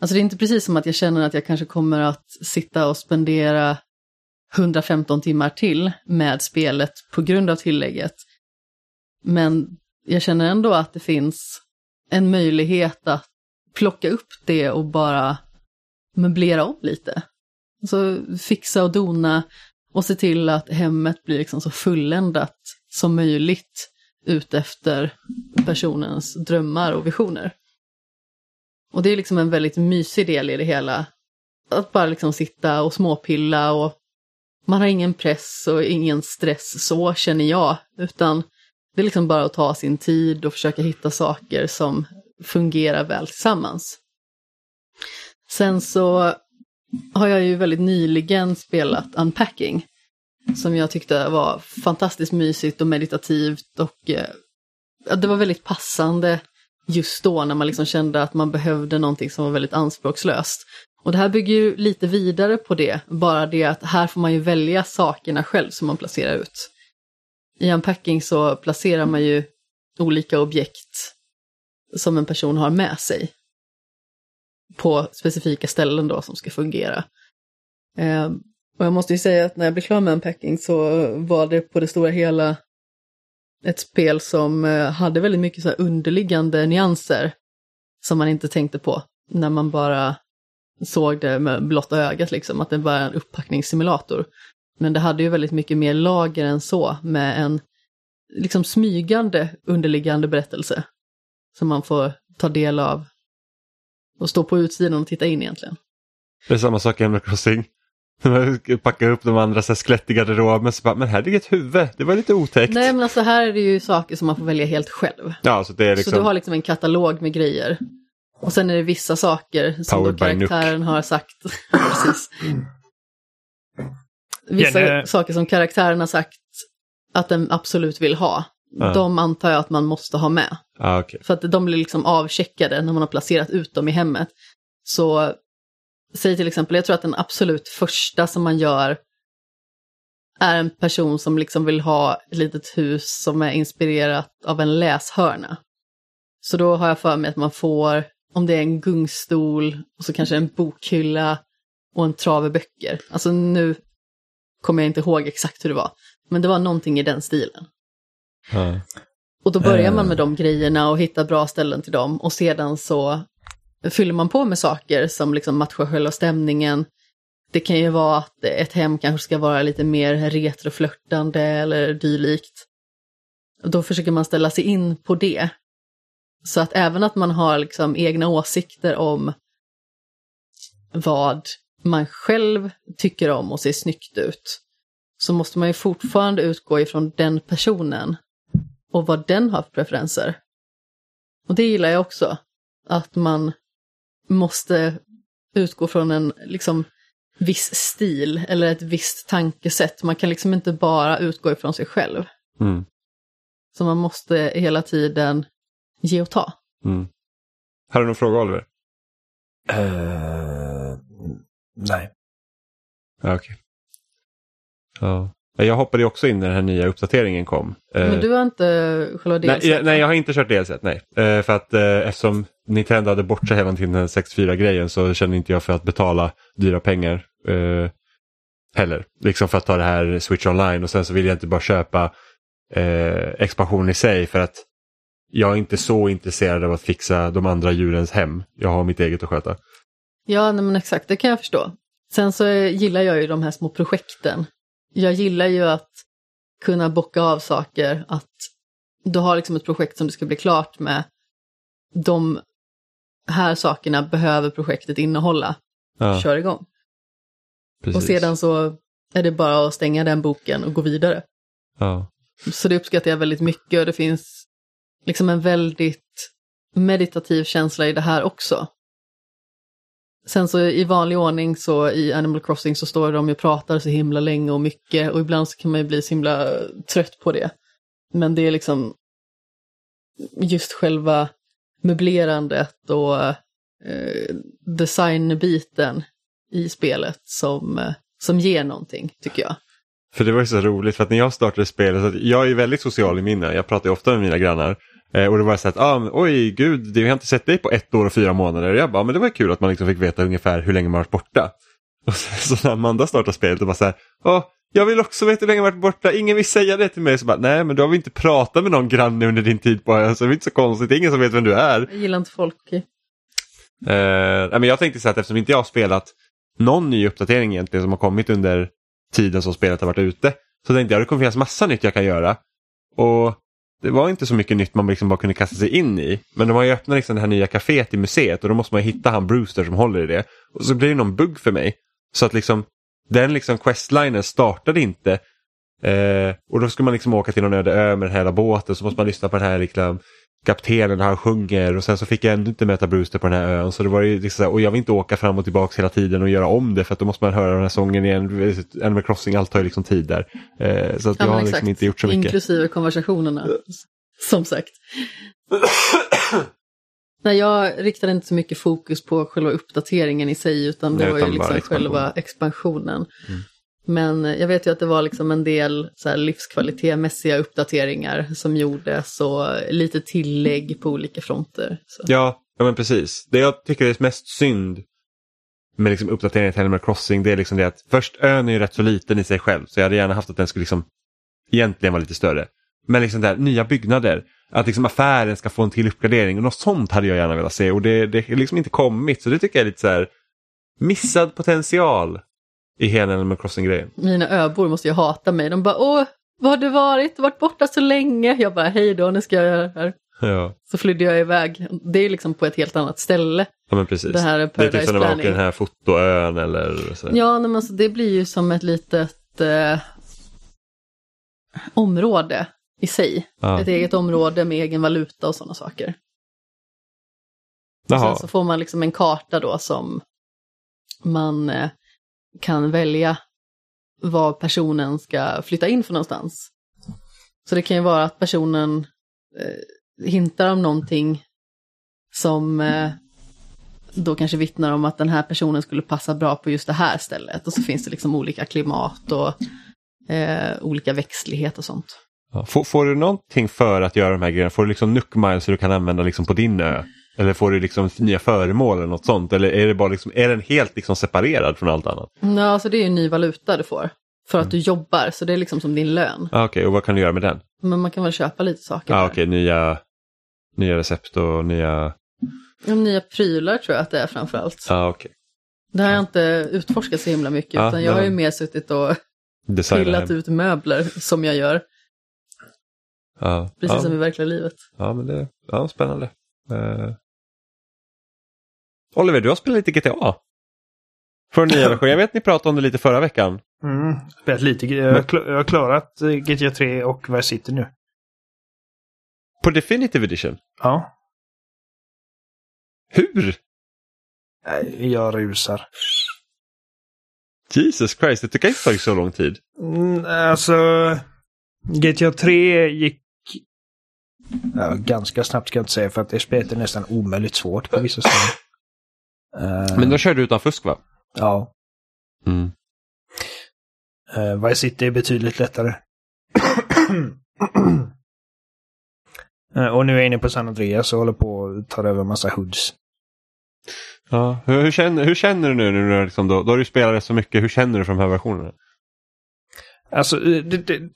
S2: Alltså det är inte precis som att jag känner att jag kanske kommer att sitta och spendera 115 timmar till med spelet på grund av tillägget. Men jag känner ändå att det finns en möjlighet att plocka upp det och bara möblera om lite. Så fixa och dona och se till att hemmet blir liksom så fulländat som möjligt utefter personens drömmar och visioner. Och det är liksom en väldigt mysig del i det hela. Att bara liksom sitta och småpilla och man har ingen press och ingen stress så känner jag, utan det är liksom bara att ta sin tid och försöka hitta saker som fungerar väl tillsammans. Sen så har jag ju väldigt nyligen spelat Unpacking. Som jag tyckte var fantastiskt mysigt och meditativt och eh, det var väldigt passande just då när man liksom kände att man behövde någonting som var väldigt anspråkslöst. Och det här bygger ju lite vidare på det, bara det att här får man ju välja sakerna själv som man placerar ut. I Unpacking så placerar man ju olika objekt som en person har med sig på specifika ställen då som ska fungera. Eh, och jag måste ju säga att när jag blev klar med Unpacking så var det på det stora hela ett spel som eh, hade väldigt mycket så här underliggande nyanser som man inte tänkte på när man bara såg det med blotta ögat liksom, att det var en upppackningssimulator. Men det hade ju väldigt mycket mer lager än så med en liksom smygande underliggande berättelse som man får ta del av och stå på utsidan och titta in egentligen.
S1: Det är samma sak i Animal Crossing. När man packar upp de andra så här skelett i garderoben så bara, men här ligger ett huvud, det var lite otäckt.
S2: Nej men alltså här är det ju saker som man får välja helt själv.
S1: Ja, så det är liksom...
S2: Så du har liksom en katalog med grejer. Och sen är det vissa saker som då
S1: Powered
S2: karaktären har sagt. Precis. Vissa
S3: Jenny-
S2: saker som karaktären har sagt att den absolut vill ha.
S1: Ja.
S2: De antar jag att man måste ha med.
S1: Ja, okej.
S2: För att de blir liksom avcheckade när man har placerat ut dem i hemmet. Så säg till exempel, jag tror att den absolut första som man gör är en person som liksom vill ha ett litet hus som är inspirerat av en läshörna. Så då har jag för mig att man får om det är en gungstol och så kanske en bokhylla och en trave böcker. Alltså nu kommer jag inte ihåg exakt hur det var, men det var någonting i den stilen. Och då börjar man
S3: Eh.
S2: med de grejerna och hittar bra ställen till dem och sedan så fyller man på med saker som liksom matchar själva stämningen. Det kan ju vara att ett hem kanske ska vara lite mer retroflörtande eller dylikt. Och då försöker man ställa sig in på det. Så att även att man har liksom egna åsikter om vad man själv tycker om och ser snyggt ut, så måste man ju fortfarande utgå ifrån den personen och vad den har för preferenser. Och det gillar jag också, att man måste utgå från en liksom viss stil eller ett visst tankesätt. Man kan liksom inte bara utgå ifrån sig själv.
S1: Mm.
S2: Så man måste hela tiden ge och ta.
S1: Mm. Har du någon fråga Oliver?
S3: Eh, nej.
S1: Ja, okej. Ja. Jag hoppade också in när den här nya uppdateringen kom. Eh,
S2: Men du har inte själva
S1: nej,
S2: delset?
S1: jag, nej, jag har inte kört delset, nej. Eh, för att eh, eftersom Nintendo hade bort sig hela tiden den 64-grejen så kände inte jag för att betala dyra pengar eh, heller. Liksom för att ta det här Switch online och sen så vill jag inte bara köpa eh, expansion i sig för att jag är inte så intresserad av att fixa de andra djurens hem. Jag har mitt eget att sköta.
S2: Ja, nej, men exakt, det kan jag förstå. Sen så gillar jag ju de här små projekten. Jag gillar ju att kunna bocka av saker, att du har liksom ett projekt som du ska bli klart med. De här sakerna behöver projektet innehålla.
S1: Ja,
S2: Kör igång.
S1: precis.
S2: Och sedan så är det bara att stänga den boken och gå vidare.
S1: Ja.
S2: Så det uppskattar jag väldigt mycket och det finns liksom en väldigt meditativ känsla i det här också. Sen så i vanlig ordning så i Animal Crossing så står de och pratar så himla länge och mycket och ibland så kan man ju bli så himla trött på det. Men det är liksom just själva möblerandet och eh, designbiten i spelet som, eh, som ger någonting, tycker jag.
S1: För det var ju så roligt för att när jag startade spelet, så att jag är väldigt social i mina, jag pratar ju ofta med mina grannar. Eh, och det var så att, ah, men, oj gud, det- vi har inte sett dig på ett år och fyra månader. Och jag bara, men det var kul att man liksom fick veta ungefär hur länge man varit borta. Och så, så när Amanda startade spelet och bara så här, åh, jag vill också veta hur länge jag varit borta, ingen vill säga det till mig. Så bara, nej men du har väl inte pratat med någon granne under din tid på ön, så det är inte så konstigt, det är ingen som vet vem du är.
S2: Jag gillar inte folk.
S1: Eh, men jag tänkte så att eftersom inte jag har spelat någon ny uppdatering egentligen som har kommit under tiden som spelet har varit ute. Så tänkte jag det kommer finnas massa nytt jag kan göra. Och det var inte så mycket nytt man liksom bara kunde kasta sig in i. Men de har ju öppnat liksom det här nya kaféet i museet och då måste man hitta han Brewster som håller i det. Och så blir det någon bugg för mig. Så att liksom den liksom questlinen startade inte. Eh, och då ska man liksom åka till någon öde ö med den här båten så måste man lyssna på den här liksom, kaptenen han sjunger och sen så fick jag ändå inte möta Brewster på den här ön. Så det var ju liksom, här- och jag vill inte åka fram och tillbaka hela tiden och göra om det för att då måste man höra den här sången igen. Animal Crossing, allt tar ju liksom tid där. Eh, så att jag
S2: men
S1: har liksom inte gjort så mycket.
S2: Inklusive konversationerna, som sagt. Nej, jag riktade inte så mycket fokus på själva uppdateringen i sig, utan det
S1: Nej,
S2: var ju
S1: utan
S2: liksom
S1: expansion.
S2: själva expansionen.
S1: Mm.
S2: Men jag vet ju att det var liksom en del så här livskvalitetmässiga uppdateringar som gjordes och lite tillägg på olika fronter. Så.
S1: Ja, ja men precis. Det jag tycker är mest synd med liksom uppdateringen till Animal Crossing det är liksom det att först ön är ju rätt så liten i sig själv så jag hade gärna haft att den skulle liksom egentligen vara lite större. Men liksom där nya byggnader, att liksom affären ska få en till uppgradering och något sånt hade jag gärna velat se och det, det är liksom inte kommit så det tycker jag är lite så här missad potential i hela Animal Crossing-grejen.
S2: Mina öbor måste ju hata mig. De bara, åh, var har du varit? Varit borta så länge. Jag bara, hej då, nu ska jag göra det här.
S1: Ja,
S2: Så flydde jag iväg. Det är liksom på ett helt annat ställe.
S1: ja men precis.
S2: Det här är
S1: det är typ
S2: Paradise
S1: som när man åker den här fotoön eller så.
S2: Ja, men alltså, det blir ju som ett litet eh, område i sig.
S1: Ja.
S2: Ett eget område med egen valuta och sådana saker. Och
S1: Jaha.
S2: sen så får man liksom en karta då som man eh, kan välja var personen ska flytta in för någonstans. Så det kan ju vara att personen eh, hintar om någonting som eh, då kanske vittnar om att den här personen skulle passa bra på just det här stället. Och så finns det liksom olika klimat och eh, olika växtlighet och sånt.
S1: Får, får du någonting för att göra de här grejerna? Får du liksom nuckmiles så du kan använda liksom på din ö? Eller får du liksom nya föremål eller något sånt? Eller är, det bara liksom, är den helt liksom separerad från allt annat?
S2: Ja, alltså det är ju ny valuta du får. För att du jobbar, så det är liksom som din lön.
S1: Ah, Okej, och vad kan du göra med den?
S2: Men man kan väl köpa lite saker
S1: Ah. Okej, nya, nya recept och nya...
S2: Ja, Nya prylar tror jag att det är framförallt.
S1: Ah, okej.
S2: Det har jag inte utforskat så himla mycket,
S1: Ja,
S2: utan jag har ju mer suttit och pillat ut möbler som jag gör,
S1: Ja,
S2: precis
S1: ja.
S2: som i verkliga livet.
S1: Ja, men det ja, spännande. Eh. Oliver, du har spelat lite GTA. För nya version. Jag vet ni pratade om det lite förra veckan.
S3: Mm, spelat lite. Jag har, klarat eh, GTA 3 och Vice City nu.
S1: På Definitive Edition.
S3: Ja,
S1: Hur?
S3: Nej, jag rusar.
S1: Jesus Christ, det tycker jag inte tagit så lång tid.
S3: Mm, alltså, GTA 3 gick ja, ganska snabbt ska jag inte säga för att det spelet är nästan omöjligt svårt på vissa ställen. Eh,
S1: Men då körde du utan fusk va?
S3: Ja,
S1: Mm.
S3: uh, Vice City är betydligt lättare. Eh, och nu är jag inne på San Andreas och håller på att ta över en massa hoods.
S1: Ja. Hur, hur, känner, hur känner du nu? nu liksom då, då har du spelat rätt så mycket. Hur känner du för de här versionerna?
S3: Alltså, det, det,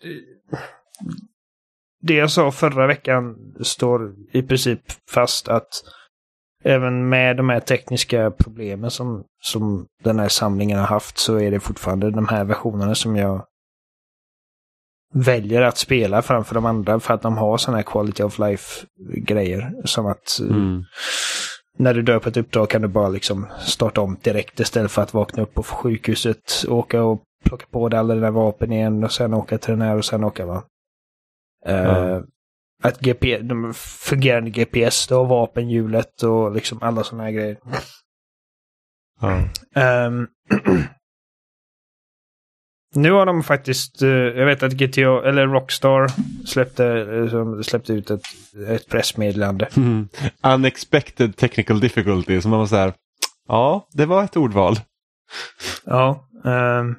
S3: det jag sa förra veckan står i princip fast att även med de här tekniska problemen som, som den här samlingen har haft så är det fortfarande de här versionerna som jag väljer att spela framför de andra för att de har sådana här quality of life grejer. Som att eh,
S1: Mm.
S3: när du dör på ett uppdrag kan du bara liksom starta om direkt istället för att vakna upp på sjukhuset, åka och plocka på dig alla dina vapen igen och sen åka till den här och sen åka va. Eh,
S1: Ja.
S3: Att GP, de fungerande GPS, har vapenhjulet och liksom alla sådana här grejer.
S1: Ja.
S3: Ehm, nu har de faktiskt, eh, jag vet att GTA, eller Rockstar släppte, eh, släppte ut ett, ett pressmeddelande.
S1: Mm. Unexpected technical difficulty. Som man var så här. Ja, det var ett ordval.
S3: Ja. ehm,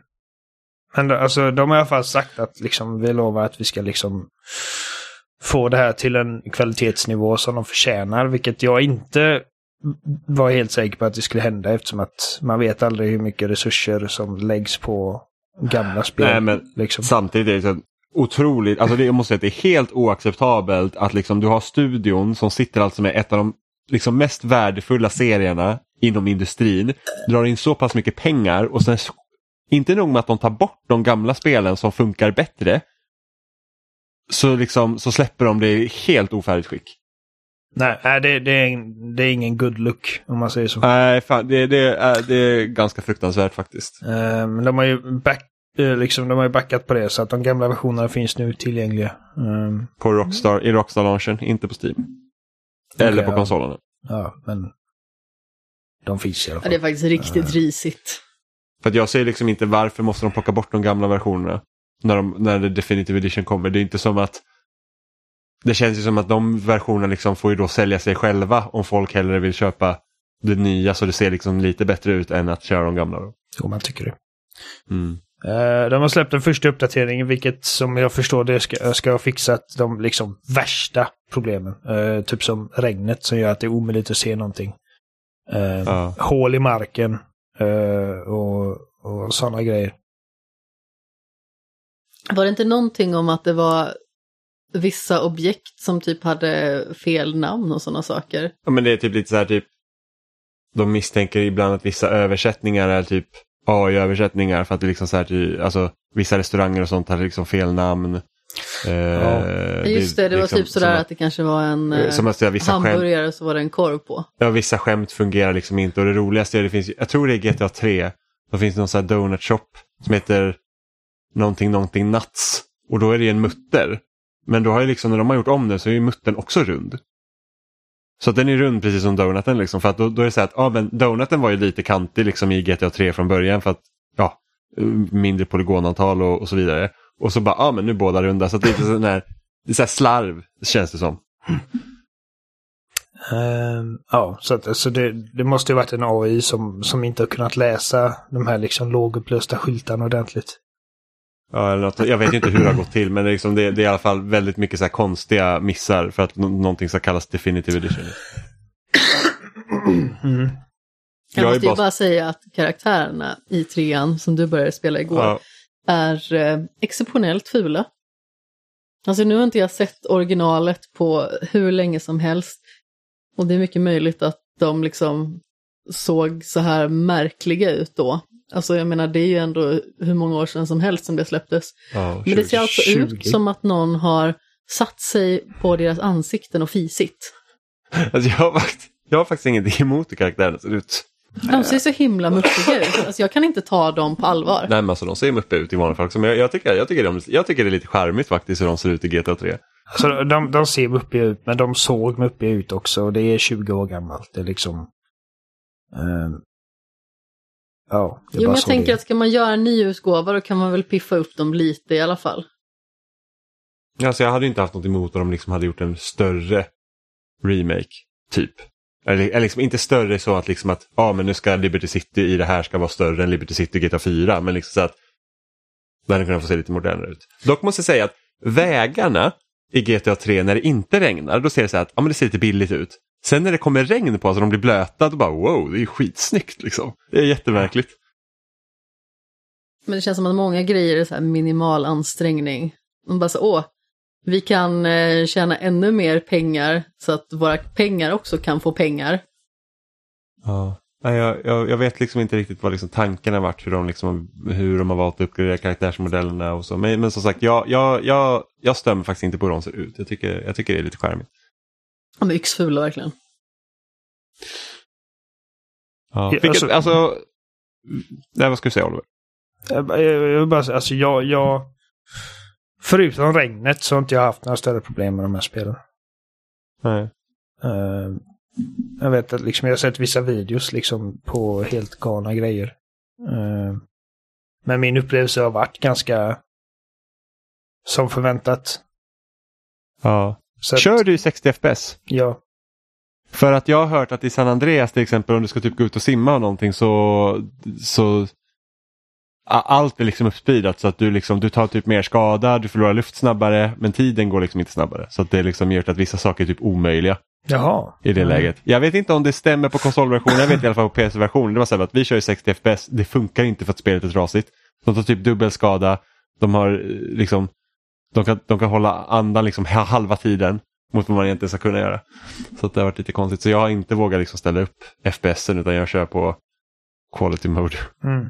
S3: men då, alltså, de har i alla fall sagt att liksom, vi lovar att vi ska liksom få det här till en kvalitetsnivå som de förtjänar, vilket jag inte var helt säker på att det skulle hända eftersom att man vet aldrig hur mycket resurser som läggs på gamla spel.
S1: Nej, men
S3: liksom.
S1: Samtidigt är det så otroligt, alltså det, jag måste säga att det är helt oacceptabelt att liksom du har studion som sitter alltså med ett av de liksom mest värdefulla serierna inom industrin, drar in så pass mycket pengar och sen inte nog med att de tar bort de gamla spelen som funkar bättre, så, liksom, så släpper de det i helt ofärdigt skick.
S3: Nej, det, det, är, det är ingen good look om man säger så.
S1: Nej, fan, det, det, är, det är ganska fruktansvärt faktiskt.
S3: Eh, Men de har ju back, eh, liksom, de har ju backat på det så att de gamla versionerna finns nu tillgängliga. Ehm,
S1: På Rockstar, I Rockstar-launchen, inte på Steam. Eller
S3: Okej,
S1: på
S3: ja.
S1: konsolerna.
S3: Ja, men de finns i alla
S2: Ja,
S3: fall.
S2: det är faktiskt riktigt risigt.
S1: För att jag ser liksom inte varför måste de plocka bort de gamla versionerna när, de, när det Definitive Edition kommer. Det är inte som att det känns ju som att de versionerna liksom får ju då sälja sig själva om folk hellre vill köpa det nya så det ser liksom lite bättre ut än att köra de gamla. Då.
S3: Jo, man tycker det.
S1: Mm.
S3: Eh, de har släppt den första uppdateringen, vilket som jag förstår det ska, ska ha fixat de liksom värsta problemen. Eh, typ som regnet som gör att det är omöjligt att se någonting.
S1: Ja.
S3: Hål i marken och, och sådana grejer.
S2: Var det inte någonting om att det var vissa objekt som typ hade fel namn och sådana saker?
S1: Ja, men det är typ lite så här typ de misstänker ibland att vissa översättningar är typ AI-översättningar för att det liksom så här typ, alltså vissa restauranger och sånt hade liksom fel namn. Eh,
S2: Ja, Just det, det var
S1: liksom
S2: typ sådär
S1: som
S2: att det kanske var en eh,
S1: som att säga, vissa
S2: hamburgare och så var det en korv på.
S1: Ja, vissa skämt fungerar liksom inte och det roligaste är det finns, jag tror det är GTA 3, då finns det någon sån här donut shop som heter någonting någonting nuts och då är det en mutter. Men då har ju liksom när de har gjort om den så är ju muttern också rund. Så att den är rund precis som donuten liksom för att då, då är det så här att ja men donuten var ju lite kantig liksom i GTA 3 från början för att ja mindre polygonantal och, och så vidare. Och så bara ja men nu är båda runda så att det är lite sån här, det är så här slarv känns det som.
S3: Um, ja, så, att, så det, det måste ju varit en AI som, som inte har kunnat läsa de här liksom lågupplösta skyltarna ordentligt.
S1: Ja, eller något, jag vet inte hur det har gått till men det är, liksom, det, det är i alla fall väldigt mycket så här konstiga missar för att nå- någonting ska kallas definitive edition.
S3: Mm.
S2: Jag,
S1: Jag
S2: måste ju
S1: bara-
S2: bara säga att karaktärerna i trean, som du började spela igår,
S1: Ja.
S2: är eh, exceptionellt fula. Alltså nu har inte jag sett originalet på hur länge som helst. Och det är mycket möjligt att de liksom såg så här märkliga ut då. Alltså jag menar det är ju ändå hur många år sedan som helst som det släpptes.
S1: Ja.
S2: Men det ser alltså
S3: 20.
S2: ut som att någon har satt sig på deras ansikten och fisit.
S1: Alltså, jag, har faktiskt, jag har faktiskt ingenting emot hur karaktärerna ser ut.
S2: De ser så himla muppiga ut. Alltså jag kan inte ta dem på allvar.
S1: Nej men alltså de ser muppiga ut i vanliga fall också. Men jag, jag, tycker, jag, tycker de, jag tycker det är lite charmigt faktiskt hur de ser ut i GTA 3.
S3: Alltså, de, de ser muppiga ut, men de såg muppiga ut också. Och det är 20 år gammalt. Det är liksom... ehm, ja, det
S2: Jo,
S3: bara
S2: men jag tänker
S3: det
S2: att ska man göra en ny utgåva då kan man väl piffa upp dem lite i alla fall.
S1: Alltså jag hade inte haft något emot om de liksom hade gjort en större remake, typ. Eller, eller liksom inte större så att liksom att ja men nu ska Liberty City i det här ska vara större än Liberty City GTA 4. Men liksom så att den hade kunnat få se lite modernare ut. Dock måste jag säga att vägarna i GTA 3 när det inte regnar, då ser det så här att ja, men det ser lite billigt ut. Sen när det kommer regn på så de blir blöta, då bara wow, det är skitsnyggt liksom. Det är jättemärkligt.
S2: Men det känns som att många grejer är så här minimal ansträngning. De bara så, åh, vi kan eh, tjäna ännu mer pengar så att våra pengar också kan få pengar.
S1: Ja. Nej, jag, jag, jag vet liksom inte riktigt vad liksom tanken har varit, hur de, liksom, hur de har valt att uppgradera karaktärsmodellerna och så. Men, men som sagt, jag, jag, jag, jag stämmer faktiskt inte på hur de ser ut. Jag tycker, jag tycker det är lite charmigt.
S2: De är yxfula verkligen.
S1: Ja. Vilket,
S3: alltså-
S1: alltså, nej, vad ska du säga Oliver?
S3: Jag vill bara säga, alltså jag, jag... Förutom regnet så har inte jag haft några större problem med de här spelen.
S1: Nej.
S3: Eh, jag vet att liksom, jag har sett vissa videos liksom på helt galna grejer. Eh, men min upplevelse har varit ganska som förväntat.
S1: Ja.
S3: Så att,
S1: Kör du i 60 FPS?
S3: Ja,
S1: För att jag har hört att i San Andreas till exempel om du ska typ gå ut och simma och någonting så, så allt är liksom uppspeedat så att du, liksom, du tar typ mer skada, du förlorar luft snabbare men tiden går liksom inte snabbare. Så att det liksom gör att vissa saker är typ omöjliga
S3: jaha.
S1: i det
S3: Mm.
S1: läget. Jag vet inte om det stämmer på konsolversionen, jag vet i alla fall på PC-versionen. Det var så här att vi kör i 60 FPS, det funkar inte för att spelet är trasigt. De tar typ dubbelskada, de har eh, liksom, de kan, de kan hålla andan liksom ha- halva tiden mot vad man egentligen ska kunna göra. Så det har varit lite konstigt. Så jag har inte vågat liksom ställa upp FPSen utan jag kör på quality mode.
S3: Mm.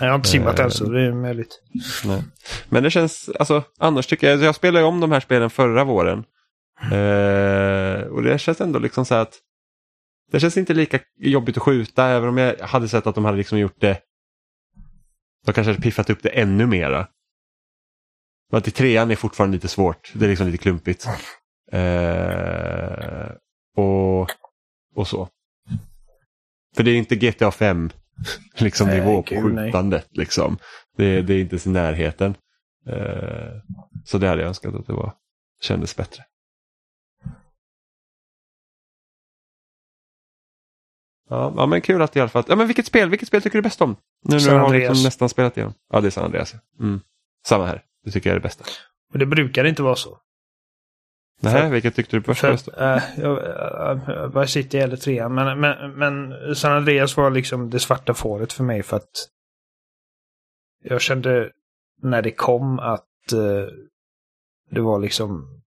S3: Jag har inte simmat
S1: Eh,
S3: än så det är möjligt.
S1: Nej. Men det känns, alltså annars tycker jag, jag spelade om de här spelen förra våren. Eh, och det känns ändå liksom så att det känns inte lika jobbigt att skjuta även om jag hade sett att de hade liksom gjort det. De kanske hade piffat upp det ännu mera. Men att i trean är fortfarande lite svårt, det är liksom lite klumpigt. Eh, och, och så. För det är inte GTA 5 liksom
S3: Nej,
S1: nivå på
S3: nej.
S1: skjutandet. Liksom. Det, det är inte ens i närheten. Eh, så det hade jag önskat att det var, kändes bättre. Ja, ja men kul att i alla fall. Ja, men vilket spel, vilket spel tycker du bäst om? Nu när du har liksom nästan spelat igenom. Ja, det är San Andreas. Mm. Samma här. Det tycker jag är det bästa.
S3: Och det brukar inte vara så.
S1: Nej, vilket tyckte du var
S3: För,
S1: bäst?
S3: äh, jag, Vice City eller trean. Men, men, men San Andreas var liksom det svarta fåret för mig för att jag kände när det kom att eh, det var liksom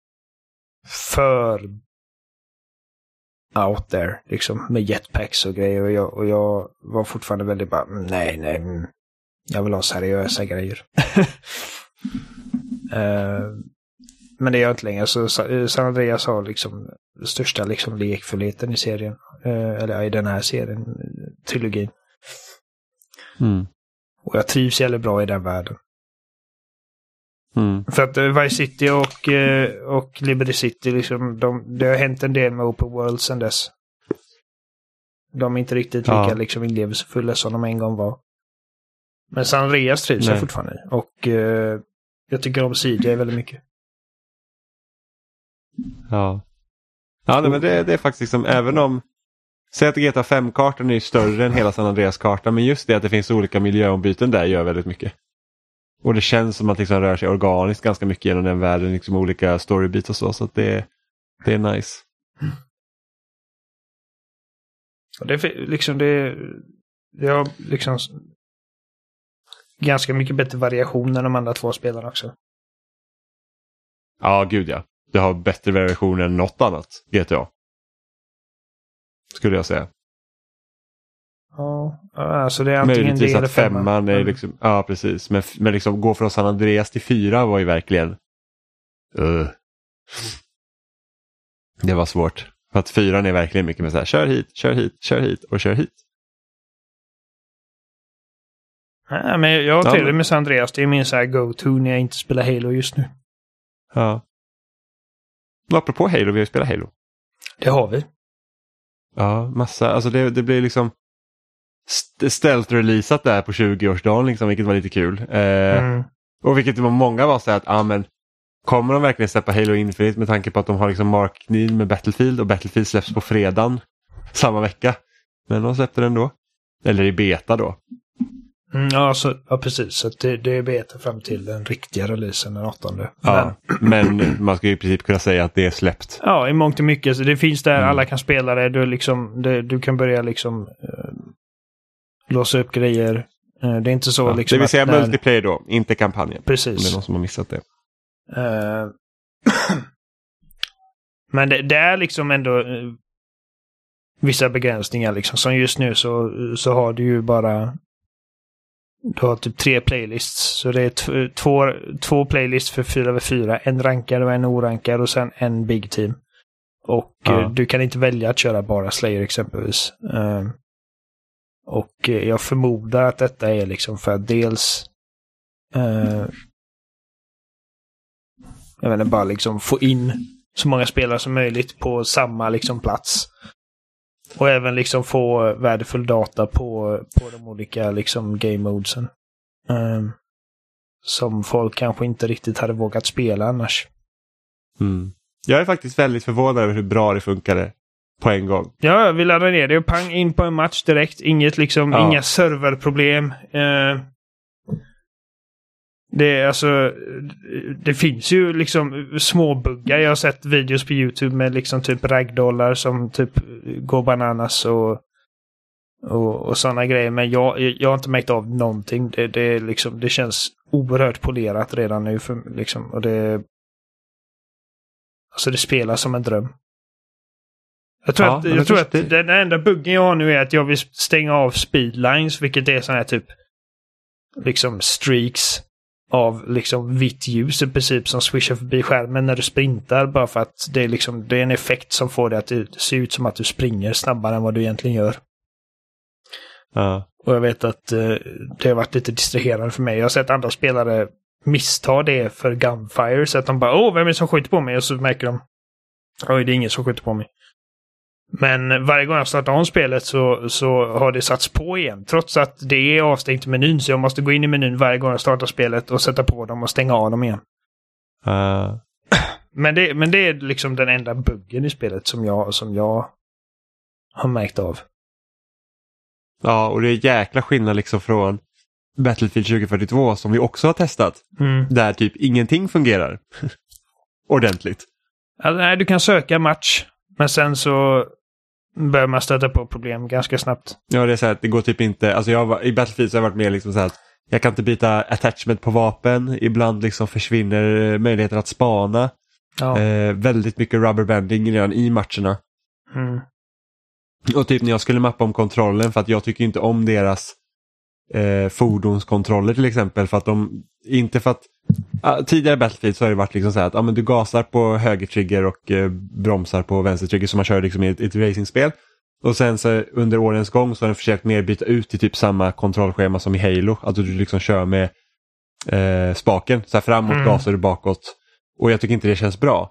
S3: för out there, liksom med jetpacks och grejer. Och jag, och jag var fortfarande väldigt bara, "Mm, nej, nej, mm, jag vill ha seriösa grejer. Eh, men det är jag inte längre. Så eh, San Andreas har liksom största liksom lekfullheten i serien. Eh, eller i den här serien, trilogin.
S1: Mm.
S3: Och jag trivs jävligt bra i den världen.
S1: Mm.
S3: För att Vice City och, och Liberty City, liksom, de, det har hänt en del med Open World sedan dess. De är inte riktigt lika
S1: Ja.
S3: liksom, inlevelsefulla som de en gång var. Men San Andreas trivs jag
S1: Nej.
S3: fortfarande i. Och eh, jag tycker om CJ väldigt mycket.
S1: Ja. Ja, nej, men det, det är faktiskt liksom, även om Säg att GTA 5-kartan är större än hela San Andreas-kartan men just det att det finns olika miljöombyten där gör väldigt mycket. Och det känns som att det liksom rör sig organiskt ganska mycket genom den världen, liksom olika storybeats och så. Så att det, det är nice.
S3: Och det, är liksom, det, det har liksom ganska mycket bättre variation än de andra två spelarna också.
S1: Ja, gud ja. Det har bättre variation än något annat GTA. Skulle jag säga.
S3: Ja, alltså det är antingen det
S1: Möjligtvis
S3: eller
S1: att femman är
S3: Mm.
S1: liksom, ja precis. Men, men liksom gå från San Andreas till fyra var ju verkligen... Uh. Det var svårt. För att fyran är verkligen mycket med så här, kör hit, kör hit, kör hit och kör hit.
S3: Nej, men jag har
S1: Ja,
S3: trevligt
S1: men-
S3: med San Andreas. Det är min så här go-to när jag inte spelar Halo just nu.
S1: Ja. Och apropå Halo, vi har ju spelat Halo.
S3: Det har vi.
S1: Ja, massa. Alltså det, det blir liksom st- stealth-releasat där på 20-årsdagen, liksom, vilket var lite kul. Eh,
S3: Mm.
S1: Och vilket var många var så här att, ah, men kommer de verkligen släppa Halo Infinite med tanke på att de har liksom marknid med Battlefield och Battlefield släpps på fredagen samma vecka. Men de släppte den då. Eller i beta då.
S3: Mm, ja, så, ja, precis. Så det, det är beta fram till den riktiga releasen den 8.
S1: Ja,
S3: Men,
S1: men man ska ju i princip kunna säga att det är släppt.
S3: ja, i mångt och mycket. Så det finns där,
S1: Mm.
S3: alla kan spela det. Du, liksom, det, du kan börja liksom eh, låsa upp grejer. Eh, det är inte så
S1: Ja,
S3: liksom
S1: det vill säga
S3: när-
S1: multiplayer då, inte kampanjen. Om det är
S3: Precis.
S1: någon som har missat det.
S3: Eh, Men det, det är liksom ändå eh, vissa begränsningar liksom. Som just nu så, så har du ju bara du har typ tre playlists. Så det är två, två playlists för 4v4. En rankad och en orankad och sen en big team. Och
S1: Ja.
S3: eh, du kan inte välja att köra bara Slayer exempelvis. Eh, och eh, jag förmodar att detta är liksom för att dels eh, jag inte, bara liksom få in så många spelare som möjligt på samma liksom plats. Och även liksom få värdefull data på, på de olika liksom game modesen. Ehm, som folk kanske inte riktigt hade vågat spela annars.
S1: Mm. Jag är faktiskt väldigt förvånad över hur bra det funkade på en gång.
S3: Ja, vi laddar ner det och pang in på en match direkt. Inget liksom,
S1: Ja.
S3: inga serverproblem. Eh, det är alltså, det finns ju liksom små buggar. Jag har sett videos på YouTube med liksom typ ragdollar som typ går bananas och, och, och sådana grejer. Men jag, jag har inte märkt av någonting. Det, det, är liksom, det känns oerhört polerat redan nu. För, liksom, och det, alltså det spelar som en dröm. Jag tror,
S1: Ja,
S3: att, jag tror att den enda buggen jag har nu är att jag vill stänga av speedlines, vilket är sån här typ liksom streaks av liksom vitt ljus i princip som swishar förbi skärmen när du sprintar bara för att det är liksom det är en effekt som får det att ser ut som att du springer snabbare än vad du egentligen gör.
S1: Ja.
S3: Och jag vet att eh, det har varit lite distraherande för mig. Jag har sett andra spelare missta det för Gunfire så att de bara åh, vem är det som skjuter på mig? Och så märker de oj, det är ingen som skjuter på mig. Men varje gång jag startar om spelet så, så har det satts på igen. Trots att det är avstängt i menyn. Så jag måste gå in i menyn varje gång jag startar spelet och sätta på dem och stänga av dem igen.
S1: Uh,
S3: Men det, men det är liksom den enda buggen i spelet som jag, som jag har märkt av.
S1: ja, och det är jäkla skillnad liksom från Battlefield 2042 som vi också har testat.
S3: Mm.
S1: Där typ ingenting fungerar ordentligt.
S3: Alltså, nej, du kan söka match. Men sen så börjar man stöta på problem ganska snabbt.
S1: Ja, det är så här att det går typ inte, alltså jag var, i Battlefield så har jag varit med liksom så här att jag kan inte byta attachment på vapen, ibland liksom försvinner eh, möjligheten att spana.
S3: Ja.
S1: Eh, väldigt mycket rubberbanding redan i matcherna.
S3: Mm.
S1: Och typ när jag skulle mappa om kontrollen för att jag tycker inte om deras eh, fordonskontroller till exempel för att de, inte för att tidigare Battlefield så har det varit liksom så här att ah, men du gasar på höger trigger och eh, bromsar på vänster trigger som man kör liksom i ett, ett racingspel. Och sen så under årens gång så har den försökt mer byta ut till typ samma kontrollschema som i Halo. Att du liksom kör med eh, spaken, så här framåt
S3: Mm.
S1: gasar du bakåt. Och jag tycker inte det känns bra.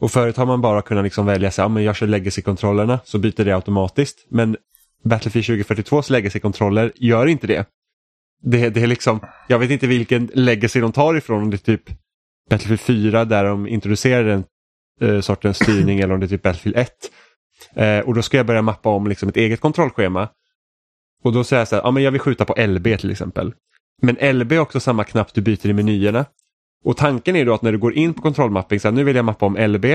S1: Och förut har man bara kunnat liksom välja sig, ja men jag kör legacy-kontrollerna så byter det automatiskt. Men Battlefield 2042s legacy-kontroller gör inte det. Det. Det är liksom, jag vet inte vilken legacy de tar ifrån, om det är typ Battlefield 4 där de introducerar den eh, sortens styrning eller om det är typ Battlefield 1. Eh, och då ska jag börja mappa om liksom ett eget kontrollschema. Och då säger jag så här, ja men jag vill skjuta på LB till exempel. Men LB är också samma knapp du byter i menyerna. Och tanken är då att när du går in på kontrollmapping, så här, nu vill jag mappa om LB.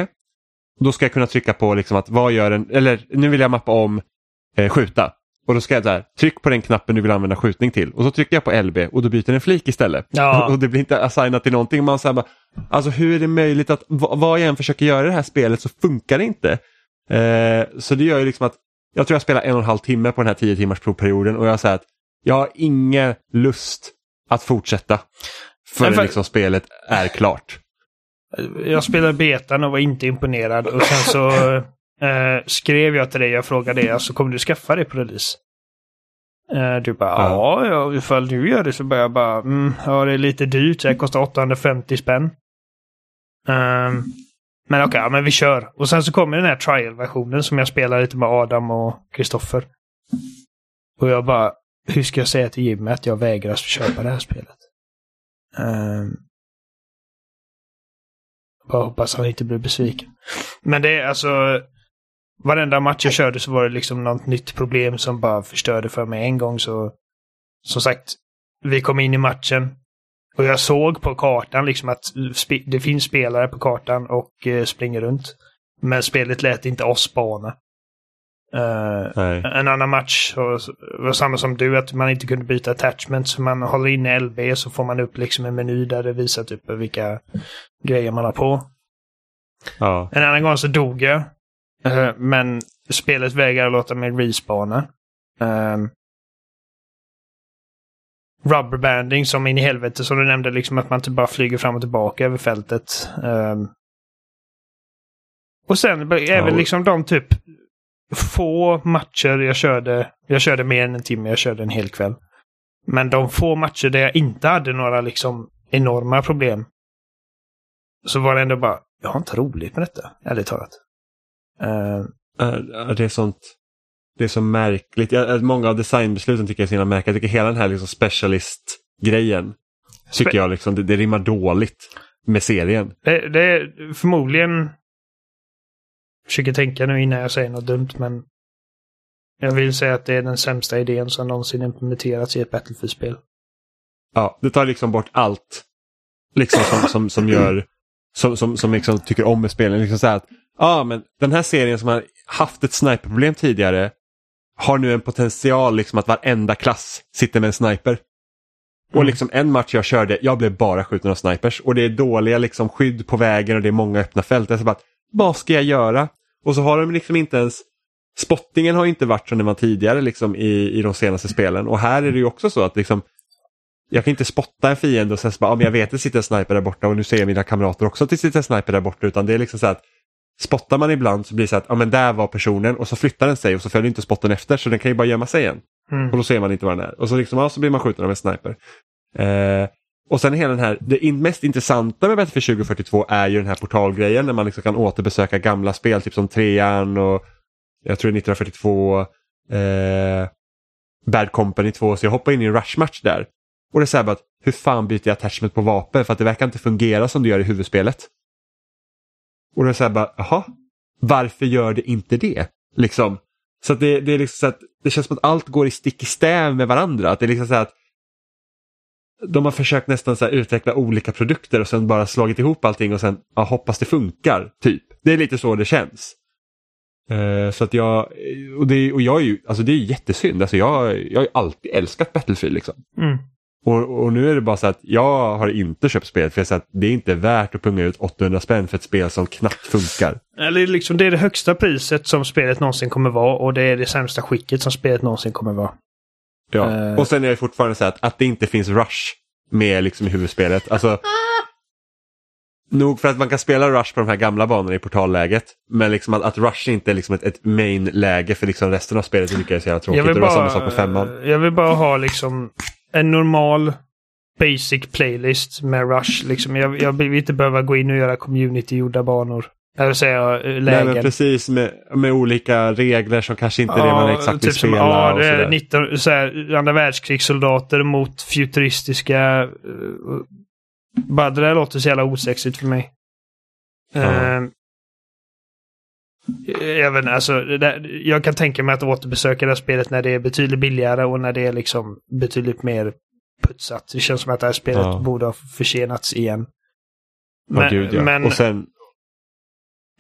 S1: Då ska jag kunna trycka på liksom att vad gör en, eller nu vill jag mappa om eh, skjuta. Och då ska jag så här, tryck på den knappen du vill använda skjutning till och så trycker jag på LB och då byter den flik istället.
S3: Ja.
S1: Och det blir inte assignat till någonting. Man säger bara, alltså hur är det möjligt att vad jag än försöker göra i det här spelet så funkar det inte. Eh, så det gör ju liksom att jag tror jag spelar en och en halv timme på den här 10 timmars provperioden och jag säger att jag har ingen lust att fortsätta förrän
S3: för-
S1: liksom spelet är klart.
S3: Jag spelade betan och var inte imponerad. Och sen så eh, skrev jag till dig och frågade dig, alltså kommer du skaffa det på release? Eh, du bara, ja, ja, ifall du gör det så börjar jag bara, mm, ja det är lite dyrt, det kostar 850 spänn. Ehm, men okej, ja, men vi kör. Och sen så kommer den här trial-versionen som jag spelar lite med Adam och Kristoffer. Och jag bara, hur ska jag säga till Jimmy att jag vägrar köpa det här spelet? Um, bara hoppas han inte blir besviken. Men det är alltså... Varenda match jag körde så var det liksom något nytt problem som bara förstörde för mig en gång så... Som sagt, vi kom in i matchen. Och jag såg på kartan liksom att det finns spelare på kartan och eh, springer runt. Men spelet lät inte oss spana. Eh,
S1: Nej.
S3: en annan match var samma som du, att man inte kunde byta attachments. Man håller inne LB så får man upp liksom en meny där det visar typ vilka grejer man har på.
S1: Ja.
S3: En annan gång så dog jag. Eh, men spelet vägrar låta mig respawna. Um, rubberbanding som in i helvete som du nämnde, liksom att man typ bara flyger fram och tillbaka över fältet. Ehm. och sen även liksom de typ få matcher jag körde. Jag körde mer än en timme, jag körde en hel kväll. Men de få matcher där jag inte hade några liksom enorma problem. Så var det ändå bara, jag har inte roligt med detta, ärligt talat.
S1: Ja, Det är sånt. Det är så märkligt. Jag, många av designbesluten tycker jag är så himla märkligt. Jag tycker hela den här liksom specialist-grejen tycker jag liksom, det, det rimmar dåligt med serien.
S3: det, det är förmodligen... Försöker tänka nu innan jag säger något dumt, men... Jag vill säga att det är den sämsta idén som någonsin implementerats i ett Battlefield-spel.
S1: Ja, det tar liksom bort allt liksom som, som, som gör som, som, som liksom tycker om med spelen. Liksom så att, ja men den här serien som har haft ett sniperproblem tidigare har nu en potential liksom att varenda klass sitter med en sniper. Och
S3: Mm.
S1: liksom en match jag körde, jag blev bara skjuten av snipers och det är dåliga liksom skydd på vägen och det är många öppna fält. Jag bara, vad ska jag göra? Och så har de liksom inte ens Spottingen har inte varit som den var tidigare liksom i, i de senaste spelen och här är det ju också så att liksom jag kan inte spotta en fiende och sen så bara, ja, men jag vet att det sitter en sniper där borta och nu ser mina kamrater också att det sitter en sniper där borta utan det är liksom så att spottar man ibland så blir det så att, ja men där var personen och så flyttar den sig och så följer inte spotten efter så den kan ju bara gömma sig igen.
S3: Mm.
S1: Och då ser man inte var den är. Och så, liksom, ja, så blir man skjuten av en sniper. Eh, och sen hela den här, det in, mest intressanta med Battlefield 2042 är ju den här portalgrejen när man liksom kan återbesöka gamla spel, typ som trean och jag tror det är 1942, eh, Bad Company 2, så jag hoppar in i en rushmatch där. Och det är så här bara att, hur fan byter jag attachment på vapen för att det verkar inte fungera som det gör i huvudspelet. Och då är så här bara, jaha, varför gör det inte det? Liksom. Så att det, det är liksom så att det känns som att allt går i stick i stäv med varandra. Att det är liksom så att de har försökt nästan så här utveckla olika produkter och sen bara slagit ihop allting och sen ja, hoppas det funkar. Typ. Det är lite så det känns. Eh, så att jag, och, det, och jag är ju, alltså det är ju jättesynd. Alltså jag, jag har ju alltid älskat Battlefield liksom.
S3: Mm.
S1: Och, och nu är det bara så att jag har inte köpt spelet för jag att det är inte värt att punga ut 800 spänn för ett spel som knappt funkar.
S3: Eller liksom, det är det högsta priset som spelet någonsin kommer vara och det är det sämsta skicket som spelet någonsin kommer vara.
S1: Ja.
S3: Eh.
S1: Och sen är det fortfarande så att, att det inte finns rush med liksom i huvudspelet. Alltså, nog för att man kan spela rush på de här gamla banorna i portalläget. Men liksom att, att rush inte är liksom ett, ett main-läge för liksom resten av spelet tycker jag är så jävla tråkigt. Det var samma sak på femman.
S3: jag vill bara ha liksom en normal basic playlist med Rush. Liksom. Jag, jag vill inte behöva gå in och göra community-gjorda banor. Jag vill säga eh,
S1: Nej,
S3: lägen.
S1: men precis med, med olika regler som kanske inte är det man exakt
S3: typ som,
S1: spela.
S3: ja, det är
S1: sådär.
S3: 19, så här, andra världskrigssoldater mot futuristiska... Uh, bara det där låter så jävla osexigt för mig.
S1: Ja.
S3: Eh, inte, alltså, där, jag kan tänka mig att återbesöka det här spelet när det är betydligt billigare och när det är liksom betydligt mer putsat. Det känns som att det här spelet
S1: Ja.
S3: borde ha försenats igen.
S1: Åh, gud, ja.
S3: men
S1: och sen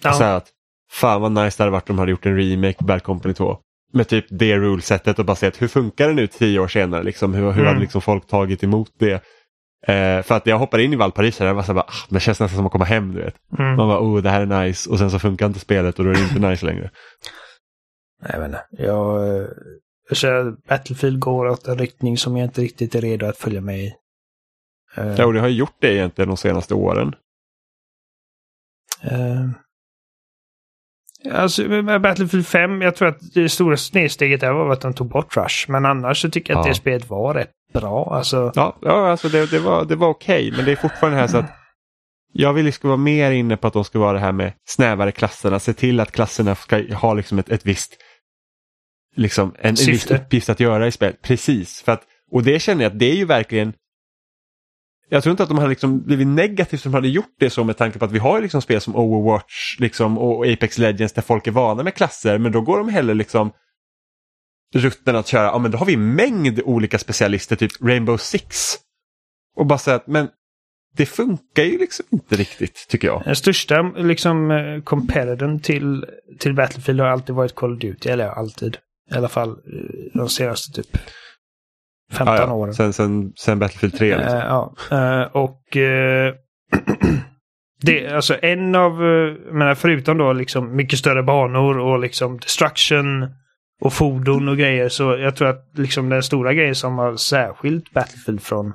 S3: ja,
S1: så här att fan vad nice det hade varit om de hade gjort en remake på Bad Company 2. med typ det rulesetet och bara se hur funkar det nu tio år senare? Liksom, hur hur
S3: Mm.
S1: hade liksom folk tagit emot det? Eh, för att jag hoppade in i Valparis och jag var så här, bara, ah, det känns nästan som att komma hem. Du vet.
S3: Mm.
S1: Man bara, oh det här är nice och sen så funkar inte spelet och då är det inte nice längre.
S3: Nej, men jag, jag känner att Battlefield går åt en riktning som jag inte riktigt är redo att följa med i. Eh,
S1: Ja, och det har ju gjort det egentligen de senaste åren.
S3: eh, Alltså, med Battlefield 5, jag tror att det stora snedsteget där var att de tog bort Rush. Men annars så tycker jag att
S1: Ja.
S3: det spelet var rätt bra. Alltså,
S1: Ja, ja alltså det, det var, det var okej men det är fortfarande här så att jag vill ju ska vara mer inne på att de ska vara det här med snävare klasserna. Se till att klasserna ska ha liksom ett, ett visst liksom en, en viss uppgift att göra i spel. Precis, för att, och det känner jag att det är ju verkligen jag tror inte att de hade liksom blivit negativt som de hade gjort det så med tanke på att vi har liksom spel som Overwatch liksom, och Apex Legends där folk är vana med klasser men då går de heller liksom rutten att köra, ja men då har vi mängd olika specialister, typ Rainbow Six. Och bara säga att, men det funkar ju liksom inte riktigt tycker jag.
S3: den största liksom, eh, competitorn till, till Battlefield har alltid varit Call of Duty. Eller alltid. I alla fall eh, de senaste typ 15
S1: Ja, ja.
S3: åren.
S1: Sen, sen, sen Battlefield 3. Liksom.
S3: Eh, ja, eh, och eh, det, alltså en av, menar förutom då liksom mycket större banor och liksom destruction och fordon och grejer så jag tror att liksom den stora grejen som har särskilt Battlefield från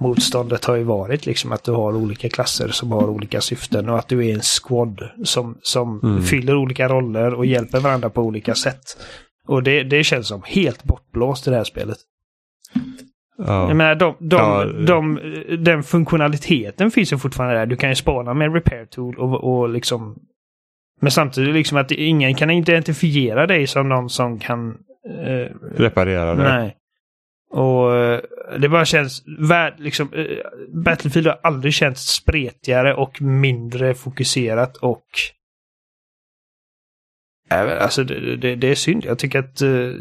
S3: motståndet har ju varit liksom att du har olika klasser som har olika syften och att du är en squad som, som
S1: Mm.
S3: fyller olika roller och hjälper varandra på olika sätt. Och det, det känns som helt bortblåst i det här spelet.
S1: Ja.
S3: Jag menar, de, de,
S1: Ja.
S3: de, den funktionaliteten finns ju fortfarande där. Du kan ju spana med repair tool och, och liksom... Men samtidigt liksom att ingen kan identifiera dig som någon som kan... Eh,
S1: Reparera det.
S3: nej. Och eh, det bara känns... Värd, liksom, eh, Battlefield har aldrig känts spretigare och mindre fokuserat och... Äh, Alltså det, det, det är synd. Jag tycker att... Uh...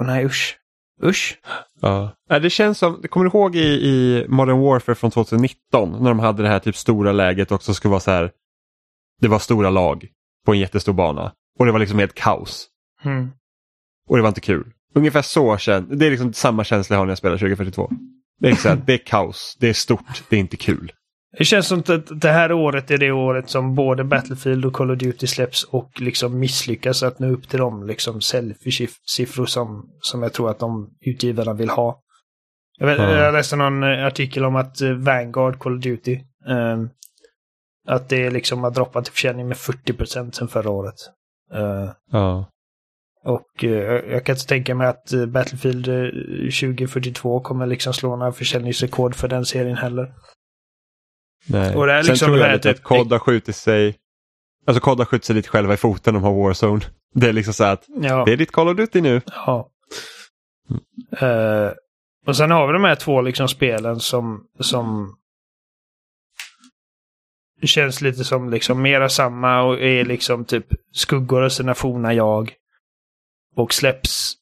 S3: nej usch. Usch.
S1: Ja. Ja, Det känns som, kommer du ihåg i, i Modern Warfare från 2019 när de hade det här typ stora läget också skulle vara så här. Det var stora lag på en jättestor bana och det var liksom helt kaos.
S3: Mm.
S1: Och det var inte kul. Ungefär så känns det. är liksom samma känsla jag har när jag spelar 2042. Det är, så här, det är kaos, det är stort, det är inte kul.
S3: Det känns som att det här året är det året som både Battlefield och Call of Duty släpps och liksom misslyckas att nå upp till de liksom selfie-siffror som, som jag tror att de utgivarna vill ha. Jag, vet,
S1: Ja.
S3: jag läste någon artikel om att Vanguard Call of Duty ehm, att det liksom har droppat i försäljning med 40 sedan förra året. Eh,
S1: Ja.
S3: och eh, jag kan inte tänka mig att eh, Battlefield eh, 2042 kommer liksom slå några försäljningsrekord för den serien heller.
S1: Nej.
S3: Och det är
S1: Sen
S3: liksom
S1: tror
S3: det
S1: jag lite
S3: typ-
S1: att COD har skjutit sig Alltså COD har skjutit sig lite själva i foten de har Warzone. Det är liksom så att
S3: Ja.
S1: det är ditt Call of Duty nu.
S3: Ja. Eh, och sen har vi de här två liksom spelen som, som känns lite som liksom mera samma och är liksom typ skuggor av sina forna jag. Och släpps.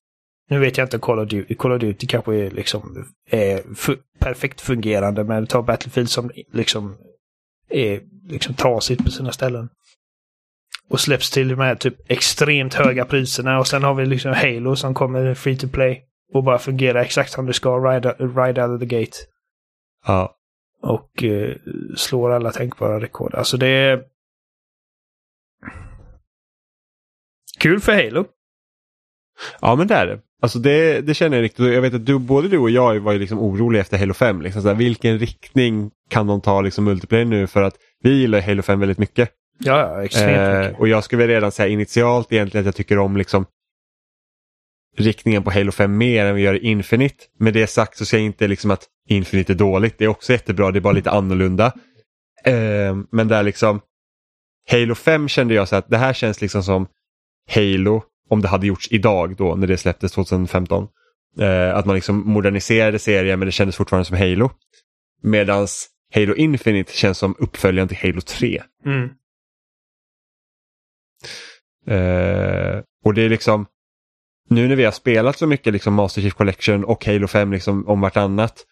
S3: Nu vet jag inte Call of Duty. Call of Duty kanske är liksom är perfekt fungerande men ta Battlefield som liksom är liksom trasigt på sina ställen. Och släpps till här typ extremt höga priserna och sen har vi liksom Halo som kommer free to play. Och bara fungerar exakt som det ska, ride, ride out of the gate.
S1: Ja.
S3: Och eh, slår alla tänkbara rekord. Alltså det är... Kul för Halo.
S1: Ja men det är det. Alltså det, det känner jag riktigt. Jag vet att du, både du och jag var ju liksom oroliga efter Halo 5. Liksom så här, vilken riktning kan de ta liksom multiplayer nu? För att vi gillar Halo 5 väldigt mycket.
S3: Ja, extremt
S1: Eh,
S3: mycket.
S1: och jag skulle väl redan säga initialt egentligen att jag tycker om liksom riktningen på Halo 5 mer än vi gör i Infinite. Med det sagt så säger jag inte liksom att Infinite är dåligt. Det är också jättebra, det är bara lite annorlunda. Eh, men där liksom Halo 5 kände jag så att det här känns liksom som Halo om det hade gjorts idag då när det släpptes 2015. Eh, att man liksom moderniserade serien men det kändes fortfarande som Halo. Medans Halo Infinite känns som uppföljaren till Halo 3.
S3: Mm.
S1: Eh, och det är liksom nu när vi har spelat så mycket liksom Master Chief Collection och Halo 5 liksom om vartannat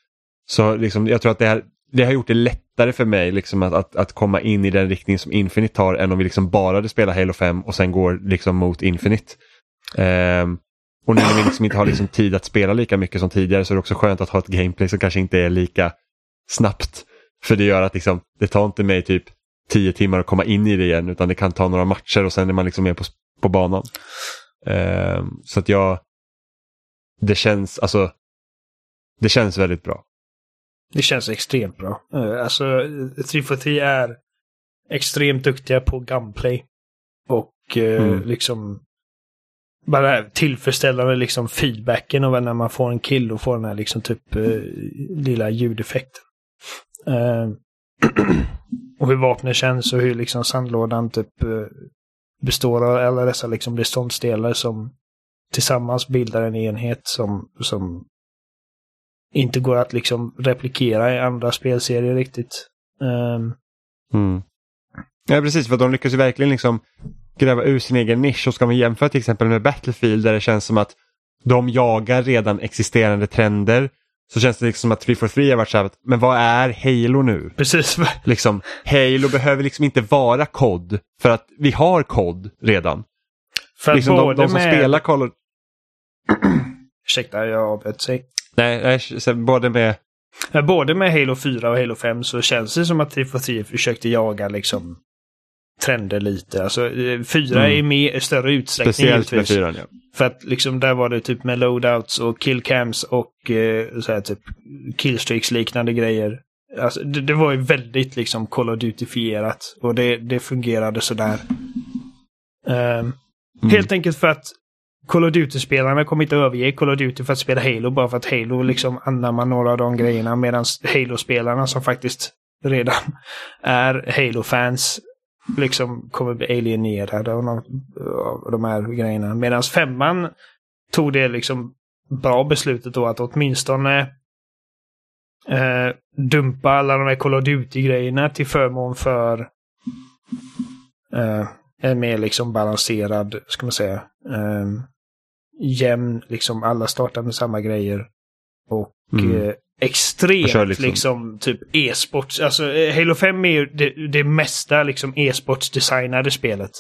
S1: så liksom, jag tror att det här det har gjort det lättare för mig liksom att, att, att komma in i den riktning som Infinite tar än om vi liksom bara hade spelat Halo 5 och sen går liksom mot Infinite. Ehm, och nu när vi liksom inte har liksom tid att spela lika mycket som tidigare så är det också skönt att ha ett gameplay som kanske inte är lika snabbt. För det gör att liksom, det tar inte mig typ tio timmar att komma in i det igen utan det kan ta några matcher och sen är man liksom med på, på banan. Ehm, så att jag, det känns, alltså, det känns väldigt bra.
S3: Det känns extremt bra. Uh, alltså, 343 är extremt duktiga på gunplay. Och uh, mm. liksom bara tillfredsställande liksom feedbacken och när man får en kill och får den här liksom typ uh, lilla ljudeffekten. och hur vapnet känns och hur liksom sandlådan typ består av alla dessa liksom beståndsdelar som tillsammans bildar en enhet som, som inte går att liksom replikera i andra spelserier riktigt. Um...
S1: Mm. Ja precis, för de lyckas ju verkligen liksom gräva ur sin egen nisch och ska man jämföra till exempel med Battlefield där det känns som att de jagar redan existerande trender så känns det liksom som att 343 har varit så här, men vad är Halo nu?
S3: Precis.
S1: Liksom, Halo behöver liksom inte vara kod för att vi har kod redan. För liksom de, de som med... spelar Call of...
S3: Ursäkta, jag avbröt sig.
S1: Nej, nej både med...
S3: Både med Halo 4 och Halo 5 så känns det som att 343 försökte jaga liksom trender lite. Alltså 4 mm. är mer, större utsträckning
S1: Speciellt med 4 ja.
S3: För att liksom där var det typ med loadouts och killcams och eh, så här, typ killstreaks liknande grejer. Alltså, det, det, var ju väldigt liksom Call of Duty-fierat och det, det fungerade sådär. Um, mm. Helt enkelt för att Call of Duty-spelarna kommer inte överge Call of Duty för att spela Halo bara för att Halo liksom anammar några av de grejerna medan Halo-spelarna som faktiskt redan är Halo-fans liksom kommer bli alienerade av de, av de här grejerna. Medan femman tog det liksom bra beslutet då att åtminstone eh, dumpa alla de här Call of Duty-grejerna till förmån för eh, en mer liksom balanserad, ska man säga, eh, jämn, liksom alla startar med samma grejer. Och mm. eh, extremt liksom. liksom. typ e-sports. Alltså eh, Halo 5 är ju det, det mesta liksom e-sportsdesignade spelet.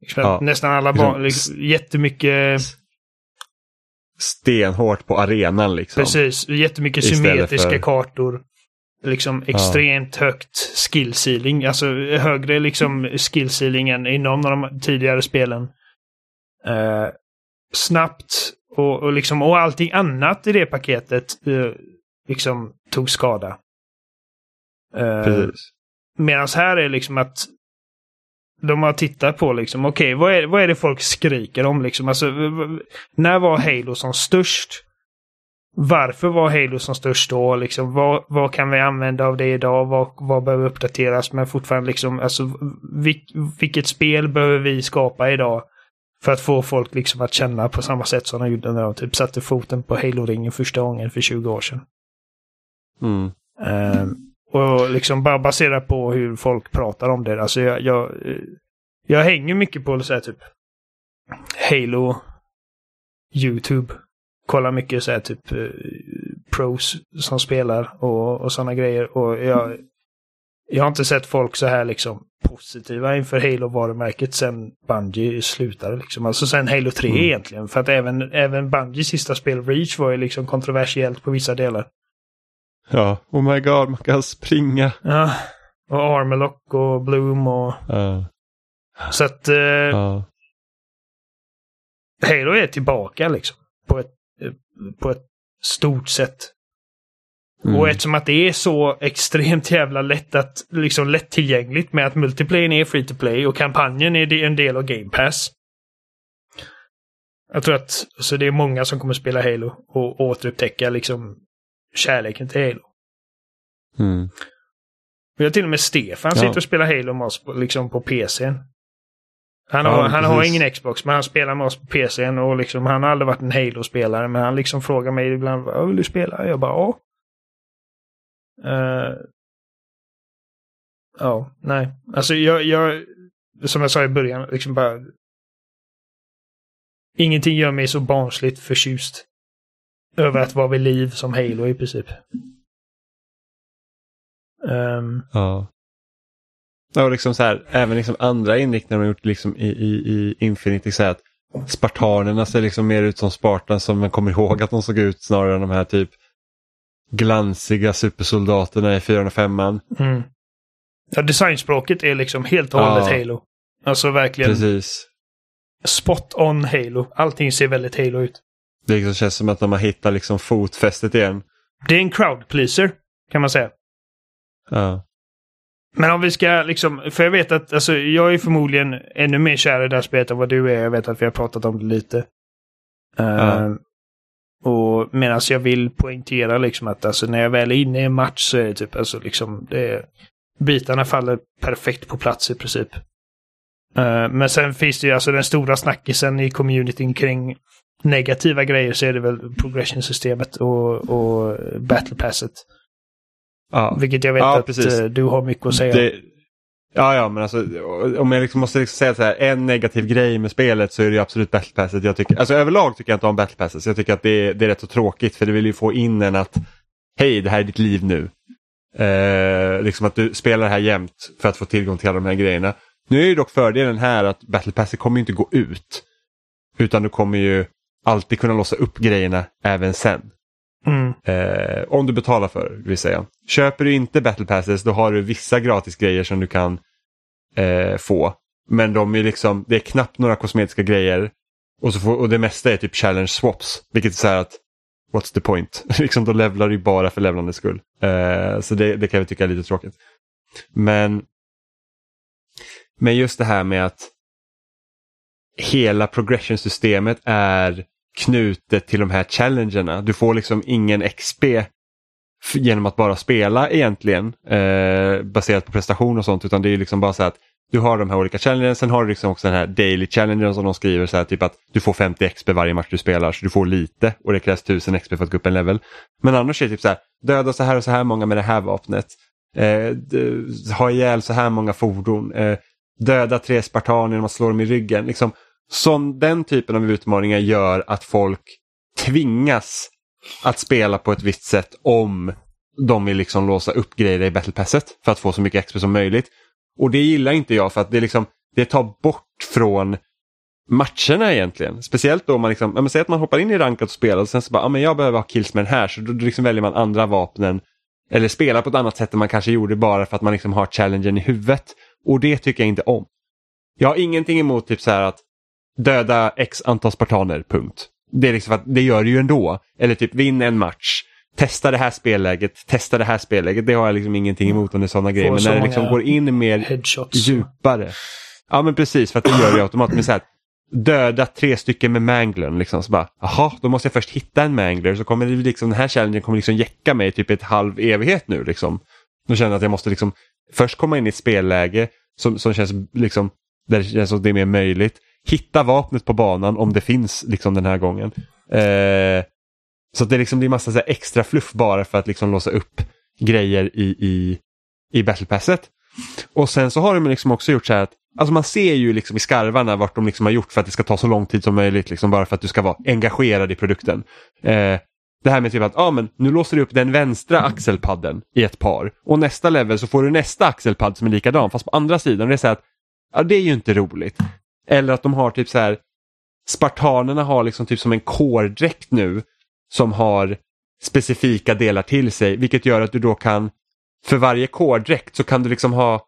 S3: Liksom, ja. Nästan alla barn, liksom, jättemycket...
S1: Stenhårt på arenan liksom.
S3: Precis, jättemycket symmetriska för... kartor. Liksom extremt ja. högt skill ceiling. Alltså högre liksom skill ceiling än inom de tidigare spelen. Uh, snabbt och, och, liksom, och allting annat i det paketet uh, liksom tog skada. Uh, Medan här är liksom att de har tittat på liksom, okej, okay, vad, är, vad är det folk skriker om liksom? Alltså, när var Halo som störst? Varför var Halo som störst då? Liksom, vad, vad kan vi använda av det idag? Vad, vad behöver uppdateras? Men fortfarande liksom, alltså, vil, vilket spel behöver vi skapa idag? För att få folk liksom att känna på samma sätt som de gjorde när de typ satte foten på Halo-ringen första gången för 20 år sedan.
S1: Mm.
S3: Uh, och liksom bara baserat på hur folk pratar om det. Alltså jag, jag, jag hänger mycket på så här, typ Halo YouTube. Kollar mycket så här, typ uh, pros som spelar och, och sådana grejer. Och jag, jag har inte sett folk så här liksom positiva inför Halo-varumärket sen Bungie slutade. Liksom. Alltså sen Halo 3 mm. egentligen. För att även, även Bungies sista spel, Reach, var ju liksom kontroversiellt på vissa delar.
S1: Ja, oh my god, man kan springa.
S3: Ja, och Armlock och Bloom och...
S1: Uh.
S3: Så att... Uh, uh. Halo är tillbaka liksom. På ett, på ett stort sätt. Mm. Och eftersom att det är så extremt jävla lätt att, liksom lättillgängligt med att multiplayer är free to play och kampanjen är en del av Game Pass. Jag tror att alltså, det är många som kommer spela Halo och återupptäcka liksom kärleken till Halo.
S1: Mm.
S3: Vi har till och med Stefan ja. sitter och spelar Halo med oss på, liksom på PCn. Han, har, ja, han har ingen Xbox men han spelar med oss på PCn och liksom, han har aldrig varit en Halo-spelare men han liksom frågar mig ibland vad vill du spela? Jag bara ja. Uh, ja, nej. Alltså jag, jag, som jag sa i början, liksom bara Ingenting gör mig så barnsligt förtjust över att vara vid liv som Halo i princip. Um,
S1: Ja. Ja, och liksom så här, även liksom andra inriktningar de har gjort liksom i, i, i Infinity. Så här att spartanerna ser liksom mer ut som Spartan som man kommer ihåg att de såg ut snarare än de här typ glansiga supersoldaterna i 405 an
S3: mm. Ja, designspråket är liksom helt och hållet
S1: Ja.
S3: Halo. Alltså verkligen
S1: Precis.
S3: spot on Halo. Allting ser väldigt Halo ut.
S1: Det liksom känns som att de har hittat liksom fotfästet igen.
S3: Det är en crowd pleaser, kan man säga.
S1: Ja.
S3: Men om vi ska liksom, för jag vet att alltså, jag är förmodligen ännu mer kär i det här spelet än vad du är. Jag vet att vi har pratat om det lite. Uh,
S1: Ja.
S3: Och medan jag vill poängtera liksom att alltså, när jag väl är inne i en match så är det typ alltså liksom det är, bitarna faller perfekt på plats i princip. Eh, men sen finns det ju alltså den stora snackisen i communityn kring negativa grejer så är det väl progression-systemet och, och battle passet.
S1: Ja.
S3: Vilket jag vet
S1: Ja,
S3: att
S1: precis.
S3: eh, du har mycket att säga.
S1: Det, ja, ja, men alltså om jag liksom måste liksom säga så här, en negativ grej med spelet så är det ju absolut Battle Passet. Jag tycker, alltså överlag tycker jag inte om Battlepasset. Jag tycker att det är, det är rätt så tråkigt för det vill ju få in en att hej, det här är ditt liv nu. Eh, liksom att du spelar det här jämt för att få tillgång till alla de här grejerna. Nu är ju dock fördelen här att Battle Passet kommer ju inte gå ut. Utan du kommer ju alltid kunna låsa upp grejerna även sen.
S3: Mm.
S1: Eh, om du betalar för det, vill säga. Köper du inte Battle Passes då har du vissa gratis grejer som du kan eh, få. Men de är liksom, det är knappt några kosmetiska grejer. Och, så får, och det mesta är typ challenge swaps. Vilket är så här att, what's the point? liksom då levlar du ju bara för levlandets skull. Eh, så det, det kan jag tycka är lite tråkigt. Men, men just det här med att hela progression-systemet är knutet till de här challengerna. Du får liksom ingen XP genom att bara spela egentligen eh, baserat på prestation och sånt utan det är liksom bara så att du har de här olika challengerna, sen har du liksom också den här daily challengen som de skriver så här typ att du får 50 XP varje match du spelar så du får lite och det krävs 1000 XP för att gå upp en level. Men annars är det typ så här, döda så här och så här många med det här vapnet, eh, ha ihjäl så här många fordon, eh, döda tre spartaner genom att slå dem i ryggen. Liksom, som den typen av utmaningar gör att folk tvingas att spela på ett visst sätt om de vill liksom låsa upp grejer i Battle Passet för att få så mycket XP som möjligt. Och det gillar inte jag för att det, liksom, det tar bort från matcherna egentligen. Speciellt då om man liksom, ja, men säg att man hoppar in i rankat och spelar och sen så bara, ja men jag behöver ha kills med den här så då, då liksom väljer man andra vapnen eller spelar på ett annat sätt än man kanske gjorde bara för att man liksom har challengen i huvudet. Och det tycker jag inte om. Jag har ingenting emot typ så här att döda x antal spartaner, punkt. Det, är liksom att det gör du ju ändå. Eller typ vinna en match. Testa det här spelläget, testa det här spelläget. Det har jag liksom ingenting emot om det är sådana grejer. Men när det liksom går in mer
S3: Headshots.
S1: djupare. Ja men precis, för att det gör ju automatiskt. Men så här, döda tre stycken med manglern. Liksom, så bara, jaha, då måste jag först hitta en mangler. Så kommer det liksom, den här challengen kommer liksom jäcka mig typ ett halv evighet nu. Liksom. Då känner jag att jag måste liksom först komma in i ett spelläge som, som känns liksom, där det känns som det är mer möjligt. Hitta vapnet på banan om det finns liksom den här gången. Eh, så att det liksom blir massa så här extra fluff bara för att liksom låsa upp grejer i, i, i battlepasset. Och sen så har de liksom också gjort så här att Alltså man ser ju liksom i skarvarna vart de liksom har gjort för att det ska ta så lång tid som möjligt. Liksom bara för att du ska vara engagerad i produkten. Eh, det här med typ att ah, men nu låser du upp den vänstra axelpadden i ett par. Och nästa level så får du nästa axelpadd som är likadan fast på andra sidan. Och det är så här att ja, det är ju inte roligt. Eller att de har typ så här Spartanerna har liksom typ som en kårdräkt nu som har specifika delar till sig vilket gör att du då kan för varje kårdräkt så kan du liksom ha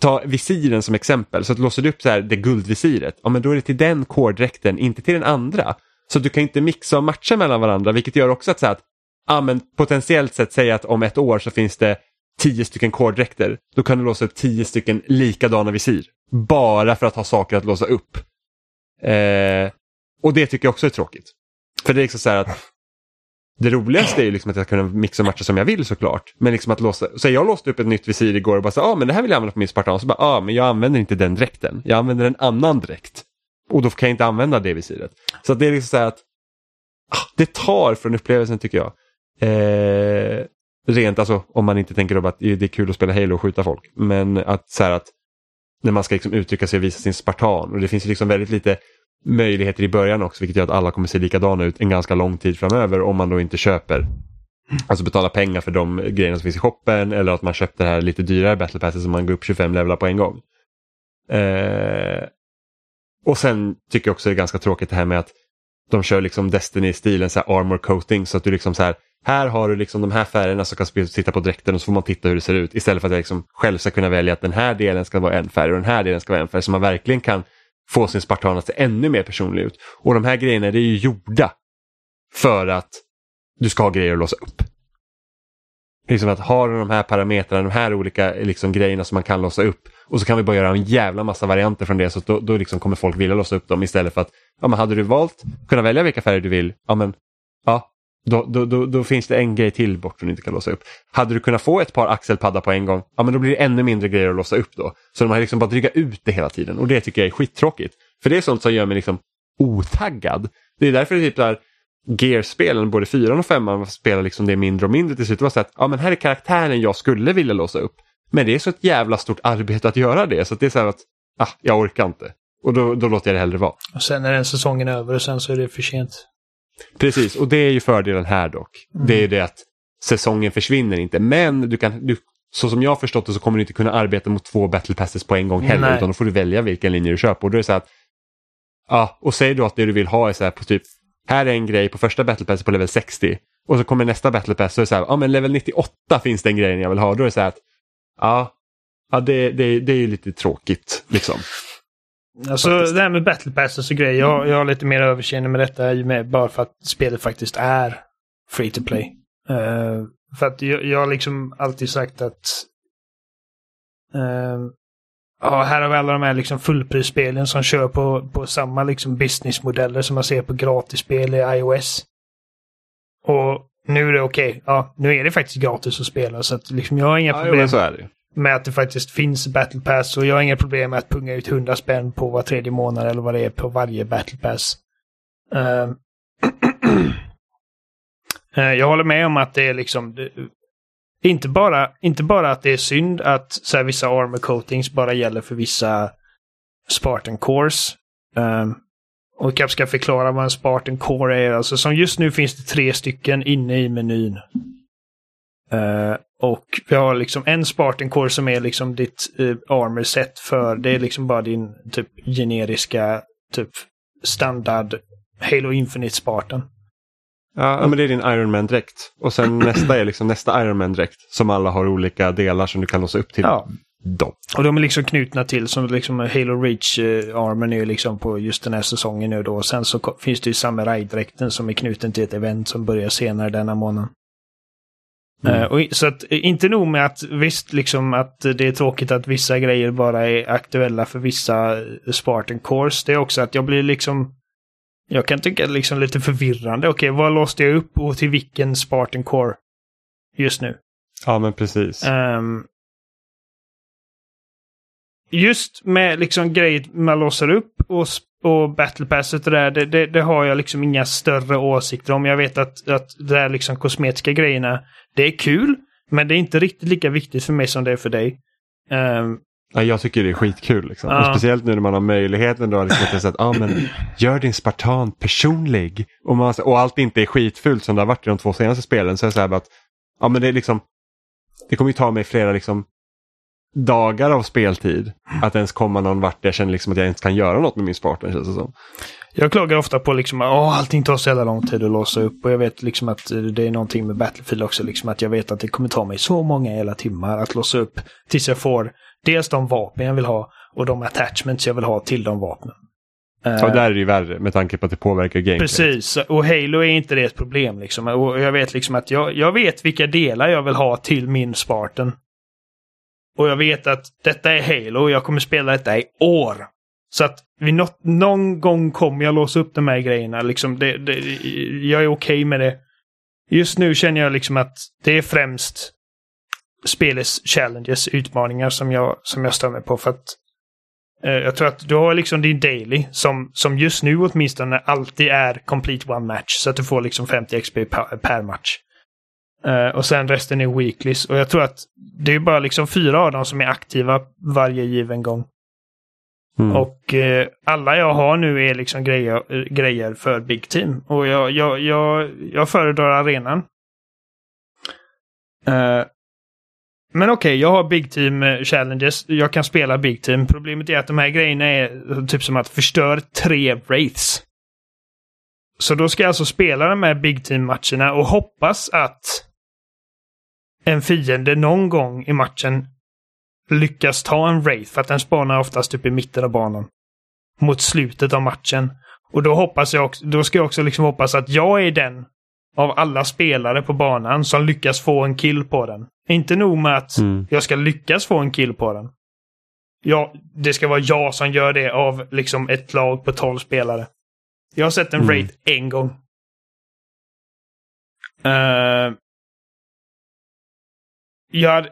S1: ta visiren som exempel. Så att låser du upp så här, det guldvisiret, ja men då är det till den kårdräkten, inte till den andra. Så du kan inte mixa och matcha mellan varandra vilket gör också att, så här, att ja, men potentiellt sett säga att om ett år så finns det tio stycken kårdräkter. Då kan du låsa upp tio stycken likadana visir. Bara för att ha saker att låsa upp. Eh, och det tycker jag också är tråkigt. För det är liksom så här att det roligaste är ju liksom att jag kan mixa och matcha som jag vill såklart. Men liksom att låsa, så jag låste upp ett nytt visir igår och bara så ja ah, men det här vill jag använda på min Spartan. Så bara, ja ah, men jag använder inte den dräkten. Jag använder en annan dräkt. Och då kan jag inte använda det visiret. Så att det är liksom så här att ah, det tar från upplevelsen tycker jag. Eh, rent alltså om man inte tänker då att det är kul att spela Halo och skjuta folk. Men att så här att när man ska liksom uttrycka sig och visa sin Spartan. Och det finns ju liksom väldigt lite möjligheter i början också vilket gör att alla kommer se likadana ut en ganska lång tid framöver om man då inte köper Alltså betala pengar för de grejerna som finns i shoppen eller att man köpte det här lite dyrare battle passet som man går upp 25 levlar på en gång. Eh, och sen tycker jag också det är ganska tråkigt det här med att de kör liksom Destiny-stilen, så här armor coating så att du liksom så här här har du liksom de här färgerna som kan sitta på dräkten och så får man titta hur det ser ut istället för att jag liksom själv ska kunna välja att den här delen ska vara en färg och den här delen ska vara en färg så man verkligen kan få sin spartan att se ännu mer personlig ut. Och de här grejerna det är ju gjorda för att du ska ha grejer att låsa upp. Liksom att har du de här parametrarna, de här olika liksom, grejerna som man kan låsa upp och så kan vi bara göra en jävla massa varianter från det så då, då liksom kommer folk vilja låsa upp dem istället för att ja, men hade du valt kunna välja vilka färger du vill, ja men ja, då, då, då, då, finns det en grej till bort som du inte kan låsa upp. Hade du kunnat få ett par axelpaddar på en gång, ja men då blir det ännu mindre grejer att låsa upp då. Så de har liksom bara drygat ut det hela tiden och det tycker jag är skittråkigt. För det är sånt som gör mig liksom otaggad. Det är därför det är typ där Gear-spelen, både fyran och femman, spelar liksom det mindre och mindre till slut. Det var så att, ja men här är karaktären jag skulle vilja låsa upp. Men det är så ett jävla stort arbete att göra det så det är så här att, ah, jag orkar inte. Och då, då låter jag det hellre vara.
S3: Och sen är den säsongen över och sen så är det för sent.
S1: Precis, och det är ju fördelen här dock. Mm. Det är det att säsongen försvinner inte. Men du kan, du, så som jag har förstått det så kommer du inte kunna arbeta mot två battle passes på en gång heller. Nej. Utan då får du välja vilken linje du köper. Och då är det så att, ja, och säg då att det du vill ha är så här på typ, här är en grej på första battle passet på level 60. Och så kommer nästa battle pass och är så här, ja men level 98 finns den grejen jag vill ha. Då är det så här att, ja, ja det, det, det är ju lite tråkigt liksom.
S3: Alltså faktiskt. det här med battle passes och grejer. Jag, jag har lite mer överseende med detta med, bara för att spelet faktiskt är free to play. Uh, för att jag, jag har liksom alltid sagt att uh, Ja, här har vi alla de här liksom fullprisspelen som kör på, på samma liksom businessmodeller som man ser på gratisspel i iOS. Och nu är det okej. Okay. Ja, nu är det faktiskt gratis att spela så att liksom jag har inga ja, problem. Jo, med att det faktiskt finns Battle Pass. Och jag har inga problem med att punga ut 100 spänn på var tredje månad eller vad det är på varje Battle Pass. Uh, jag håller med om att det är liksom inte, bara, inte bara att det är synd att så här, vissa armor coatings bara gäller för vissa Spartan cores. Um, och jag kanske ska förklara vad en Spartan core är. Alltså som just nu finns det tre stycken inne i menyn. Uh, och vi har liksom en Spartan Core som är liksom ditt uh, armor set för, det är liksom bara din typ generiska typ standard Halo Infinite Spartan.
S1: Ja, men det är din Iron Man dräkt. Och sen nästa är liksom nästa Iron Man dräkt som alla har olika delar som du kan låsa upp till. Ja. Dem.
S3: Och de är liksom knutna till som liksom Halo Reach armor är liksom på just den här säsongen nu då. Och sen så finns det ju Samurai-dräkten som är knuten till ett event som börjar senare denna månad. Mm. Uh, och, så att inte nog med att visst liksom att det är tråkigt att vissa grejer bara är aktuella för vissa Spartan Cores. Det är också att jag blir liksom jag kan tycka det är liksom lite förvirrande. Okej, vad låste jag upp och till vilken Spartan Core just nu?
S1: Ja, men precis.
S3: Um, just med liksom grejer man låser upp och, och Battle Passet och det där, det, det, det, har jag liksom inga större åsikter om. Jag vet att, att det där liksom kosmetiska grejerna, det är kul, men det är inte riktigt lika viktigt för mig som det är för dig. Um,
S1: Ja, jag tycker det är skitkul. Liksom. Ja. Och speciellt nu när man har möjligheten då, liksom, att säga att ah, men, gör din spartan personlig. Och, man, och allt inte är skitfult som det har varit i de två senaste spelen. Så är det så här att ja, men det, är liksom, det kommer ju ta mig flera liksom, dagar av speltid att ens komma någon vart jag känner liksom att jag inte kan göra något med min spartan. Känns det som.
S3: Jag klagar ofta på liksom att allting tar så jävla lång tid att låsa upp och jag vet liksom att det är någonting med Battlefield också. Liksom att jag vet att det kommer ta mig så många hela timmar att låsa upp tills jag får dels de vapen jag vill ha och de attachments jag vill ha till de vapnen.
S1: Ja, uh, där är det ju värre med tanke på att det påverkar gameplay.
S3: Precis, och Halo är inte det ett problem liksom. Och jag vet liksom att jag, jag vet vilka delar jag vill ha till min Spartan. Och jag vet att detta är Halo och jag kommer spela detta i år. Så att vid något, någon gång kommer jag låsa upp de här grejerna. Liksom det, det, jag är okej okay med det. Just nu känner jag liksom att det är främst spelets challenges, utmaningar som jag, som jag stör mig på. För att eh, jag tror att du har liksom din daily som, som just nu åtminstone alltid är complete one match. Så att du får liksom 50 XP per, per match. Uh, och sen resten är weeklies. Och jag tror att det är bara liksom fyra av dem som är aktiva varje given gång. Mm. Och uh, alla jag har nu är liksom grejer, uh, grejer för Big Team. Och jag, jag, jag, jag föredrar arenan. Eh, men okej, okay, jag har Big Team eh, Challenges. Jag kan spela Big Team. Problemet är att de här grejerna är eh, typ som att förstör tre Wraiths. Så då ska jag alltså spela de här Big Team-matcherna och hoppas att en fiende någon gång i matchen lyckas ta en Wraith, för att den spanar oftast upp i mitten av banan. Mot slutet av matchen. Och då hoppas jag också, då ska jag också liksom hoppas att jag är den av alla spelare på banan som lyckas få en kill på den. Inte nog med att mm. jag ska lyckas få en kill på den. Ja, det ska vara jag som gör det av liksom ett lag på 12 spelare. Jag har sett en mm. raid en gång. Uh, jag,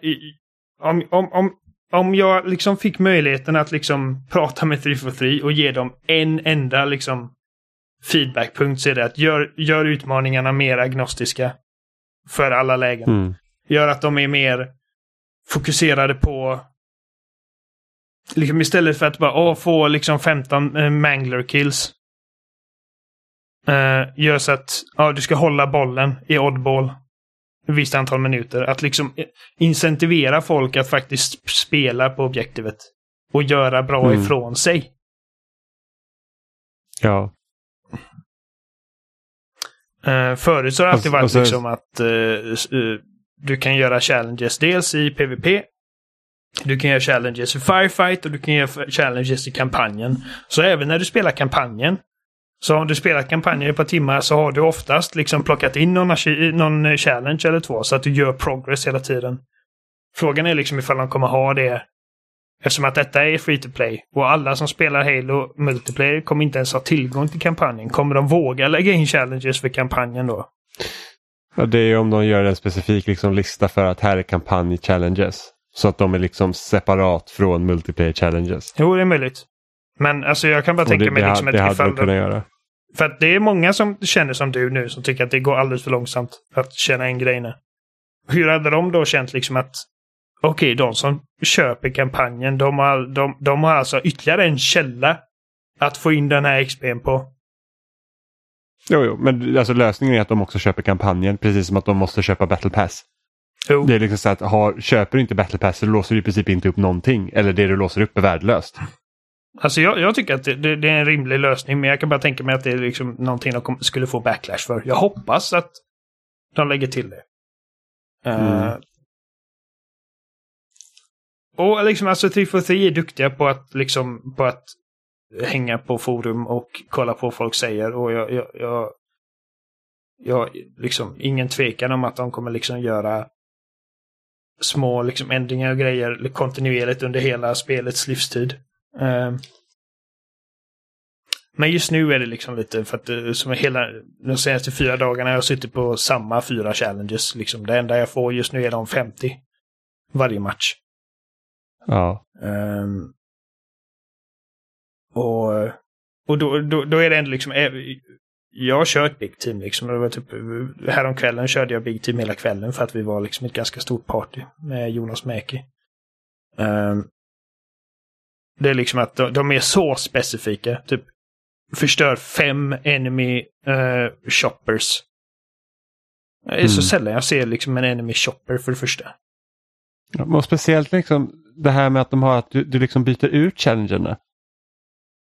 S3: om, om, om, om jag liksom fick möjligheten att liksom prata med 343 och ge dem en enda liksom feedbackpunkt så är det att gör, gör utmaningarna mer agnostiska. För alla lägen. Mm. Gör att de är mer fokuserade på Liksom istället för att bara åh, få liksom 15 äh, mangler kills. Uh, gör så att ja, du ska hålla bollen i oddball. Ett visst antal minuter. Att liksom incentivera folk att faktiskt spela på objektivet. Och göra bra mm. ifrån sig.
S1: Ja.
S3: Uh, förut så har det alltid varit så... liksom att uh, uh, du kan göra challenges dels i PVP. Du kan göra challenges i Firefight och du kan göra challenges i kampanjen. Så även när du spelar kampanjen så om du spelat kampanjen i ett par timmar så har du oftast liksom plockat in någon, någon challenge eller två så att du gör progress hela tiden. Frågan är liksom ifall de kommer ha det Eftersom att detta är free to play och alla som spelar Halo multiplayer kommer inte ens ha tillgång till kampanjen. Kommer de våga lägga in challenges för kampanjen då?
S1: Ja, det är om de gör en specifik liksom, lista för att här är kampanj-challenges. Så att de är liksom separat från multiplayer challenges.
S3: Jo, det är möjligt. Men alltså jag kan bara och tänka det, mig liksom
S1: det, det hade de kunnat göra.
S3: För att det är många som känner som du nu som tycker att det går alldeles för långsamt att känna en grejerna. Hur hade de då känt liksom att okej, de som köper kampanjen, de har, de, de har alltså ytterligare en källa att få in den här XPn på.
S1: Jo, jo, men alltså lösningen är att de också köper kampanjen precis som att de måste köpa Battle Pass. Jo. Det är liksom så att har, köper du inte Battle Pass så låser du i princip inte upp någonting. Eller det du låser upp är värdelöst.
S3: Alltså jag, jag tycker att det, det, det, är en rimlig lösning men jag kan bara tänka mig att det är liksom någonting de skulle få backlash för. Jag hoppas att de lägger till det. Mm. Uh, och liksom alltså 343 är duktiga på att liksom på att hänga på forum och kolla på vad folk säger och jag, jag, jag, jag liksom ingen tvekan om att de kommer liksom göra små liksom ändringar och grejer kontinuerligt under hela spelets livstid. Um, men just nu är det liksom lite för att eh, som hela de senaste fyra dagarna har jag suttit på samma fyra challenges. Liksom. Det enda jag får just nu är de 50 varje match.
S1: Ja.
S3: Um, och och då, då, då är det ändå liksom... Eh, jag har kört Big Team liksom. Det var typ, häromkvällen körde jag Big Team hela kvällen för att vi var liksom ett ganska stort party med Jonas Mäki. Um, det är liksom att de, de, är så specifika. Typ förstör fem enemy uh, shoppers. Det är mm. så sällan jag ser liksom en enemy shopper för det första.
S1: Ja, och speciellt liksom det här med att de har att du, du liksom byter ut challengerna.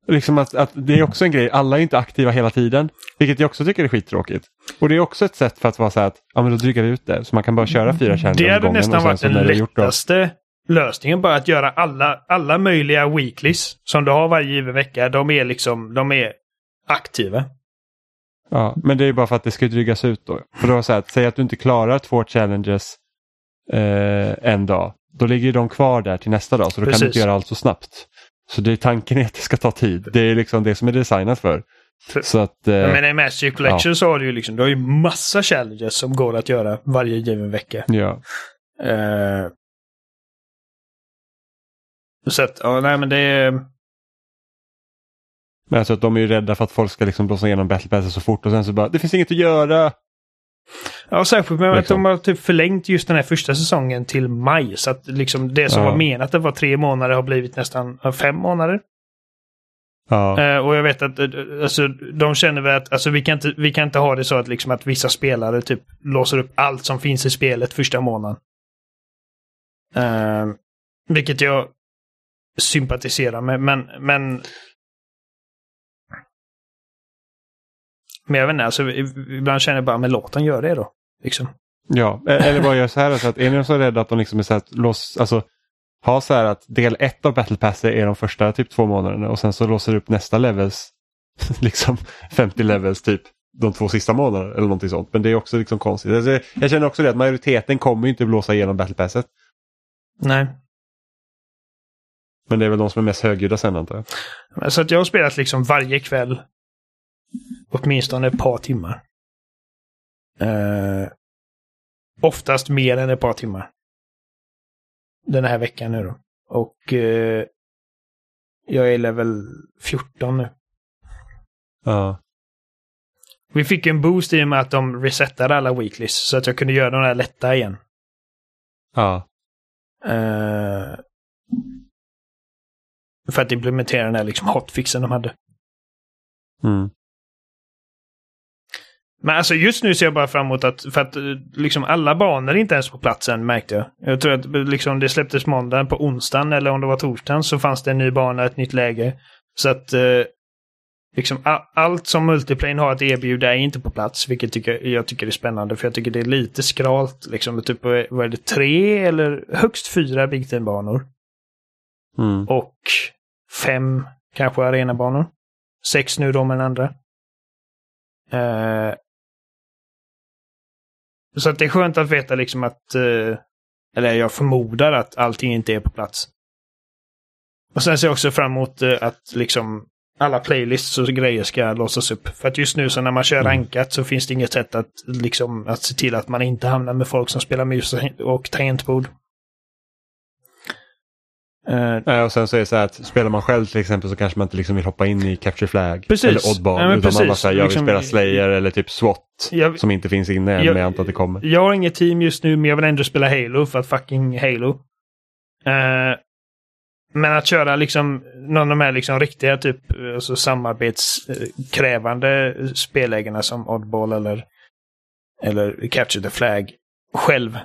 S1: Liksom att, att det är också en grej, alla är inte aktiva hela tiden. Vilket jag också tycker är skittråkigt. Och det är också ett sätt för att vara så här att, ja men då drygar vi ut det. Så man kan bara köra fyra challenger
S3: Det hade nästan varit den lättaste lösningen. Bara att göra alla, alla möjliga weeklies som du har varje given vecka. De är liksom, de är aktiva.
S1: Ja, men det är bara för att det ska drygas ut då. För då så här, säg att du inte klarar två challenges eh, en dag. Då ligger de kvar där till nästa dag så då Precis. kan du inte göra allt så snabbt. Så det är tanken är att det ska ta tid. Det är liksom det som är designat för. Så att, eh,
S3: men i Master Collection ja. så har du ju liksom, du har ju massa challenges som går att göra varje given vecka.
S1: Ja.
S3: Uh, så att, ja nej men det är...
S1: Men alltså att de är ju rädda för att folk ska liksom blåsa igenom Battle Pass så fort och sen så bara, det finns inget att göra.
S3: Ja, särskilt med att de har typ förlängt just den här första säsongen till maj. Så att liksom det som ja. var menat att det var tre månader har blivit nästan fem månader.
S1: Ja.
S3: Eh, och jag vet att eh, alltså, de känner väl att alltså, vi, kan inte, vi kan inte ha det så att, liksom, att vissa spelare typ låser upp allt som finns i spelet första månaden. Eh, vilket jag sympatiserar med, men, men Men jag vet inte, alltså, ibland känner jag bara, men låt dem göra det då. Liksom.
S1: Ja, e- eller bara gör så här så att är ni så rädda att de liksom är så här, lås, alltså ha så här att del ett av Battle Pass är de första typ två månaderna och sen så låser du upp nästa levels, liksom 50 levels typ de två sista månaderna eller någonting sånt. Men det är också liksom konstigt. Alltså, jag känner också det att majoriteten kommer inte blåsa igenom Battle Passet.
S3: Nej.
S1: Men det är väl de som är mest högljudda sen antar jag.
S3: Så att jag har spelat liksom varje kväll åtminstone ett par timmar. Eh, oftast mer än ett par timmar. Den här veckan nu då. Och eh, jag är level 14 nu.
S1: Ja.
S3: Vi fick en boost i och med att de resetade alla weeklies så att jag kunde göra de här lätta igen.
S1: Ja.
S3: Eh, för att implementera den här liksom hotfixen de hade.
S1: Mm.
S3: Men alltså just nu ser jag bara fram emot att, för att eh, liksom alla banor inte ens på plats än märkte jag. Jag tror att liksom det släpptes måndagen på onsdagen eller om det var torsdagen så fanns det en ny bana, ett nytt läge. Så att eh, liksom allt som multiplane har att erbjuda är inte på plats, vilket tycker, jag tycker är spännande för jag tycker det är lite skralt. Liksom, typ, vad är det, tre eller högst fyra Big Ten-banor.
S1: Mm.
S3: Och fem kanske arenabanor. Sex nu då med den andra. Eh, så att det är skönt att veta liksom att, eh, eller jag förmodar att allting inte är på plats. Och sen ser jag också fram emot eh, att liksom alla playlists och grejer ska låsas upp. För att just nu så när man kör rankat så finns det inget sätt att liksom att se till att man inte hamnar med folk som spelar mus och tangentbord.
S1: Uh, och sen så är det så här att spelar man själv till exempel så kanske man inte liksom vill hoppa in i Capture Flag
S3: precis.
S1: eller Oddball.
S3: Ja,
S1: utan
S3: precis.
S1: man bara säger jag vill
S3: liksom,
S1: spela Slayer eller typ SWAT
S3: jag,
S1: som inte finns inne än
S3: jag,
S1: men jag antar att det kommer.
S3: Jag har inget team just nu men jag vill ändå spela Halo för att fucking Halo. Uh, men att köra liksom någon av de här liksom riktiga typ alltså samarbetskrävande spellägena som Oddball eller, eller Capture the Flag själv.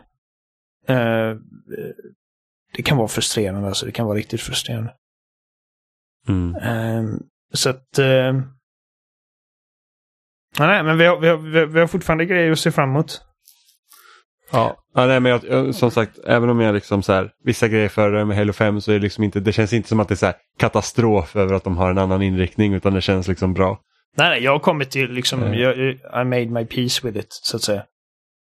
S3: Uh, det kan vara frustrerande, alltså. Det kan vara riktigt frustrerande.
S1: Mm.
S3: Um, så att... Uh, nej, men vi har, vi, har, vi har fortfarande grejer att se fram emot.
S1: Ja, ja nej, men jag, som sagt, även om jag liksom så här, vissa grejer för med Halo 5 så är det liksom inte, det känns inte som att det är så här katastrof över att de har en annan inriktning utan det känns liksom bra.
S3: Nej, nej jag har kommit till liksom,
S1: Mm.
S3: jag, I made my peace with it, så att säga.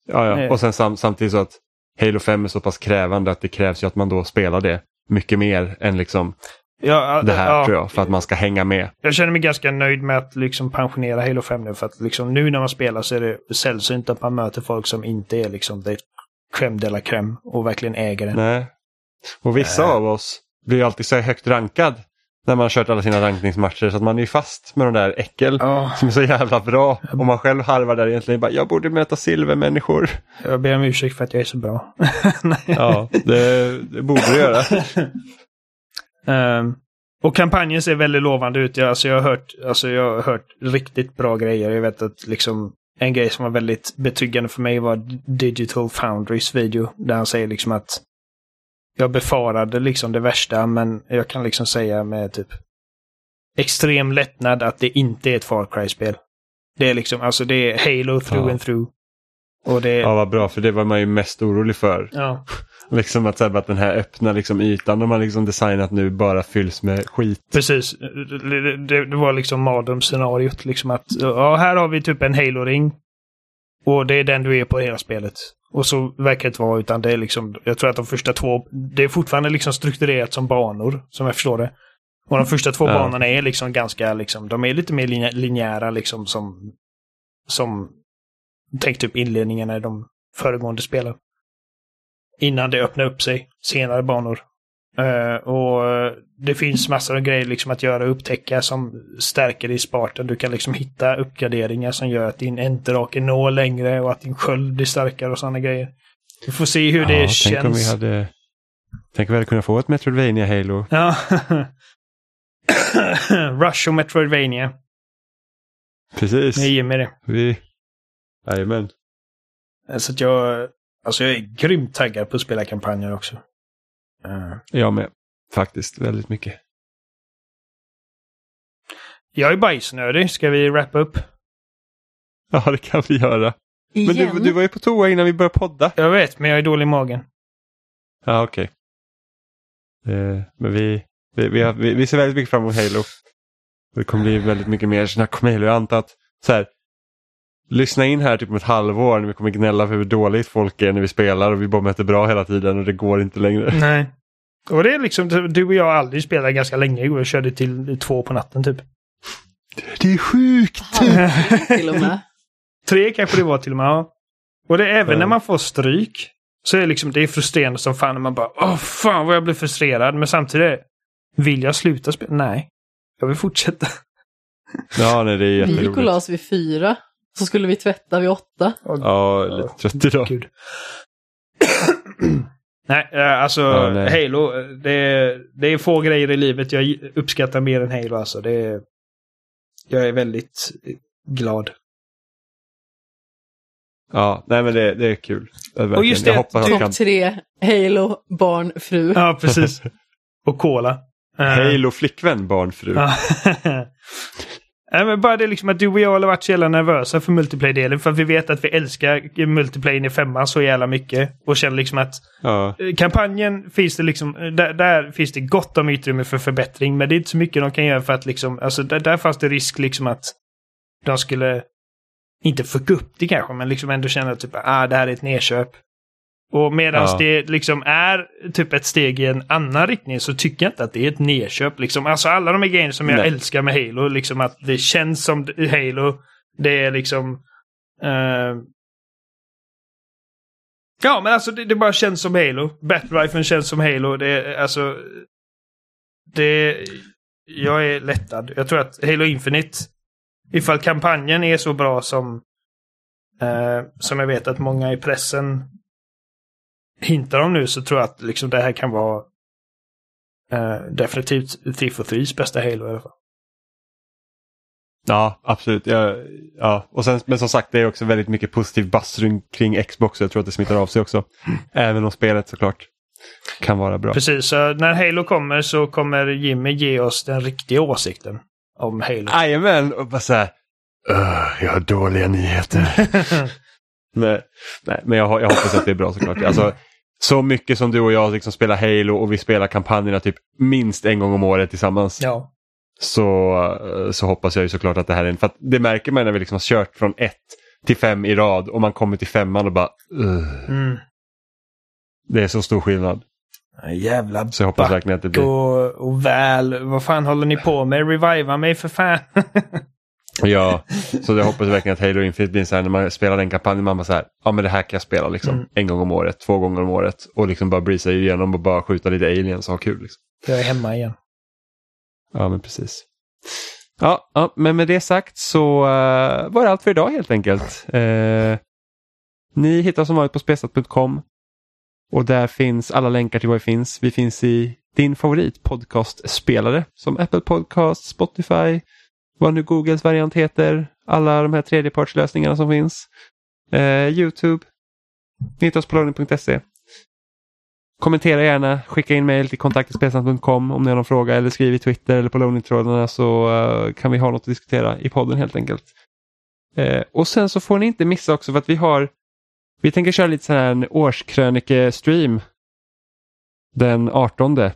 S1: Ja, ja.
S3: Nej.
S1: och sen sam, samtidigt så att Halo 5 är så pass krävande att det krävs ju att man då spelar det mycket mer än liksom
S3: Ja,
S1: det här
S3: ja,
S1: tror jag för att man ska hänga med.
S3: Jag känner mig ganska nöjd med att liksom pensionera Halo 5 nu för att liksom nu när man spelar så är det sällsynt att man möter folk som inte är liksom det crème de la crème och verkligen äger det.
S1: Nej. Och vissa
S3: Äh.
S1: av oss blir alltid så högt rankad när man kört alla sina rankningsmatcher så att man är fast med de där äckel
S3: Ja,
S1: som är så jävla bra. Och man själv harvar där egentligen bara jag borde möta silvermänniskor.
S3: jag ber om ursäkt för att jag är så bra.
S1: Ja, det, det borde du göra.
S3: Ehm, och kampanjen ser väldigt lovande ut. Jag, alltså, jag, har hört, alltså, jag har hört riktigt bra grejer. Jag vet att liksom en grej som var väldigt betryggande för mig var Digital Foundries video. Där han säger liksom att jag befarade liksom det värsta men jag kan liksom säga med typ extrem lättnad att det inte är ett Far Cry-spel. Det är liksom, alltså det är Halo through
S1: Ja.
S3: and through. Och det
S1: Ja, vad bra för det var man ju mest orolig för.
S3: ja.
S1: Liksom att, här, att den här öppna liksom, ytan de har liksom designat nu bara fylls med skit.
S3: Precis. Det, det, det var liksom mardrömsscenariot. Liksom att ja, här har vi typ en Halo-ring. Och det är den du är på hela spelet. Och så verkar det inte vara, utan det är liksom, jag tror att de första två, det är fortfarande liksom strukturerat som banor, som jag förstår det. Och de första två
S1: Ja.
S3: banorna är liksom ganska, liksom, de är lite mer linjä- linjära liksom som, som, tänk typ inledningarna i de föregående spelen. Innan det öppnar upp sig, senare banor. Eh, och eh, det finns massor av grejer liksom att göra och upptäcka som stärker dig i sparten. Du kan liksom hitta uppgraderingar som gör att din enterake når längre och att din sköld blir starkare och sådana grejer. Vi får se hur det
S1: ja,
S3: känns.
S1: Tänk om vi hade, tänk om vi hade kunnat få ett Metroidvania Halo.
S3: Ja. Rush och Metroidvania.
S1: Precis.
S3: Jag ger mig det.
S1: Vi... Jajamän.
S3: Så att jag, alltså jag är grymt taggad på att spela kampanjer också. Eh,
S1: Jag med. Faktiskt väldigt mycket.
S3: jag är bajsnödig. Ska vi wrappa upp?
S1: Ja, det kan vi göra. Men
S2: Igen?
S1: du, du var ju på toa innan vi började podda.
S3: Jag vet, men jag är dålig i magen.
S1: Ja, okej. Eh, men vi, vi, vi, har, vi, vi ser väldigt mycket fram emot Halo. Det kommer bli väldigt mycket mer snack om Halo. Jag antar att så här, lyssna in här typ om ett halvår när vi kommer gnälla för hur dåligt folk är när vi spelar och vi bara möter bra hela tiden och det går inte längre.
S3: Nej. Och det är liksom, du och jag har aldrig spelat ganska länge. Jag körde till två på natten typ.
S1: Det är sjukt!
S2: till och med.
S3: Tre kanske det var till och med. Ja. Och det är även
S1: Ja.
S3: när man får stryk. Så är det liksom, det är frustrerande som fan när man bara Åh fan vad jag blir frustrerad. Men samtidigt, vill jag sluta spela? Nej. Jag vill fortsätta.
S1: Ja, nej, det är
S2: Vi gick och la
S1: jätteroligt.
S2: oss vid fyra. Så skulle vi tvätta vid åtta.
S1: Ja, lite trött idag.
S3: Gud. nej, eh, alltså
S1: Ja, nej.
S3: Halo. eh, Det är, det är få grejer i livet jag uppskattar mer än Halo. Alltså. Det är, jag är väldigt glad.
S1: Ja, nej men det, det är kul. Det är
S3: Och just det
S1: jag
S3: att
S1: hoppas
S3: du-
S1: att kan...
S2: Topp tre, Halo, barn, fru.
S3: Ja, precis. Och Cola. Eh,
S1: Halo flickvän, barn, fru.
S3: Nej, men bara det liksom att du och jag har varit så jävla nervösa för multiplayer-delen. För att vi vet att vi älskar multiplayer i femman så jävla mycket. Och känner liksom att
S1: Ja.
S3: eh, kampanjen finns det liksom, där, där finns det gott om utrymme för förbättring. Men det är inte så mycket de kan göra för att liksom, alltså där, där fanns det risk liksom att de skulle, inte fucka upp det kanske, men liksom ändå känna typ ah det här är ett nedköp. Och medan
S1: Ja.
S3: det liksom är typ ett steg i en annan riktning så tycker jag inte att det är ett nedköp. Liksom. Alltså alla de här grejerna som jag
S1: Nej.
S3: älskar med Halo, liksom att det känns som Halo. Det är liksom... eh, Ja, men alltså det, det bara känns som Halo. Battle känns som Halo. Det är alltså... Det... Jag är lättad. Jag tror att Halo Infinite, ifall kampanjen är så bra som eh, som jag vet att många i pressen hintar om nu så tror jag att liksom det här kan vara eh, definitivt Thief of Threes bästa Halo i alla fall.
S1: Ja, absolut. Ja, ja. Och sen, men som sagt, det är också väldigt mycket positiv buzz kring Xbox. Jag tror att det smittar av sig också. Även om spelet såklart kan vara bra.
S3: Precis, så när Halo kommer så kommer Jimmy ge oss den riktiga åsikten om Halo.
S1: Jajamän, och bara så här. "Ugh, jag har dåliga nyheter. nej, nej, men jag, jag hoppas att det är bra såklart. Alltså, så mycket som du och jag liksom spelar Halo och vi spelar kampanjerna typ minst en gång om året tillsammans.
S3: ja.
S1: så, eh, så hoppas jag ju såklart att det här är en... För det märker man när vi liksom har kört från ett till fem i rad och man kommer till femman och bara... "Ugh."
S3: Mm.
S1: Det är så stor skillnad.
S3: Jävla
S1: Så jag hoppas
S3: back
S1: verkligen att det blir...
S3: och, och väl. Vad fan håller ni på med? Reviva mig för fan.
S1: Ja, så jag hoppas verkligen att Halo Infinite blir så här när man spelar den kampanjen, man bara så här, ja men det här kan jag spela liksom
S3: Mm.
S1: en gång om året, två gånger om året och liksom bara breeza igenom och bara skjuta lite aliens och ha kul. Liksom.
S3: jag är hemma igen.
S1: Ja, men precis. Ja, ja, men med det sagt så uh, var det allt för idag helt enkelt. Eh, ni hittar som vanligt på spesat.com och där finns alla länkar till vad vi finns. Vi finns i din favorit podcastspelare som Apple Podcast, Spotify, vad nu Googles variant heter, alla de här tredjepartslösningarna som finns. Eh, Youtube, ni hittar oss på Kommentera gärna, skicka in mejl till kontaktspelsnack.com om ni har någon fråga eller skriv i Twitter eller på loading-trådarna så eh, kan vi ha något att diskutera i podden helt enkelt. Eh, och sen så får ni inte missa också för att vi har, vi tänker köra lite sån här en årskrönike-stream den 18 tror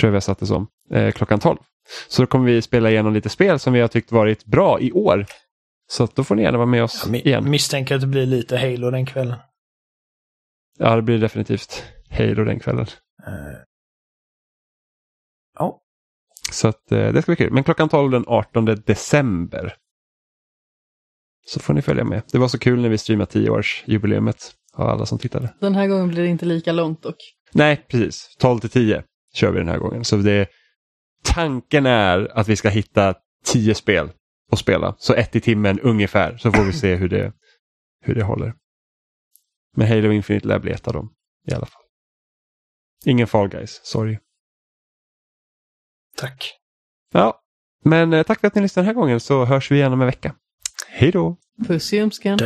S1: jag vi har satt det som, eh, klockan 12. Så då kommer vi spela igenom lite spel som vi har tyckt varit bra i år. Så att då får ni gärna vara med oss
S3: Jag
S1: igen.
S3: misstänker att det blir lite Halo den kvällen.
S1: Ja, det blir definitivt Halo den kvällen.
S3: Eh, Ja.
S1: Så att, eh, det ska bli kul. Men klockan 12 den 18 december. Så får ni följa med. Det var så kul när vi streamade 10-årsjubileumet av alla som tittade.
S2: Den här gången blir det inte lika långt dock.
S1: Nej, precis. 12 till 10 kör vi den här gången. Så det, tanken är att vi ska hitta 10 spel att spela. Så ett i timmen ungefär. Så får vi se hur det, hur det håller. Men Halo Infinite lär bli ett av dem i alla fall. Ingen Fall Guys, sorry.
S3: Tack.
S1: Ja, men eh, tack för att ni lyssnade den här gången så hörs vi igen om en vecka. Hej då!
S2: Puss i ljumsken.